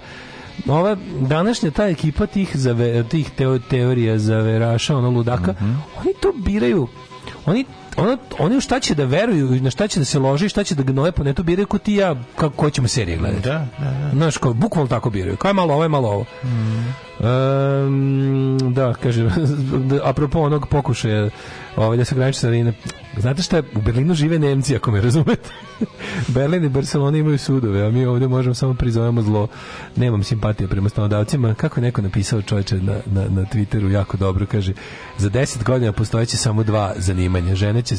ova današnja ta ekipa tih zave, tih teorija zaveraša ono ludaka mm -hmm. oni to biraju oni ono, oni šta će da veruju, na šta će da se lože, šta će da gnoje, po pa netu, to biraju ko ti ja, kako, ko ćemo serije gledati. Da, da, da. Znaš, kao, bukvalno tako biraju. Kao je malo ovo, je malo ovo. Mm. Um, da, kaže, da, apropo onog pokušaja Ovaj da se graniči carina. Znate šta, u Berlinu žive Nemci, ako me razumete. Berlin i Barcelona imaju sudove, a mi ovde možemo samo prizovemo zlo. Nemam simpatije prema stanodavcima. Kako je neko napisao čovječe na, na, na Twitteru, jako dobro, kaže, za 10 godina postojeće samo dva zanimanja. Žene će,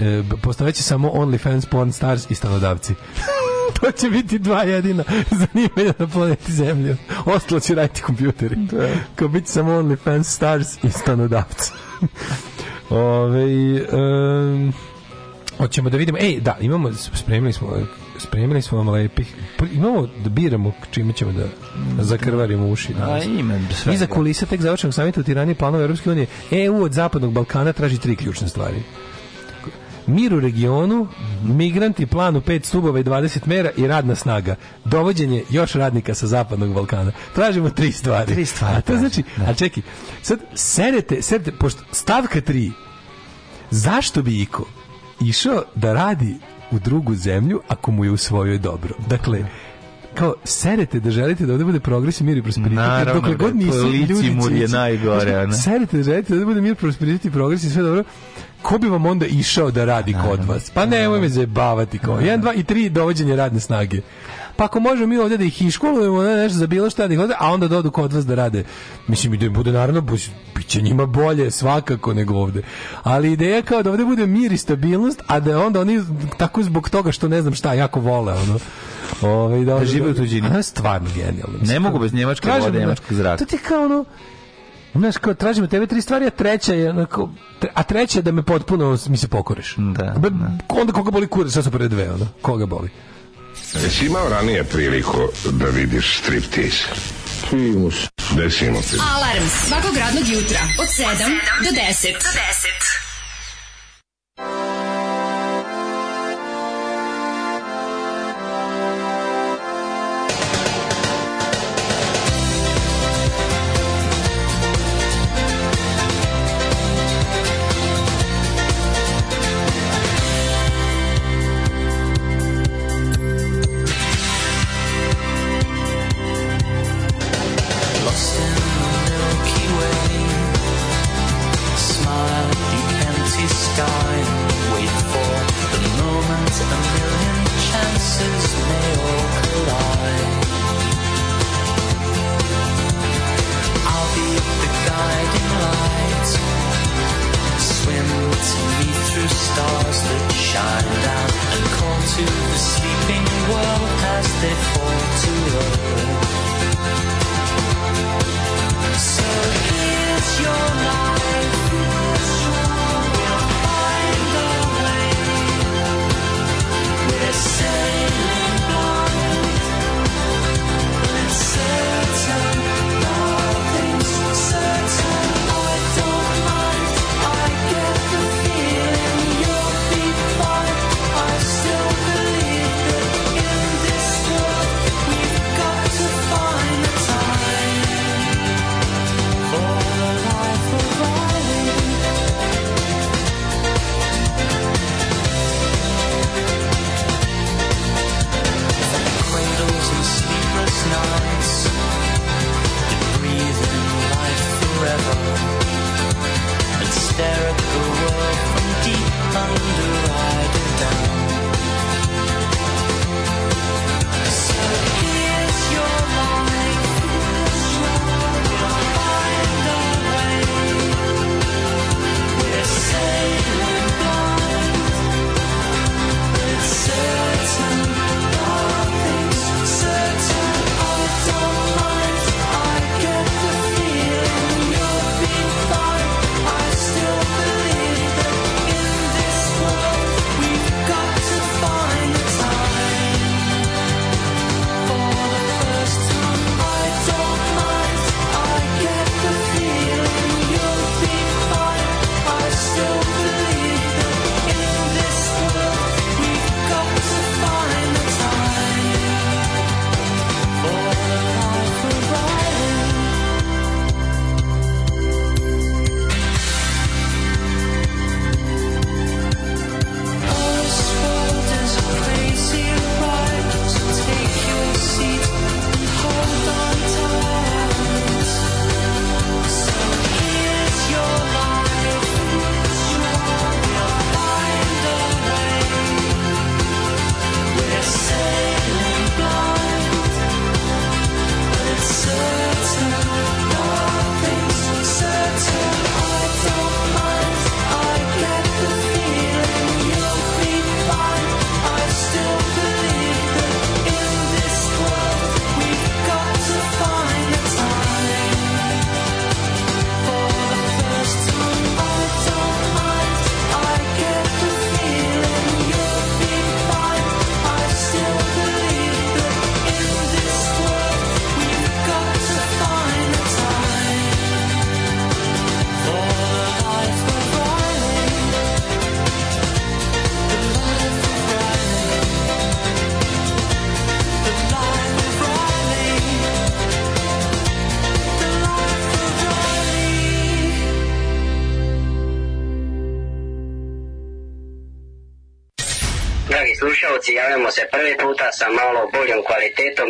e, postojeće samo OnlyFans, Porn Stars i stanodavci. to će biti dva jedina zanimanja na planeti Zemlju. Ostalo će raditi kompjuteri. Da. Kao biti samo OnlyFans, Stars i stanodavci. Ove, um, Hoćemo da vidimo. Ej, da, imamo spremili smo spremili smo vam lepih. Pa imamo da biramo čime ćemo da zakrvarimo uši. Da, ima sve. Iza kulisa tek završenog samita u Tirani planova Evropske unije. EU od zapadnog Balkana traži tri ključne stvari. Mir u regionu, migranti planu u pet stubova i 20 mera i radna snaga. Dovođenje još radnika sa zapadnog Balkana. Tražimo tri stvari. Tri stvari. A to znači, da. a čeki, sad sedete, sedete, pošto stavka tri, zašto bi Iko išao da radi u drugu zemlju ako mu je u svojoj dobro? Dakle, kao serete da želite da ovde bude progres i mir i prosperitet. Naravno, dokle god da, nisu ljudi mur je najgore, znači, Serete da želite da ovde bude mir, prosperitet i progres i sve dobro ko bi vam onda išao da radi kod vas? Pa nemoj me zabavati kao. 1, 2 i 3 dovođenje radne snage. Pa ako možemo mi ovde da ih iškolujemo ne, nešto za bilo šta da a onda dodu da kod vas da rade. Mislim i da im bude naravno biće njima bolje svakako nego ovde. Ali ideja kao da ovde bude mir i stabilnost, a da onda oni tako zbog toga što ne znam šta jako vole ono. Ove, ovaj, da, da žive u tuđini. Ono stvarno genijalno. Ne mogu bez njemačke vode, da njemačke zraka. To ti kao ono, Znaš, kao, tražimo tebe tri stvari, a treća je onako, a treća je da me potpuno mi se pokoriš. Da, Be, da. Onda koga boli kurac, sad su pre dve, onda. Koga boli? Jesi imao ranije priliku da vidiš striptease? Simus. Desimo. Alarms svakog radnog jutra od 7 do 10. Do 10.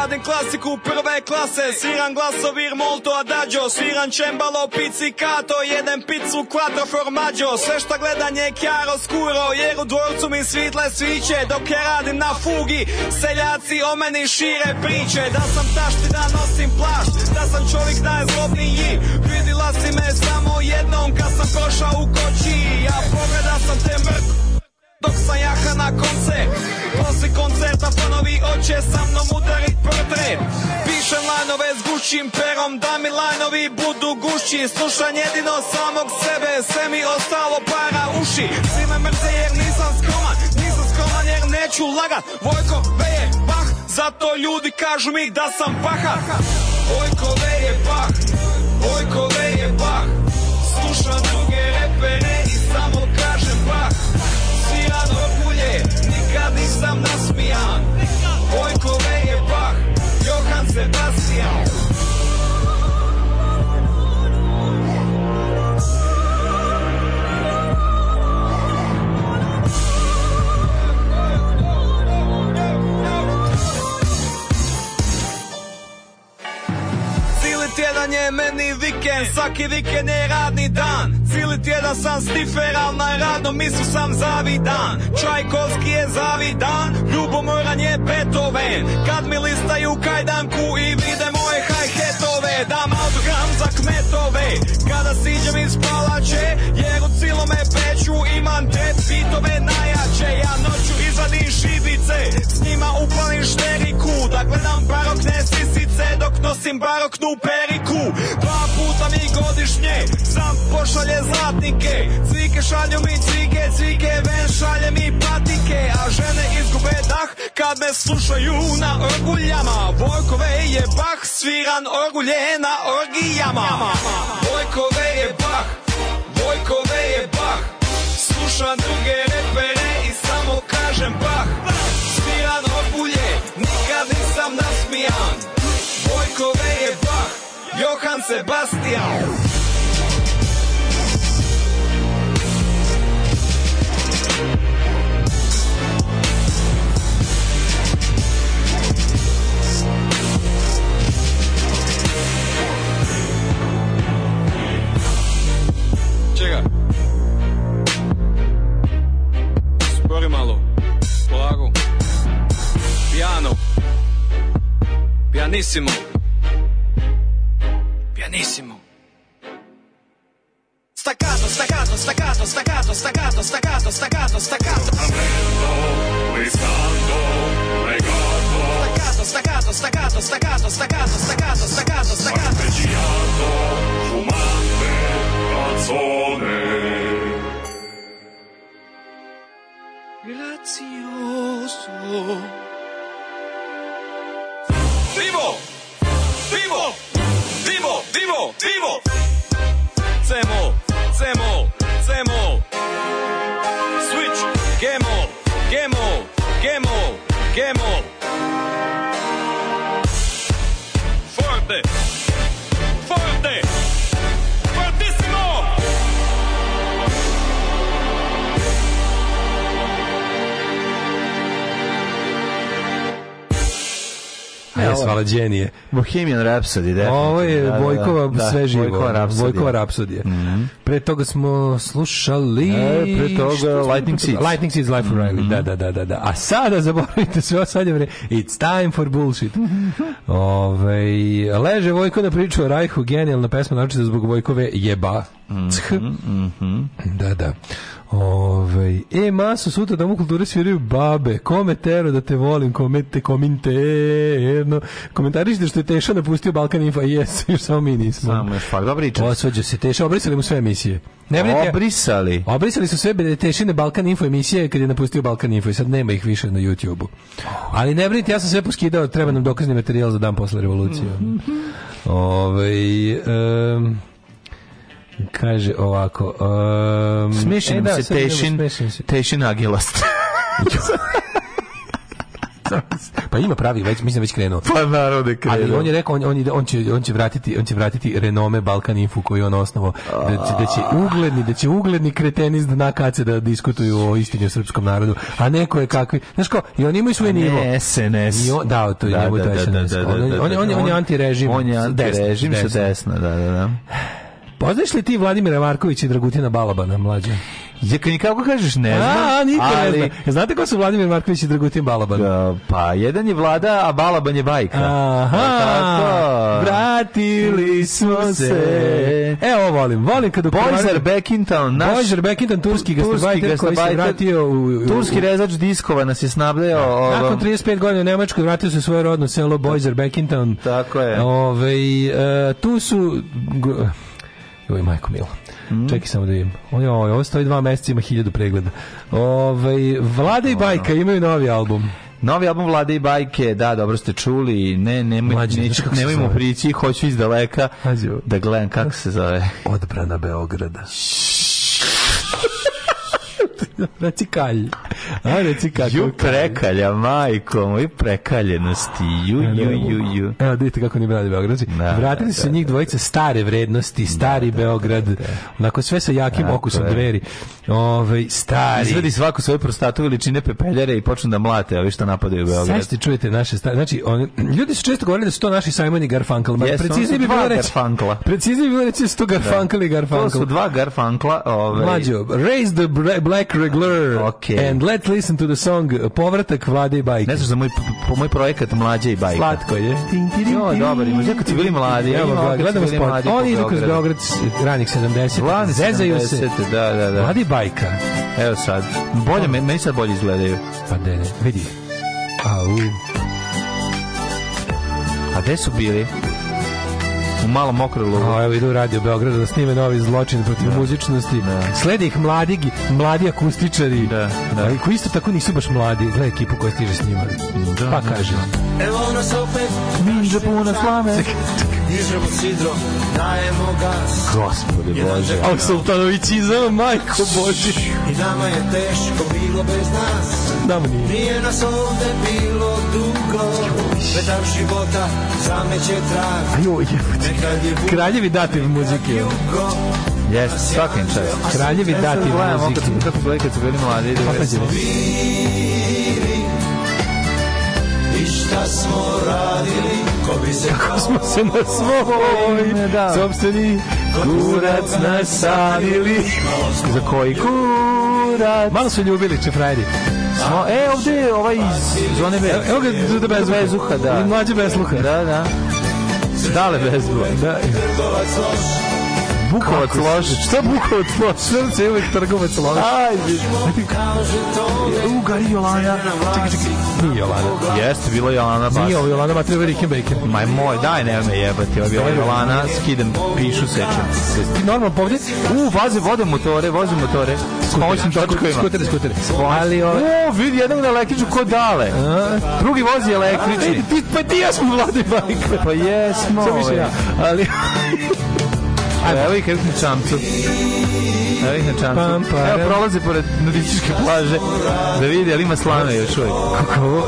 radim klasiku prve klase Siran glasovir molto adagio Siran čembalo pizzicato Jedem pizzu quattro formaggio Sve šta gledan je chiaro scuro Jer u dvorcu mi svitle sviće Dok ja radim na fugi Seljaci o meni šire priče Da sam tašti da nosim plašt Da sam čovjek najzlobniji Vidila si me samo jednom Kad sam prošao u koči Ja pogleda sam te mrku dok sam jaha na koncert Posle koncerta ponovi oće sa mnom udarit portret Pišem lanove s gušćim perom da mi lanovi budu gušći Slušam jedino samog sebe, sve mi ostalo para uši Svi me mrze jer nisam skroman, nisam skroman jer neću lagat Vojko veje pah, zato ljudi kažu mi da sam paha Vojko veje pah, Vojko Bitan je meni vikend, svaki vikend je radni dan Cili tjedan sam stifer, al na radnom misu sam zavidan Čajkovski je zavidan, ljubomoran je Beethoven Kad mi listaju kajdanku i vide moje hajhetove Dam autogram za kmetove, kada siđem iz palače Jer u cilome peću imam te pitove najjače Ja noću usadim šibice S njima upalim šteriku Da gledam barokne sisice Dok nosim baroknu periku Dva puta mi godišnje Sam pošalje zlatnike Cvike šalju mi cvike Cvike ven šalje mi patike A žene izgube dah Kad me slušaju na orguljama Bojkove je bah Sviran orgulje na orgijama Bojkove je bah Bojkove je bah Slušam druge repere i samo kažem bah, spijan opulje, nikad nisam nasmijan, Bojkove je bah, Johan Sebastian. Корималу, Прагу, Пиано, Пианиссимо, Пианиссимо. Стаккато, стаккато, стаккато, стаккато, стаккато, стаккато, стаккато, стаккато. Staccato, staccato, staccato, staccato, staccato, staccato, staccato, staccato. Arpeggiato, fumante, canzone. gracioso. ¡Vivo! ¡Vivo! ¡Vivo! ¡Vivo! ¡Vivo! Semo, semo, semo. Switch, quemo, quemo, quemo, quemo. Fuerte. Ne, svalađenije. Bohemian Rhapsody, da. Ovo je Vojkova da, sve živo. Vojkova Rhapsody. Vojkova Rhapsody. Mm -hmm. Pre toga smo slušali... E, pre toga Lightning Seeds. Lightning Seeds, Life O'Reilly. Mhm. Mm da, -hmm. Da, da, da, da. A sada zaboravite sve, sad je It's time for bullshit. Ove, leže Vojko na priču o Rajhu, genijalna pesma, naročito zbog Vojkove jeba. Mm -hmm, mm -hmm. Da, da. Ove, ovaj, e, maso, sutra da mu kulture sviraju babe. Kome tero da te volim, kome te kominte, jedno. Komentarišite što je Teša napustio Balkan Info. Jes, još samo mi nismo. Samo je fakt, dobri čas. Osvađa se Teša, obrisali mu sve emisije. Ne brinite, obrisali? Obrisali su sve Tešine Balkan Info emisije kad je napustio Balkan Info i sad nema ih više na YouTube-u. Ali ne brinite, ja sam sve poskidao, treba nam dokazni materijal za dan posle revolucije. Mhm. Ove, ovaj, um, Kaže ovako... Um, Smešim e, da, se tešin, tešin agilast. pa ima pravi već mislim već krenuo. Pa naravno da krenuo. Ali on je rekao on on on će on će vratiti on će vratiti renome Balkan Info koji on osnovo da će, da će ugledni da će ugledni kreteni iz dna kace da diskutuju o istini o srpskom narodu, a neko je kakvi. Znaš ko, i oni imaju svoje nivo. SNS. I on, da, to je da, njemu da, da, da, da, on, on, on, on je anti režim. On je antirežim sa desna, da, da, da. Poznaš li ti Vladimira Markovića i Dragutina Balabana, mlađe? Ja kad nikako kažeš ne znam. A, niko ali... ne zna. E, znate ko su Vladimir Marković i Dragutin Balaban? Da, pa, jedan je vlada, a Balaban je bajka. Aha, e, tako. vratili smo se. E, ovo volim. Volim kad upravljaju... Božar Bekinton, naš... Božar Bekinton, turski, turski gastobajter koji se vratio u, u, u... Turski rezač diskova nas je snabdeo... Da. Nakon 35 godina u Nemačkoj vratio se u svoje rodno selo Božar da. Bekinton. Tako je. Ove, e, tu su... Joj, majko milo. Mm. Čekaj samo da vidim. Oj, oj, ovo stoji dva meseca, ima hiljadu pregleda. Ove, ovaj, Vlada i Bajka imaju novi album. Novi album Vlade i Bajke, da, dobro ste čuli, ne, nemoj, Mlađe, neću, nemojmo prići, hoću iz daleka da gledam kako se zove. Odbrana Beograda. Reci kalj. A reci kako. Ju prekalja, majko, moj prekaljenosti. Ju, ju, ju, ju. Evo, vidite kako ni brali Beogradci. Znači, da, da, vratili da, su da, njih da, dvojice stare vrednosti, stari Beograd, onako sve sa jakim okusom dveri. Ovaj stari. Izvedi svaku svoju prostatu veličine pepeljare i počnu da mlate a vi što napadaju Beograd. Sve čujete naše stari. Znači, oni ljudi su često govorili da su to naši Simon i Garfunkel. Yes, preciznije bi bilo reći. Garfunkla. Preciznije bi bilo reći što Garfunkel i Garfunkel. To su dva Garfunkla. ovaj. Mlađo, raise the black regular okay. and let Let's listen to the song Povratak vlade i bajke. Ne znaš za moj, po, moj projekat Mlađe i bajka. Slatko je. Jo, dobar, imaš. Ja kad su bili mladi, evo ga, gledamo sport. Oni idu kroz Beograd ranih 70. Vlade zezaju se. Da, da, da. Vlade i bajka. Evo sad. Bolje, meni sad bolje izgledaju. Pa de, ne. Vidi. Au. A gde su bili? u malom okrilu. A evo idu u radio Beogradu da snime novi zločin protiv da. muzičnosti. Da. Slede ih mladi, mladi akustičari. Da, da. Koji isto tako nisu baš mladi. Gle ekipu koja stiže s njima. Da, pa da, da. kaže. Evo nas opet. Minđa puna slame. Čekaj, čekaj. Dižemo sidro, dajemo gas. Gospode Bože. Al Sultanović izao, majko Boži. I nama je teško bilo bez nas. Da, nije. Nije nas ovde bilo dugo. Vetar života zameće trag. Ajo, Kraljevi dati muzike. Jes, svaka im Kraljevi dati muzike. Kako su bili kad su bili mladi. Pa I šta smo radili Kako bi se Kako smo se na svoj da. sobstveni kurac da. nasadili. Za koji kurac? Malo su ljubili čefrajdi. Smo, e, ovde je ovaj iz Zone B. Evo ga da bez bezuha, da. I mlađe besluha. Da, da. Dale bezluha. Da. Bukovac loš. Šta Bukovac loš? Srce je znači uvek trgovac loš. Ajde. U, Gari Jolana. Čekaj, čekaj. Nije Jolana. Jeste, bila Jolana baš. Nije ovo Jolana, ma treba Rickenbacker. Ma moj, daj, nema me jebati. Ovo je Jolana, skidam, pišu, sečem. Ti normalno povdje? U, vaze, vode motore, voze motore. S pomoćnim točkovima. Skutere, skutere. Ali, o... U, vidi, jednog na električu ko dale. Drugi vozi električni. Pa ti ja smo vlade bajka. Pa jesmo. Sve više ja. Ali... Evo ih na čamcu. Evo ih na čamcu. Evo prolazi pored nudističke plaže da vidi, ali ima slana još uvijek. Kako ovo?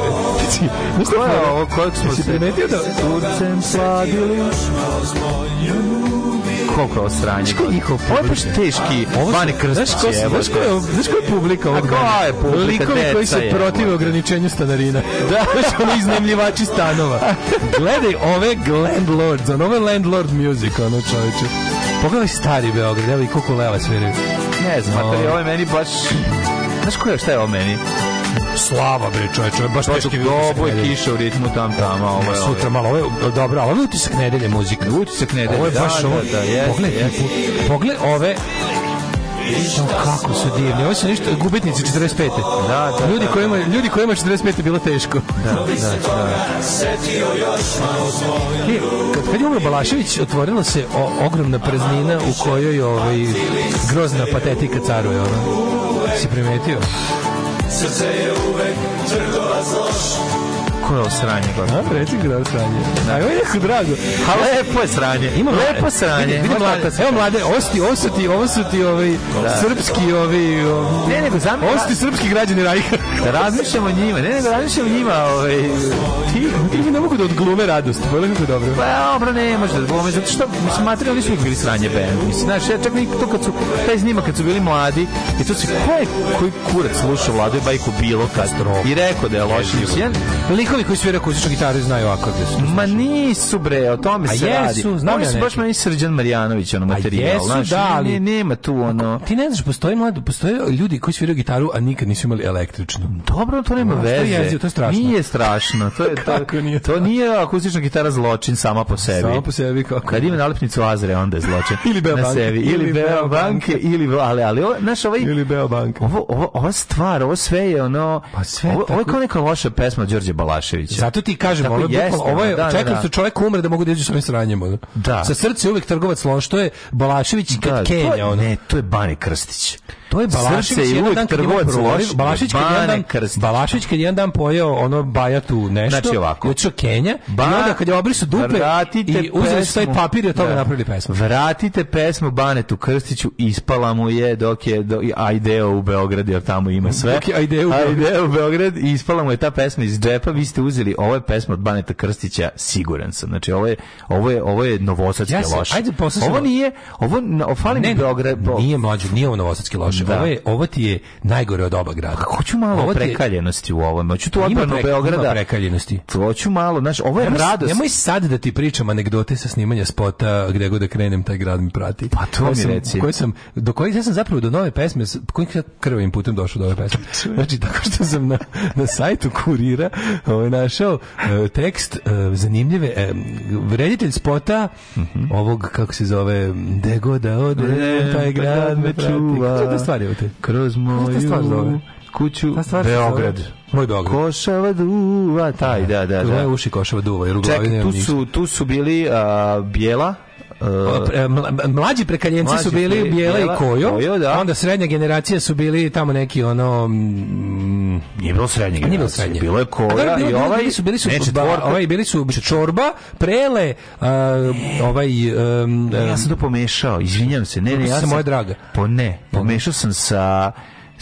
Ko je ovo? Koliko smo se... primetio da... Turcem sladili koliko je sranje. Ovo je baš teški, vane krstić. Znaš koja je, znaš ko je, znaš ko je publika ovog dana? A koja je publika? Likovi koji se protive ograničenju stanarina. Da. Znaš ono iznemljivači stanova. Gledaj ove landlords, ono ovo je landlord music, ono čovječe. Pogledaj stari Beograd, evo i koliko leva sviraju. Ne znam, ali ovo je ovaj. Ovaj meni baš... Znaš koja, šta je ovo ovaj meni? Slava bre, čoveče, baš teški mi Ovo je kiša u ritmu tam tamo, ovo je. Sutra malo, ovo je dobro, ovo je utisak nedelje muzika. Utisak nedelje. Ovo je baš da, ovo. Da, da, Pogled, pogledaj ove Samo kako su divni. Ovo su ništa, gubitnici 45. Da, da, da. Ljudi koji da. kojima ljudi koji kojima 45 bilo teško. Da, da, da. Setio kad, kad je umro Balašević, otvorila se o, ogromna praznina u kojoj ovaj grozna patetika caruje, ona. Si primetio? Srce je uvek trgovac loš kako je ovo sranje, gospodine? A, reci da je sranje. Da. Ajmo, jako drago. A lepo je sranje. Ima lepo sranje. Vidi, mlade, evo mlade, osti, osuti, ovo su ti ovaj, da. srpski, ovi... Ovaj, ne, nego da zamisli... osti srpski građani Rajka. da razmišljamo njima, ne, nego da razmišljamo njima, ovaj... Ti, ti mi ne mogu da odglume radost, pogledaj kako je dobro. Pa, dobro, ne, može da odglume, zato što, mislim, materijali su uvijek bili sranje band. Mislim, znaš, ja čak to kad su, taj snima kad su bili mladi, i to se, ko je, koji kurac slušao Vlado Bajku bilo kad? I rekao da je loš, mislim, likovi Ovi koji svira akustičnu gitaru znaju akorde. Da Ma nisu bre, o tome se jesu, radi. Jesu, znam Oni su baš meni Srđan Marjanović ono materijal, jesu, znaš, da, ali, ne, nema tu ono. Ti ne znaš, postoje mladi, postoje ljudi koji sviraju gitaru, a nikad nisu imali električnu. Dobro, to nema no, veze. To je, jezio, to je strašno. Nije strašno, to je to, nije to. to nije akustična gitara zločin sama po sebi. Sama po sebi kako. Kad ima nalepnicu Azre, onda je zločin. ili Beo banke, sebi, ili, ili Beo banke, ili ali ali naš ovaj ili Beo banke. Ovo, ovo, ova stvar, ovo sve je ono, pa sve ovo, ovo je kao neka loša pesma Đorđe Balaš Miloševića. Zato ti kažem, Tako ovo je, da, ovo je da, da čekam da, da. čovjek umre da mogu da iđu sa ovim sranjem. Ono. Da. Sa srce uvijek trgovac lon, što je Balašević kad da, Kenja. Ono. Ne, to je Bani Krstić. To je Balašić je jedan dan kad trgovac proliv, Balašić kad jedan dan, Balašić kad jedan dan pojeo ono bajatu nešto. Znači ovako. Otišao Kenja ba, i onda kad je obrisao dupe i uzeli su taj papir i od toga da. napravili pesmu. Vratite pesmu Banetu Krstiću, ispala mu je dok je do, ideo u Beograd, jer tamo ima sve. Dok je Aideo u Beograd. Aideo u Beograd i ispala mu je ta pesma iz džepa, vi ste uzeli, ovo je pesma od Baneta Krstića, siguran sam. Znači ovo je, ovo je, ovo je novosadski ja loš. Ajde, Ovo nije, ovo, fali mi Beograd. Bo... Nije mlađo, nije ovo novosadski loš. Znači, da. ovo, je, ovo ti je najgore od oba grada. Pa hoću malo ovo prekaljenosti u ovom. Hoću tu odbranu preka, Beograda. Ima prekaljenosti. Hoću malo, znaš, ovo je nemoj, radost. Nemoj sad da ti pričam anegdote sa snimanja spota gde god da krenem, taj grad mi prati. Pa to mi sam, reci. Koji sam, do kojih ja sam zapravo do nove pesme, kojim ja krvim putem došao do ove pesme. Znači, tako što sam na, na sajtu kurira ovaj, našao uh, tekst uh, zanimljive. Uh, reditelj spota uh mhm. -huh. ovog, kako se zove, gde god da ode, taj grad da me čuva stvar je te? Kroz moju stvar zove? kuću Beograd. Moj Beograd. Košava duva, taj, da, da, da. Kroz da. moje uši Košava duva, jer u glavi Čekaj, tu su, tu su bili uh, Bijela, Uh, mlađi prekaljenci mlađi su bili Bijela i Kojo, kojo da. onda srednja generacija su bili tamo neki ono... Mm, nije bilo srednja generacija, bilo srednja. bilo je Koja da, bilo, i ovaj, ovaj... Bili su, bili su, neče, ba, ovaj, bili su Čorba, Prele, uh, ovaj... Um, ja sam to pomešao, izvinjam se. Ne, ne, ja sam... moja draga. Po ne, pomešao sam sa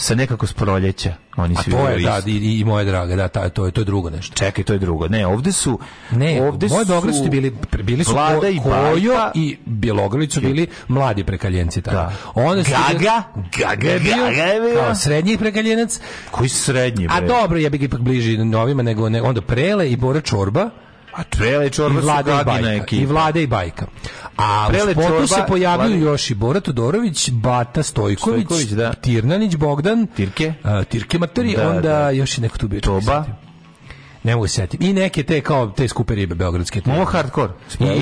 sa nekako s proljeća. Oni svi to je, da, i, i moje drage, da, ta, to, je, to je drugo nešto. Čekaj, to je drugo. Ne, ovde su... Ne, ovde moje Beograd su bili, bili su Vlada ko, i Kojo bajka, i Bjelogrlić su bili mladi prekaljenci. Tako. Da. Onda su Gaga, Gaga, bio, Gaga je bio. Kao srednji prekaljenac. Koji srednji? Bre? A dobro, ja bih ipak bliži novima nego ne, onda Prele i Bora Čorba. A prele čorba i vlade i bajka, ekipa. I vlade i bajka. A prele u sportu čorba, se pojavljuju vlade... još i Bora Todorović, Bata Stojković, Stojković da. Tirnanić, Bogdan, Tirke, uh, Tirke Materi, da, onda da. još i neko tu bio. Toba. Čekaj, ne mogu setiti. I neke te kao te skupe ribe beogradske. Te, momo hardcore.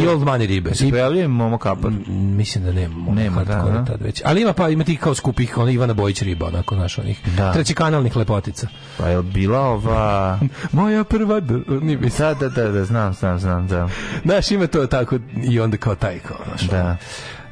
I, old money ribe. Se pojavljuje Momo kapor. Mislim da nema Momo nema, hardcore da, da, tad već. Ali ima pa ima tih kao skupih, ona Ivana Bojić riba, onako naš onih. Da. Treći kanalnih lepotica. Pa je bila ova moja prva ni da, da, da, da, znam, znam, znam, da. Znaš, ima to tako i onda kao taj kao, znaš. Da. Ono.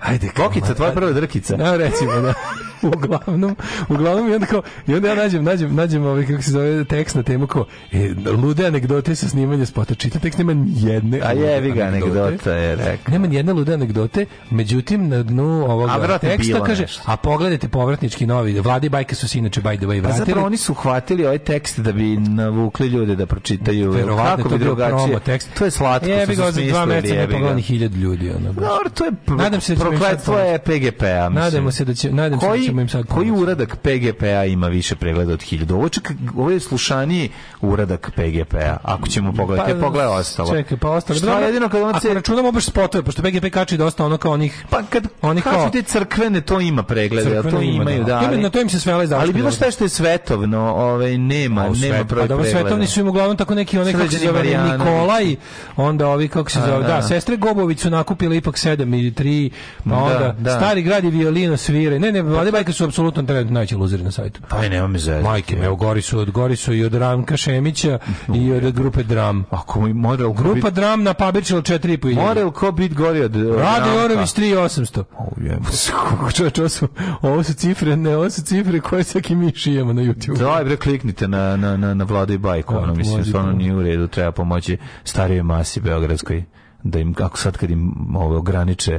Ajde, kokica, tvoja prva drkica. Na, da, recimo, da. Uglavnom, uglavnom i onda kao, i onda ja nađem, nađem, nađem ovaj, kako se zove, tekst na temu kao, e, lude anegdote sa snimanja spota. Čitam tekst, nema jedne A jevi ga anegdota, je rekao. Nema jedne lude anegdote, međutim, na dnu ovog teksta kaže, nešto. a pogledajte povratnički novi, vladi bajke su se inače, by the way, vratili. Pa zapravo oni su uhvatili ovaj tekst da bi navukli ljude da pročitaju. Verovatno, kako bi drugačije. Tekst. To je slatko, Jebi ga, za dva meseca ne da pogledali hiljad ljudi. Ono, no, to je Nadam se da prokletstvo je PGP-a. Nadamo se da će, nadam koji, se da ćemo im sad Koji uradak PGP-a ima više pregleda od 1000? Ovo, čak, ovo je slušaniji uradak PGP-a, ako ćemo pogledati. Pa, ja e, pogledaj ostalo. Čekaj, pa ostalo. Šta je jedino kad on se... Ako računamo baš spotove, pošto PGP kači dosta ono kao onih... Pa kad oni kao... te crkvene, to ima preglede, a to imaju, da. da ali, na to im se sve ali ovaj Ali bilo šta što je svetovno, ovaj, nema, o, nema broj pa pregleda. svetovni su im uglavnom tako neki, onaj kako se zove Nikolaj, onda ovi kako se zove, da, da, sestre Gobović su nakupile ipak 7 ili 3, pa da, onda da, da. stari grad i violino svire. Ne, ne, pa mlade bajke su apsolutno trenutno najveći luzeri na sajtu. Pa nema mi zajedno. Majke me, gori su, od gori su i od Ramka Šemića i od grupe Dram. Ako mi model... Grupa bit... Dram na Pabirčilo 4,5 Model ko bit gori od eh, Rade Jorović 3,800. Ovo su, ovo su cifre, ne, ovo su cifre koje svaki mi šijemo na YouTube. Da, bre, kliknite na, na, na, na Vlade bajku, ono, mislim, stvarno nije u redu, treba pomoći starijoj masi beogradskoj da im kako sad kad im ove ograniče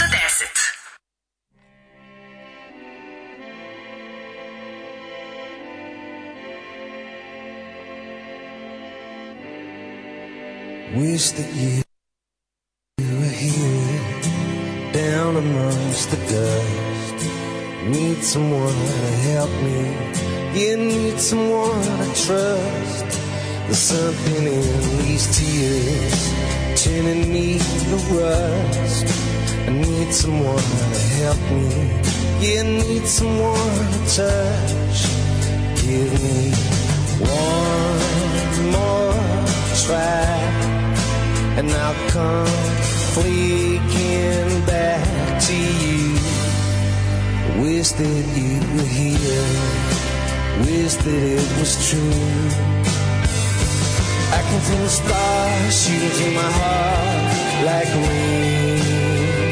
Wish that you were here down amongst the dust. Need someone to help me. You need someone to trust. There's something in these tears turning me to rust. I need someone to help me. You need someone to touch. Give me I'll come fleeking back to you. Wish that you were here. Wish that it was true. I can feel the stars shooting through my heart like rain.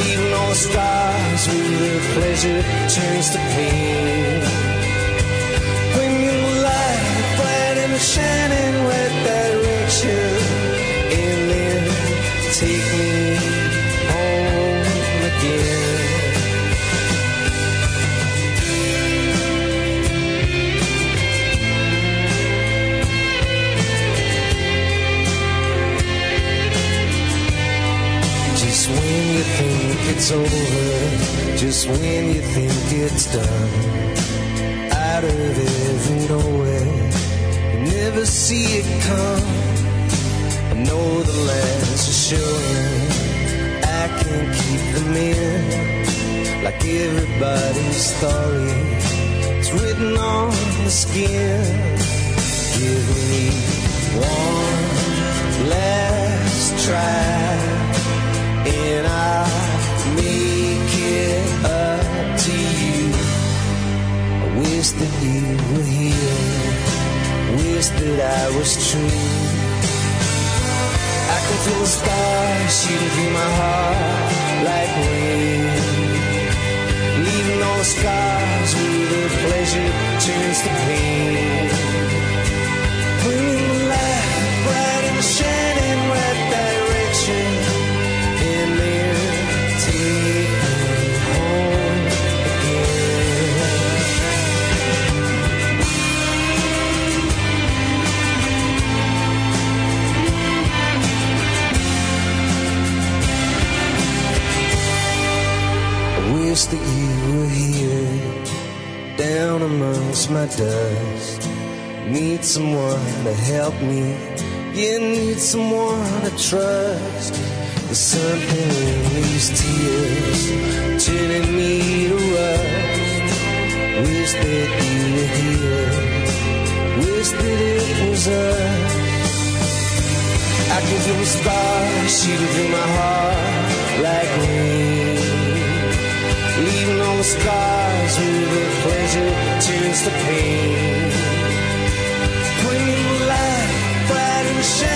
Leaving all the scars when the pleasure turns to pain. Bringing the light, bright and shining with that direction. it's over, just when you think it's done, out of every nowhere, you never see it come. I know the last is showing, I can't keep them in, like everybody's story, it's written on the skin. Give me one last try, and I. and healed. Wish that I was true. I can feel the stars shooting through my heart like rain. Leaving all the scars where the pleasure turns to pain. amongst my dust. Need someone to help me. You need someone to trust. There's something in these tears turning me to rust. Wish that you were here. Wish that it was us. I can feel the stars shooting through my heart like rain the skies with the pleasure tears the pain. Green light, bright and shiny.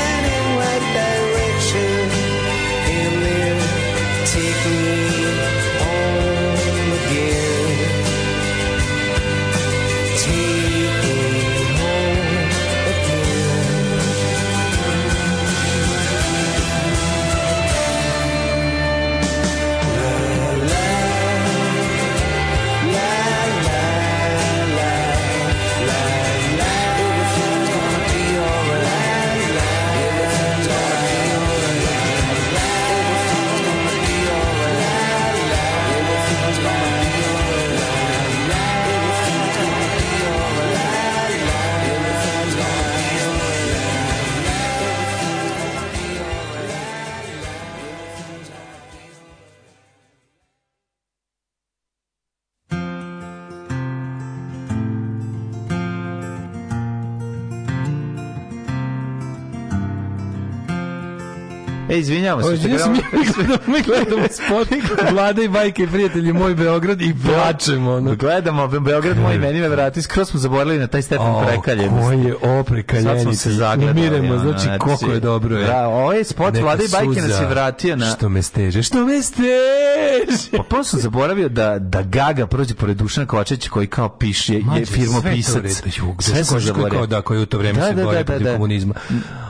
E, izvinjavam se. Izvinjavam se, mi gledamo, gledamo spot Vlada i bajke i prijatelji Moj Beograd i da. plačemo. Ono. Gledamo Beograd, moj meni me vrati. Skroz smo zaboravili na taj stepen prekaljenosti. Ovo je o prekaljenosti. Sad smo se zagledali. Umiremo, znači, znači koliko je dobro. Je. Da, ovo je spot Neka Vlada i bajke nas je vratio na... Što me steže, što me steže. Potpuno pa sam zaboravio da, da Gaga prođe pored Dušana Kočeća koji kao piše, je firmopisac. Sve to Sve sam zaboravio. Da, koji u to vreme da, se da, borio protiv komunizma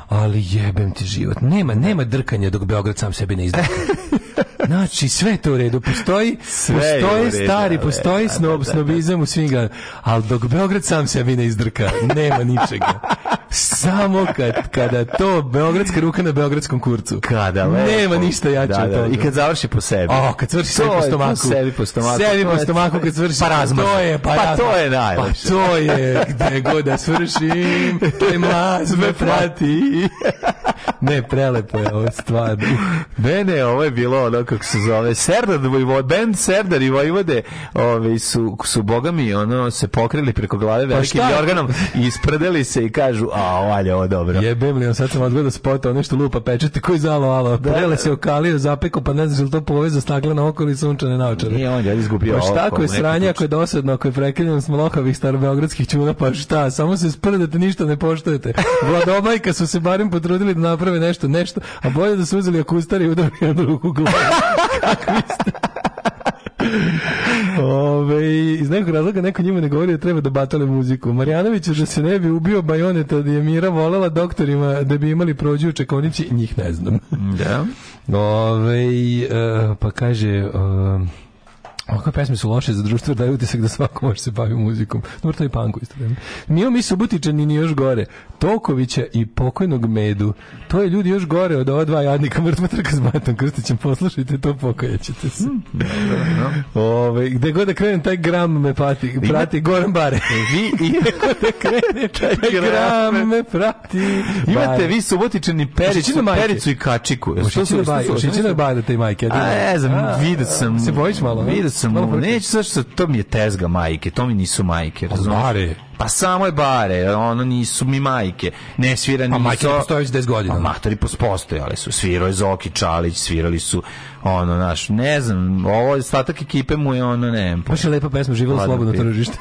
ali jebem ti život. Nema, nema drkanja dok Beograd sam sebi ne izdrka. Znači, sve to u redu. Postoji, sve postoji redu, stari, da, postoji da, da, snob, snobizam u svim ga. Ali dok Beograd sam sebi ne izdrka, nema ničega. Samo kad, kada to Beogradska ruka na Beogradskom kurcu. Kada, lepo. Nema ništa jače da, da, I kad završi po sebi. O, kad završi sebi po stomaku. Po sebi po stomaku. Sebi po stomaku kad završi. Pa razma. To je, pa, pa to je pa najlepše. Pa to je, gde god da svršim, taj mlaz me prati. TV Ne, prelepo je ovo stvar. Ne, ne, ovo je bilo ono kako se zove Serdar i Vojvode, band Serdar i Vojvode, ove su su bogami ono se pokrili preko glave pa velikim pa organom i ispredeli se i kažu, a valje ovo dobro. Jebem li, on sad sam odgledao spota, nešto lupa pečete koji zalo alo. Da. Prele se okalio, zapeko, pa ne li to poveza staklena oko i sunčane naočare. Nije on je izgubio. Pa šta ako je sranje, ako je dosadno, ako je prekiljeno s mlohavih starobeogradskih čuna, pa šta, samo se sprdete, ništa ne poštujete. Vladobajka su se barem potrudili da naprave uzeli nešto, nešto, a bolje da su uzeli akustari i udali na drugu glavu. Kakvi Ove, iz nekog razloga neko njima ne govori da treba da batale muziku. Marjanović da se ne bi ubio bajoneta da je Mira volela doktorima da bi imali prođu u čekonici, njih ne znam. Da. Ove, uh, pa kaže... Uh, Ovakve pesme su loše za društvo, daje utisak da svako može da se bavi muzikom. Dobro, to je panku isto vreme. Nije mi Subotičani ni još gore. Tokovića i pokojnog medu. To je ljudi još gore od ova dva jadnika mrtva trka s Matom Krstićem. Poslušajte to, pokajaćete se. Mm, Ove, gde god da krenem, taj gram me pati, ima... prati. Goran bare. Vi i god da krenem, taj gram me prati. Imate vi Subotičani pericu, pericu i kačiku. Ošićina bajda te majke. A, ne znam, vidio sam. Se bojiš malo? Vidio sam mu, neću sad što to mi je tezga majke, to mi nisu majke, pa razumiješ? Pa samo je bare, ono nisu mi majke. Ne svira ni Pa majke so... postoje već 10 godina. Pa matori postoje, ali su svirao je Zoki Čalić, svirali su ono, naš, ne znam, ovo je statak ekipe mu je ono, ne znam. Baš je lepa pesma, živjela slobodno tržište.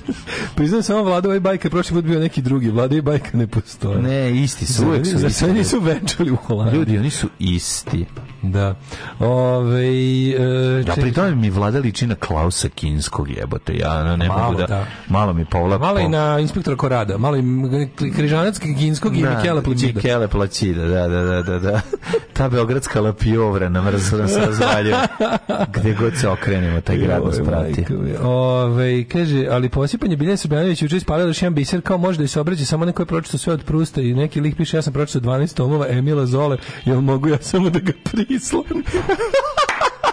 Priznam samo Vlada ovaj bajka prošli put bio neki drugi. Vlada ovaj i bajka ne postoje. Ne, isti su. Uvijek su. Zar se nisu venčali u Holandiji? Ljudi, oni su isti. Da. Ove, e, če... pri tome mi vlada liči na Klausa Kinskog jebote. Ja ne malo, mogu da, da, Malo mi povla... Malo i na inspektora Korada. Malo i Križanac Kinskog i da, Mikele Placida. Mikele Placida, da, da, da, da. da. Ta beogradska lapiovra nam razvaljuje. Gde god se okrenemo, taj grad nas prati. Ove, kaže, ali posipanje Biljana Srbljanović juče ispalila još jedan biser, kao može da se obrađe samo neko je pročito sve od Prusta i neki lik piše, ja sam pročito 12 tomova Emila Zole, jel mogu ja samo da ga pri Island.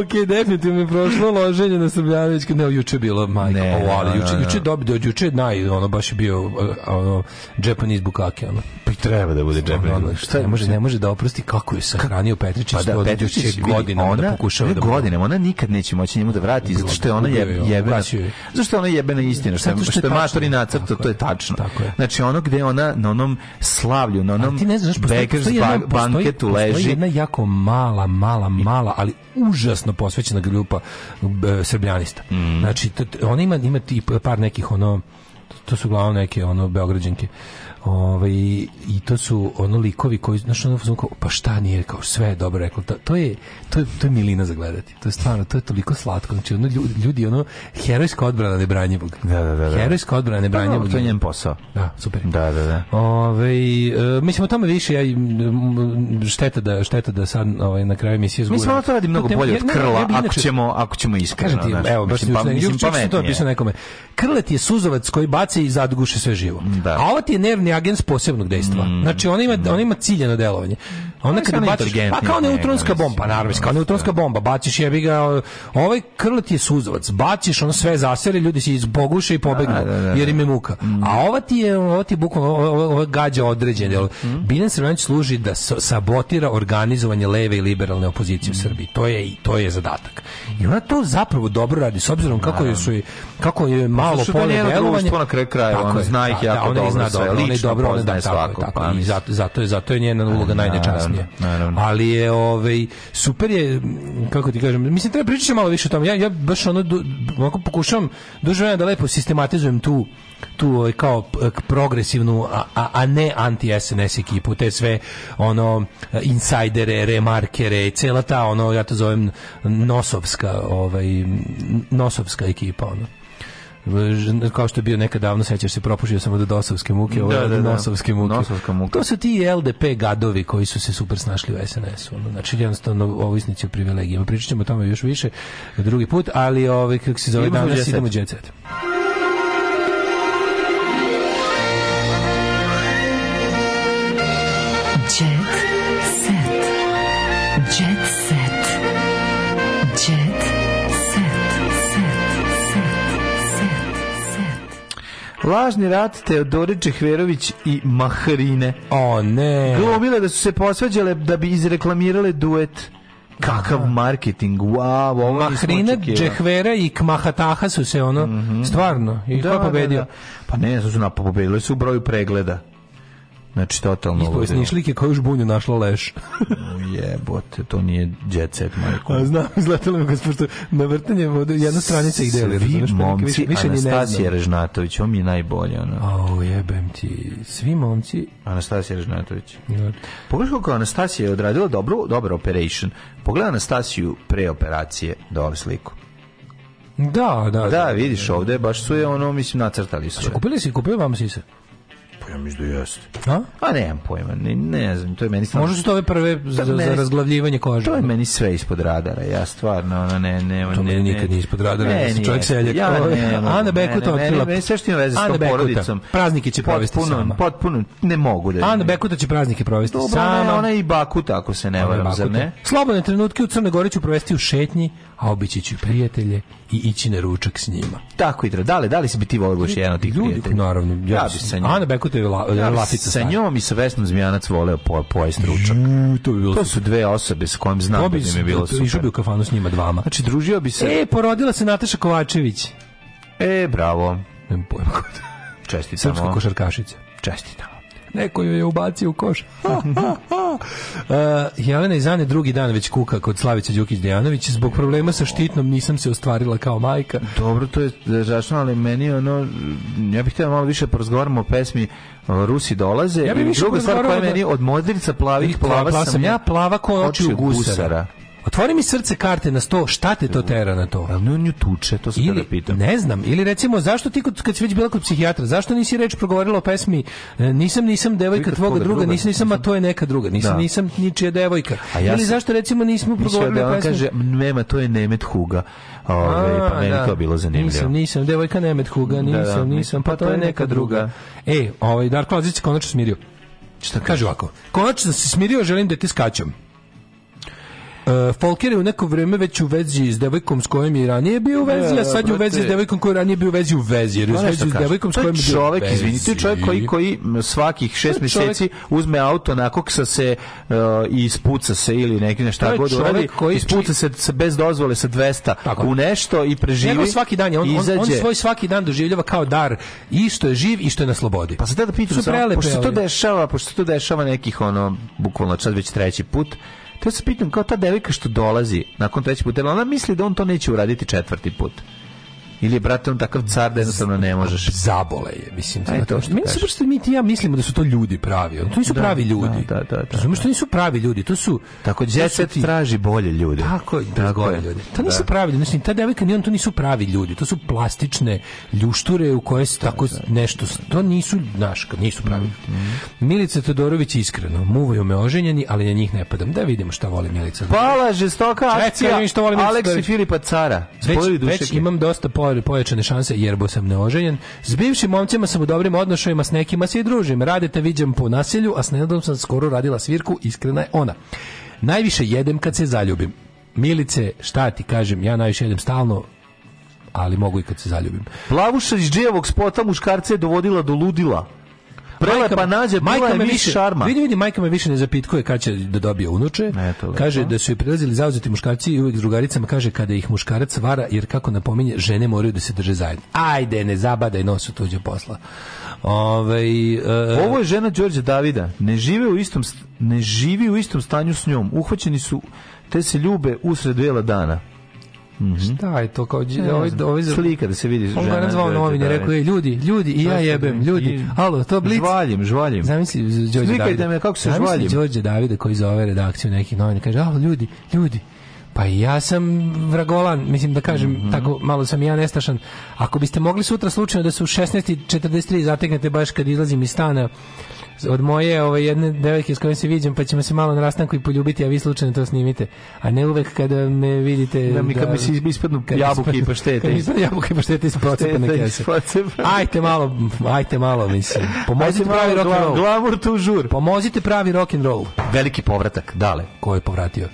ok, definitivno je prošlo loženje na Srbljanović. Ne, juče bilo, majka, ne, pa o, ali juče, juče dobi, dobio, juče naj, ono, baš je bio, e, ono, Japanese bukake, ono. Pa i treba da bude Japanese ono, Šta ne može, ne može da oprosti kako je sahranio Petričić. Pa da, Petričić godinama da ona, da pokušava da... Godinama, ona nikad neće moći njemu da vrati, zato što je ona je, jebena... Zašto je ona jebena istina? Što, što, što je matori nacrto, to je tačno. Tako je. Znači, ono gde ona na onom slavlju, na onom... ti ne znaš, postoji, banketu leži. Postoji jedna jako mala, mala, mala, ali užasno posvećena grupa e, srbljanista. Mm. Znači, ona ima, ima tip, par nekih ono to su uglavnom neke ono beograđanke Ove, ovaj, i to su ono likovi koji znaš ono kao pa šta nije kao sve je dobro rekao. To, to je to je to je milina za gledati. To je stvarno to je toliko slatko. Znači ono ljudi, ljudi ono herojska odbrana nebranjivog. Da, da, da, da. Herojska odbrana nebranjivog. Da, da, to je njen posao. Da, super. Da, da, da. Ove, ovaj, mi ćemo o tome više ja šteta da šteta da sad ovaj na kraju emisije izgubimo. Mislim da to radi mnogo bolje od krla ne, ne, ako ćemo ako ćemo iskreno. Kažem ti, evo baš mislim, pa, mislim, pametnije. To opisao nekome. Krlet je suzavac koji baca i zaduguše sve živo. Da. A ovo ti je nervni agens posebnog dejstva. Mm. Znači ona ima ona ima ciljano delovanje. Ona kada baciš, pa kao neutronska bomba, naravno, kao da, neutronska da. bomba, baciš jebi ga, ovaj krlat je suzovac, baciš on sve zasere, ljudi se izboguše i pobegnu, da, da, da, jer im je da. muka. Mm. A ova ti je, ova ti bukvalno, ova, ova gađa određene. Mm. Biljan Srbanić služi da sabotira organizovanje leve i liberalne opozicije mm. u Srbiji. To je, to je zadatak. I ona to zapravo dobro radi, s obzirom kako je, su, kako je malo polje delovanje. Društvo na kraju kraja, ona zna ih jako dobro sve, lično dobro, ona da tako, pa, i zato, zato je zato je njena uloga najnečasnija. Ali je ovaj super je kako ti kažem, mislim treba pričati malo više o tome. Ja ja baš ono onako pokušavam duže da lepo sistematizujem tu tu ovaj, kao progresivnu a, a, a ne anti SNS ekipu te sve ono insajdere, remarkere, cela ta ono ja to zovem nosovska ovaj nosovska ekipa ono kao što je bio nekad davno, sećaš se, propušio samo do dosovske muke, ovo ovaj, do da, da, da. nosovske muke. Nosovska muka. To su ti LDP gadovi koji su se super snašli u SNS-u. Znači, jednostavno, ovisnici o privilegijama. Pričat ćemo o tome još više drugi put, ali ovaj, kako se zove danas, džetset. idemo jet Jet Lažni rat Teodore Čehverović i Maharine. O ne. Glumile da su se posvađale da bi izreklamirale duet. Kakav Aha. marketing, wow, ovo Mahrina, Džehvera i Kmahataha su se ono, mm -hmm. stvarno, i da, ko je da, da, pobedio? Da, da. Pa ne, su na pobedili su u broju pregleda. Znači, totalno ludilo. Ispovesni šlike koju žbunju našla leš. Jebote, to nije jet set, majko. A znam, izletalo mi pošto na vrtanje vode jedna stranica ih deli. Svi razumeš, pa momci, više, više Anastasija Režnatović, on mi je najbolje, ono. O, jebem ti. Svi momci... Anastasija Režnatović. Ja. Pogledaj kako Anastasija je odradila dobro, dobro operation. Pogledaj Anastasiju pre operacije do ovu sliku. Da, da. Da, da, da vidiš, da. ovde baš su je ono, mislim, nacrtali su. Kupili si, kupio vam sise? Pa ja mislim da jeste. A? A pa nemam pojma, ne, ne znam, to je meni stvarno... Možda su to ove prve za, meni, za razglavljivanje kože. To je meni sve ispod radara, ja stvarno, ono, ne, ne, to ne, meni nikad nije ispod radara, ne, ja sam čovjek seljak. Ja, ne, ne, Ana Bekuta ne, otkrila... Meni sve što ima veze s tom porodicom. Praznike će provesti potpuno, sama. Potpuno, potpuno, ne mogu da... Ana Bekuta će praznike provesti Dobro, sama. Dobro, ona je i Bakuta, ako se ne varam, zar ne? Slobodne trenutke u Crne Gori ću provesti u šetnji, a obići ću prijatelje i ići na ručak s njima. Tako i treba. Da li, da li si bi ti volio još jedan od tih ljudi, prijatelja? Naravno, ja, ja bi sa njima. Ana Bekuta kako te la, ja, lapica Sa njom i sa Vesnom Zmijanac voleo po, pojest ručak. Ju, to, bi bilo to su dve osobe s kojim znam da bi, da mi je bilo super. Išao bi u kafanu s njima dvama. Znači, družio bi se... E, porodila se Nataša Kovačević. E, bravo. Nemam pojma Čestitamo. Srpska košarkašica. Čestitamo. Neko joj je ubacio u koš. Ha, ha, ha. Uh, Jelena Izane drugi dan već kuka kod Slavice Đukić Dejanović zbog problema sa štitnom nisam se ostvarila kao majka. Dobro, to je žašno, da, ali meni ono ja bih htio malo više porazgovaramo o pesmi Rusi dolaze. Ja bih druga stvar koja meni od modrica plavih plava, plava sam ja plava ko oči gusara. Otvori mi srce karte na sto, šta te to tera na to? Ali on nju tuče, to se ili, da pitam. Ne znam, ili recimo, zašto ti kad, kad si već bila kod psihijatra, zašto nisi reč progovorila o pesmi e, Nisam, nisam devojka tvoga druga, druga, nisam, nisam, a to je neka druga, nisam, da. nisam ničija devojka. A ja ili zašto recimo nismo progovorili da o pesmi? kaže, nema, to je Nemet Huga. Ove, ovaj, pa meni da. to bilo zanimljivo. Nisam, nisam, devojka Nemet Huga, da, nisam, nisam, pa, pa, to je neka druga. druga. E, ovaj, Darko Lazic konačno smirio. Šta kaže ovako? Konačno se smirio, želim da ti skačem. Uh, Folker je u neko vrijeme već u vezi s devojkom s kojom je ranije bio u vezi, e, a sad je u vezi s devojkom koja ranije bio u vezi u vezi. Jer je s devojkom s kojom je bio čovjek, izvinite, čovjek koji, koji svakih šest mjeseci uzme auto onako ksa se uh, i ispuca se ili neki nešto god uradi, koji ispuca se, bez dozvole sa 200 u nešto i preživi. Njegov svaki dan je, on, on, on, svoj svaki dan doživljava kao dar i što je živ i što je na slobodi. Pa sad da pitam, pošto se to dešava, pošto se to dešava nekih ono, bukvalno čas već treći put, To se pitam, kao ta devojka što dolazi nakon trećeg puta, ona misli da on to neće uraditi četvrti put. Ili je, brate, on takav car da jednostavno ne možeš. Zabole je, mislim. E, to što meni prosto, mi ti ja mislimo da su to ljudi pravi. To nisu da, pravi da, ljudi. Da, da, da. Razumiješ, to da. nisu pravi ljudi. To su... Tako, djecet ti... traži bolje ljude. Tako, da bolje ljude To nisu da. pravi ljudi. Znači, ta devojka ni on, to nisu pravi ljudi. To su plastične ljušture u koje se tako nešto... To nisu, znaš, nisu pravi. Mm, Milica Todorović iskreno. Muvaju me oženjeni, ali na njih ne padam. Da vidimo šta voli Milica. Pala, žestoka akcija. Čekaj, što volim Aleksi Filipa Cara. Već, već imam dosta pojačane šanse jer bo sam neoženjen. S bivšim momcima sam u dobrim odnošajima, s nekima se i družim. Radete viđam po nasilju, a s Nenadom sam skoro radila svirku, iskrena je ona. Najviše jedem kad se zaljubim. Milice, šta ti kažem, ja najviše jedem stalno, ali mogu i kad se zaljubim. Plavuša iz džijevog spota muškarce je dovodila do ludila. Prelepa nađe, majka je me više šarma. Vidi, vidi, majka me više ne zapitkuje kad će da dobije unuče. kaže da su i prilazili zauzeti muškarci i uvek drugaricama kaže kada ih muškarac vara, jer kako napominje, žene moraju da se drže zajedno. Ajde, ne zabadaj nosu tuđe posla. Ove, uh, e, Ovo je žena Đorđa Davida. Ne žive u istom ne živi u istom stanju s njom. Uhvaćeni su te se ljube usred vela dana. Mm -hmm. Šta je to kao ne, ovaj, ovaj, slika da se vidi žena. On ga nazvao novine, da rekao je ljudi, ljudi i ja jebem, ljudi. Alo, to blic. Žvaljim, žvaljim. Zamisli Đorđe Slikajte me kako se žvaljim. Zamisli Đorđe Davide koji zove redakciju nekih novina, kaže: "Alo, ljudi, ljudi, pa ja sam vragolan, mislim da kažem, mm -hmm. tako malo sam i ja nestašan. Ako biste mogli sutra slučajno da se u 16.43 zateknete baš kad izlazim iz stana, od moje ove jedne devojke s kojom se viđem pa ćemo se malo na rastanku i poljubiti, a vi slučajno to snimite. A ne uvek kada me vidite... Da mi da kad da, mi se ispadnu jabuke i paštete. Kad mi ispadnu jabuke i paštete iz procepane kese. Ajte malo, ajte malo, mislim. Pomozite pravi rock and roll. glavur tu žur. Pomozite pravi rock and roll. Veliki povratak, dale. Ko je povratio?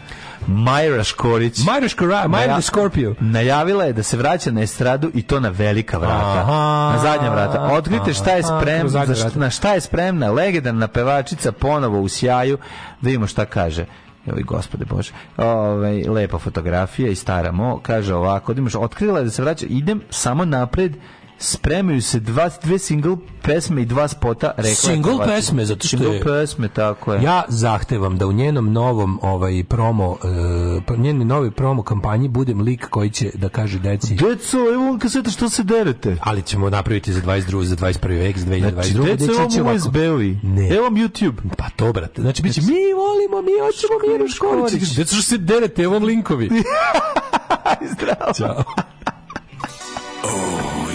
Majra Škorić. Majra Škorić, Majra the Scorpio. Najavila je da se vraća na estradu i to na velika vrata. Aha, na zadnja vrata. Otkrite šta je spremna, na šta je spremna legendarna pevačica ponovo u sjaju. Da vidimo šta kaže. Evo i gospode Bože. Ove, ovaj, lepa fotografija i stara mo. Kaže ovako, da otkrila je da se vraća, idem samo napred, spremaju se dva, dve single pesme i dva spota rekla single je pesme zato što single je, pesme tako je ja zahtevam da u njenom novom ovaj promo uh, e, pa njenoj novoj promo kampanji budem lik koji će da kaže deci deco evo on kaseta što se derete ali ćemo napraviti za 22 za 21 vek za 2022 znači, deco evo USB-ovi evo vam YouTube pa to brate znači biće mi volimo mi hoćemo Miru školi. deco što se derete evo vam linkovi zdravo Ćao.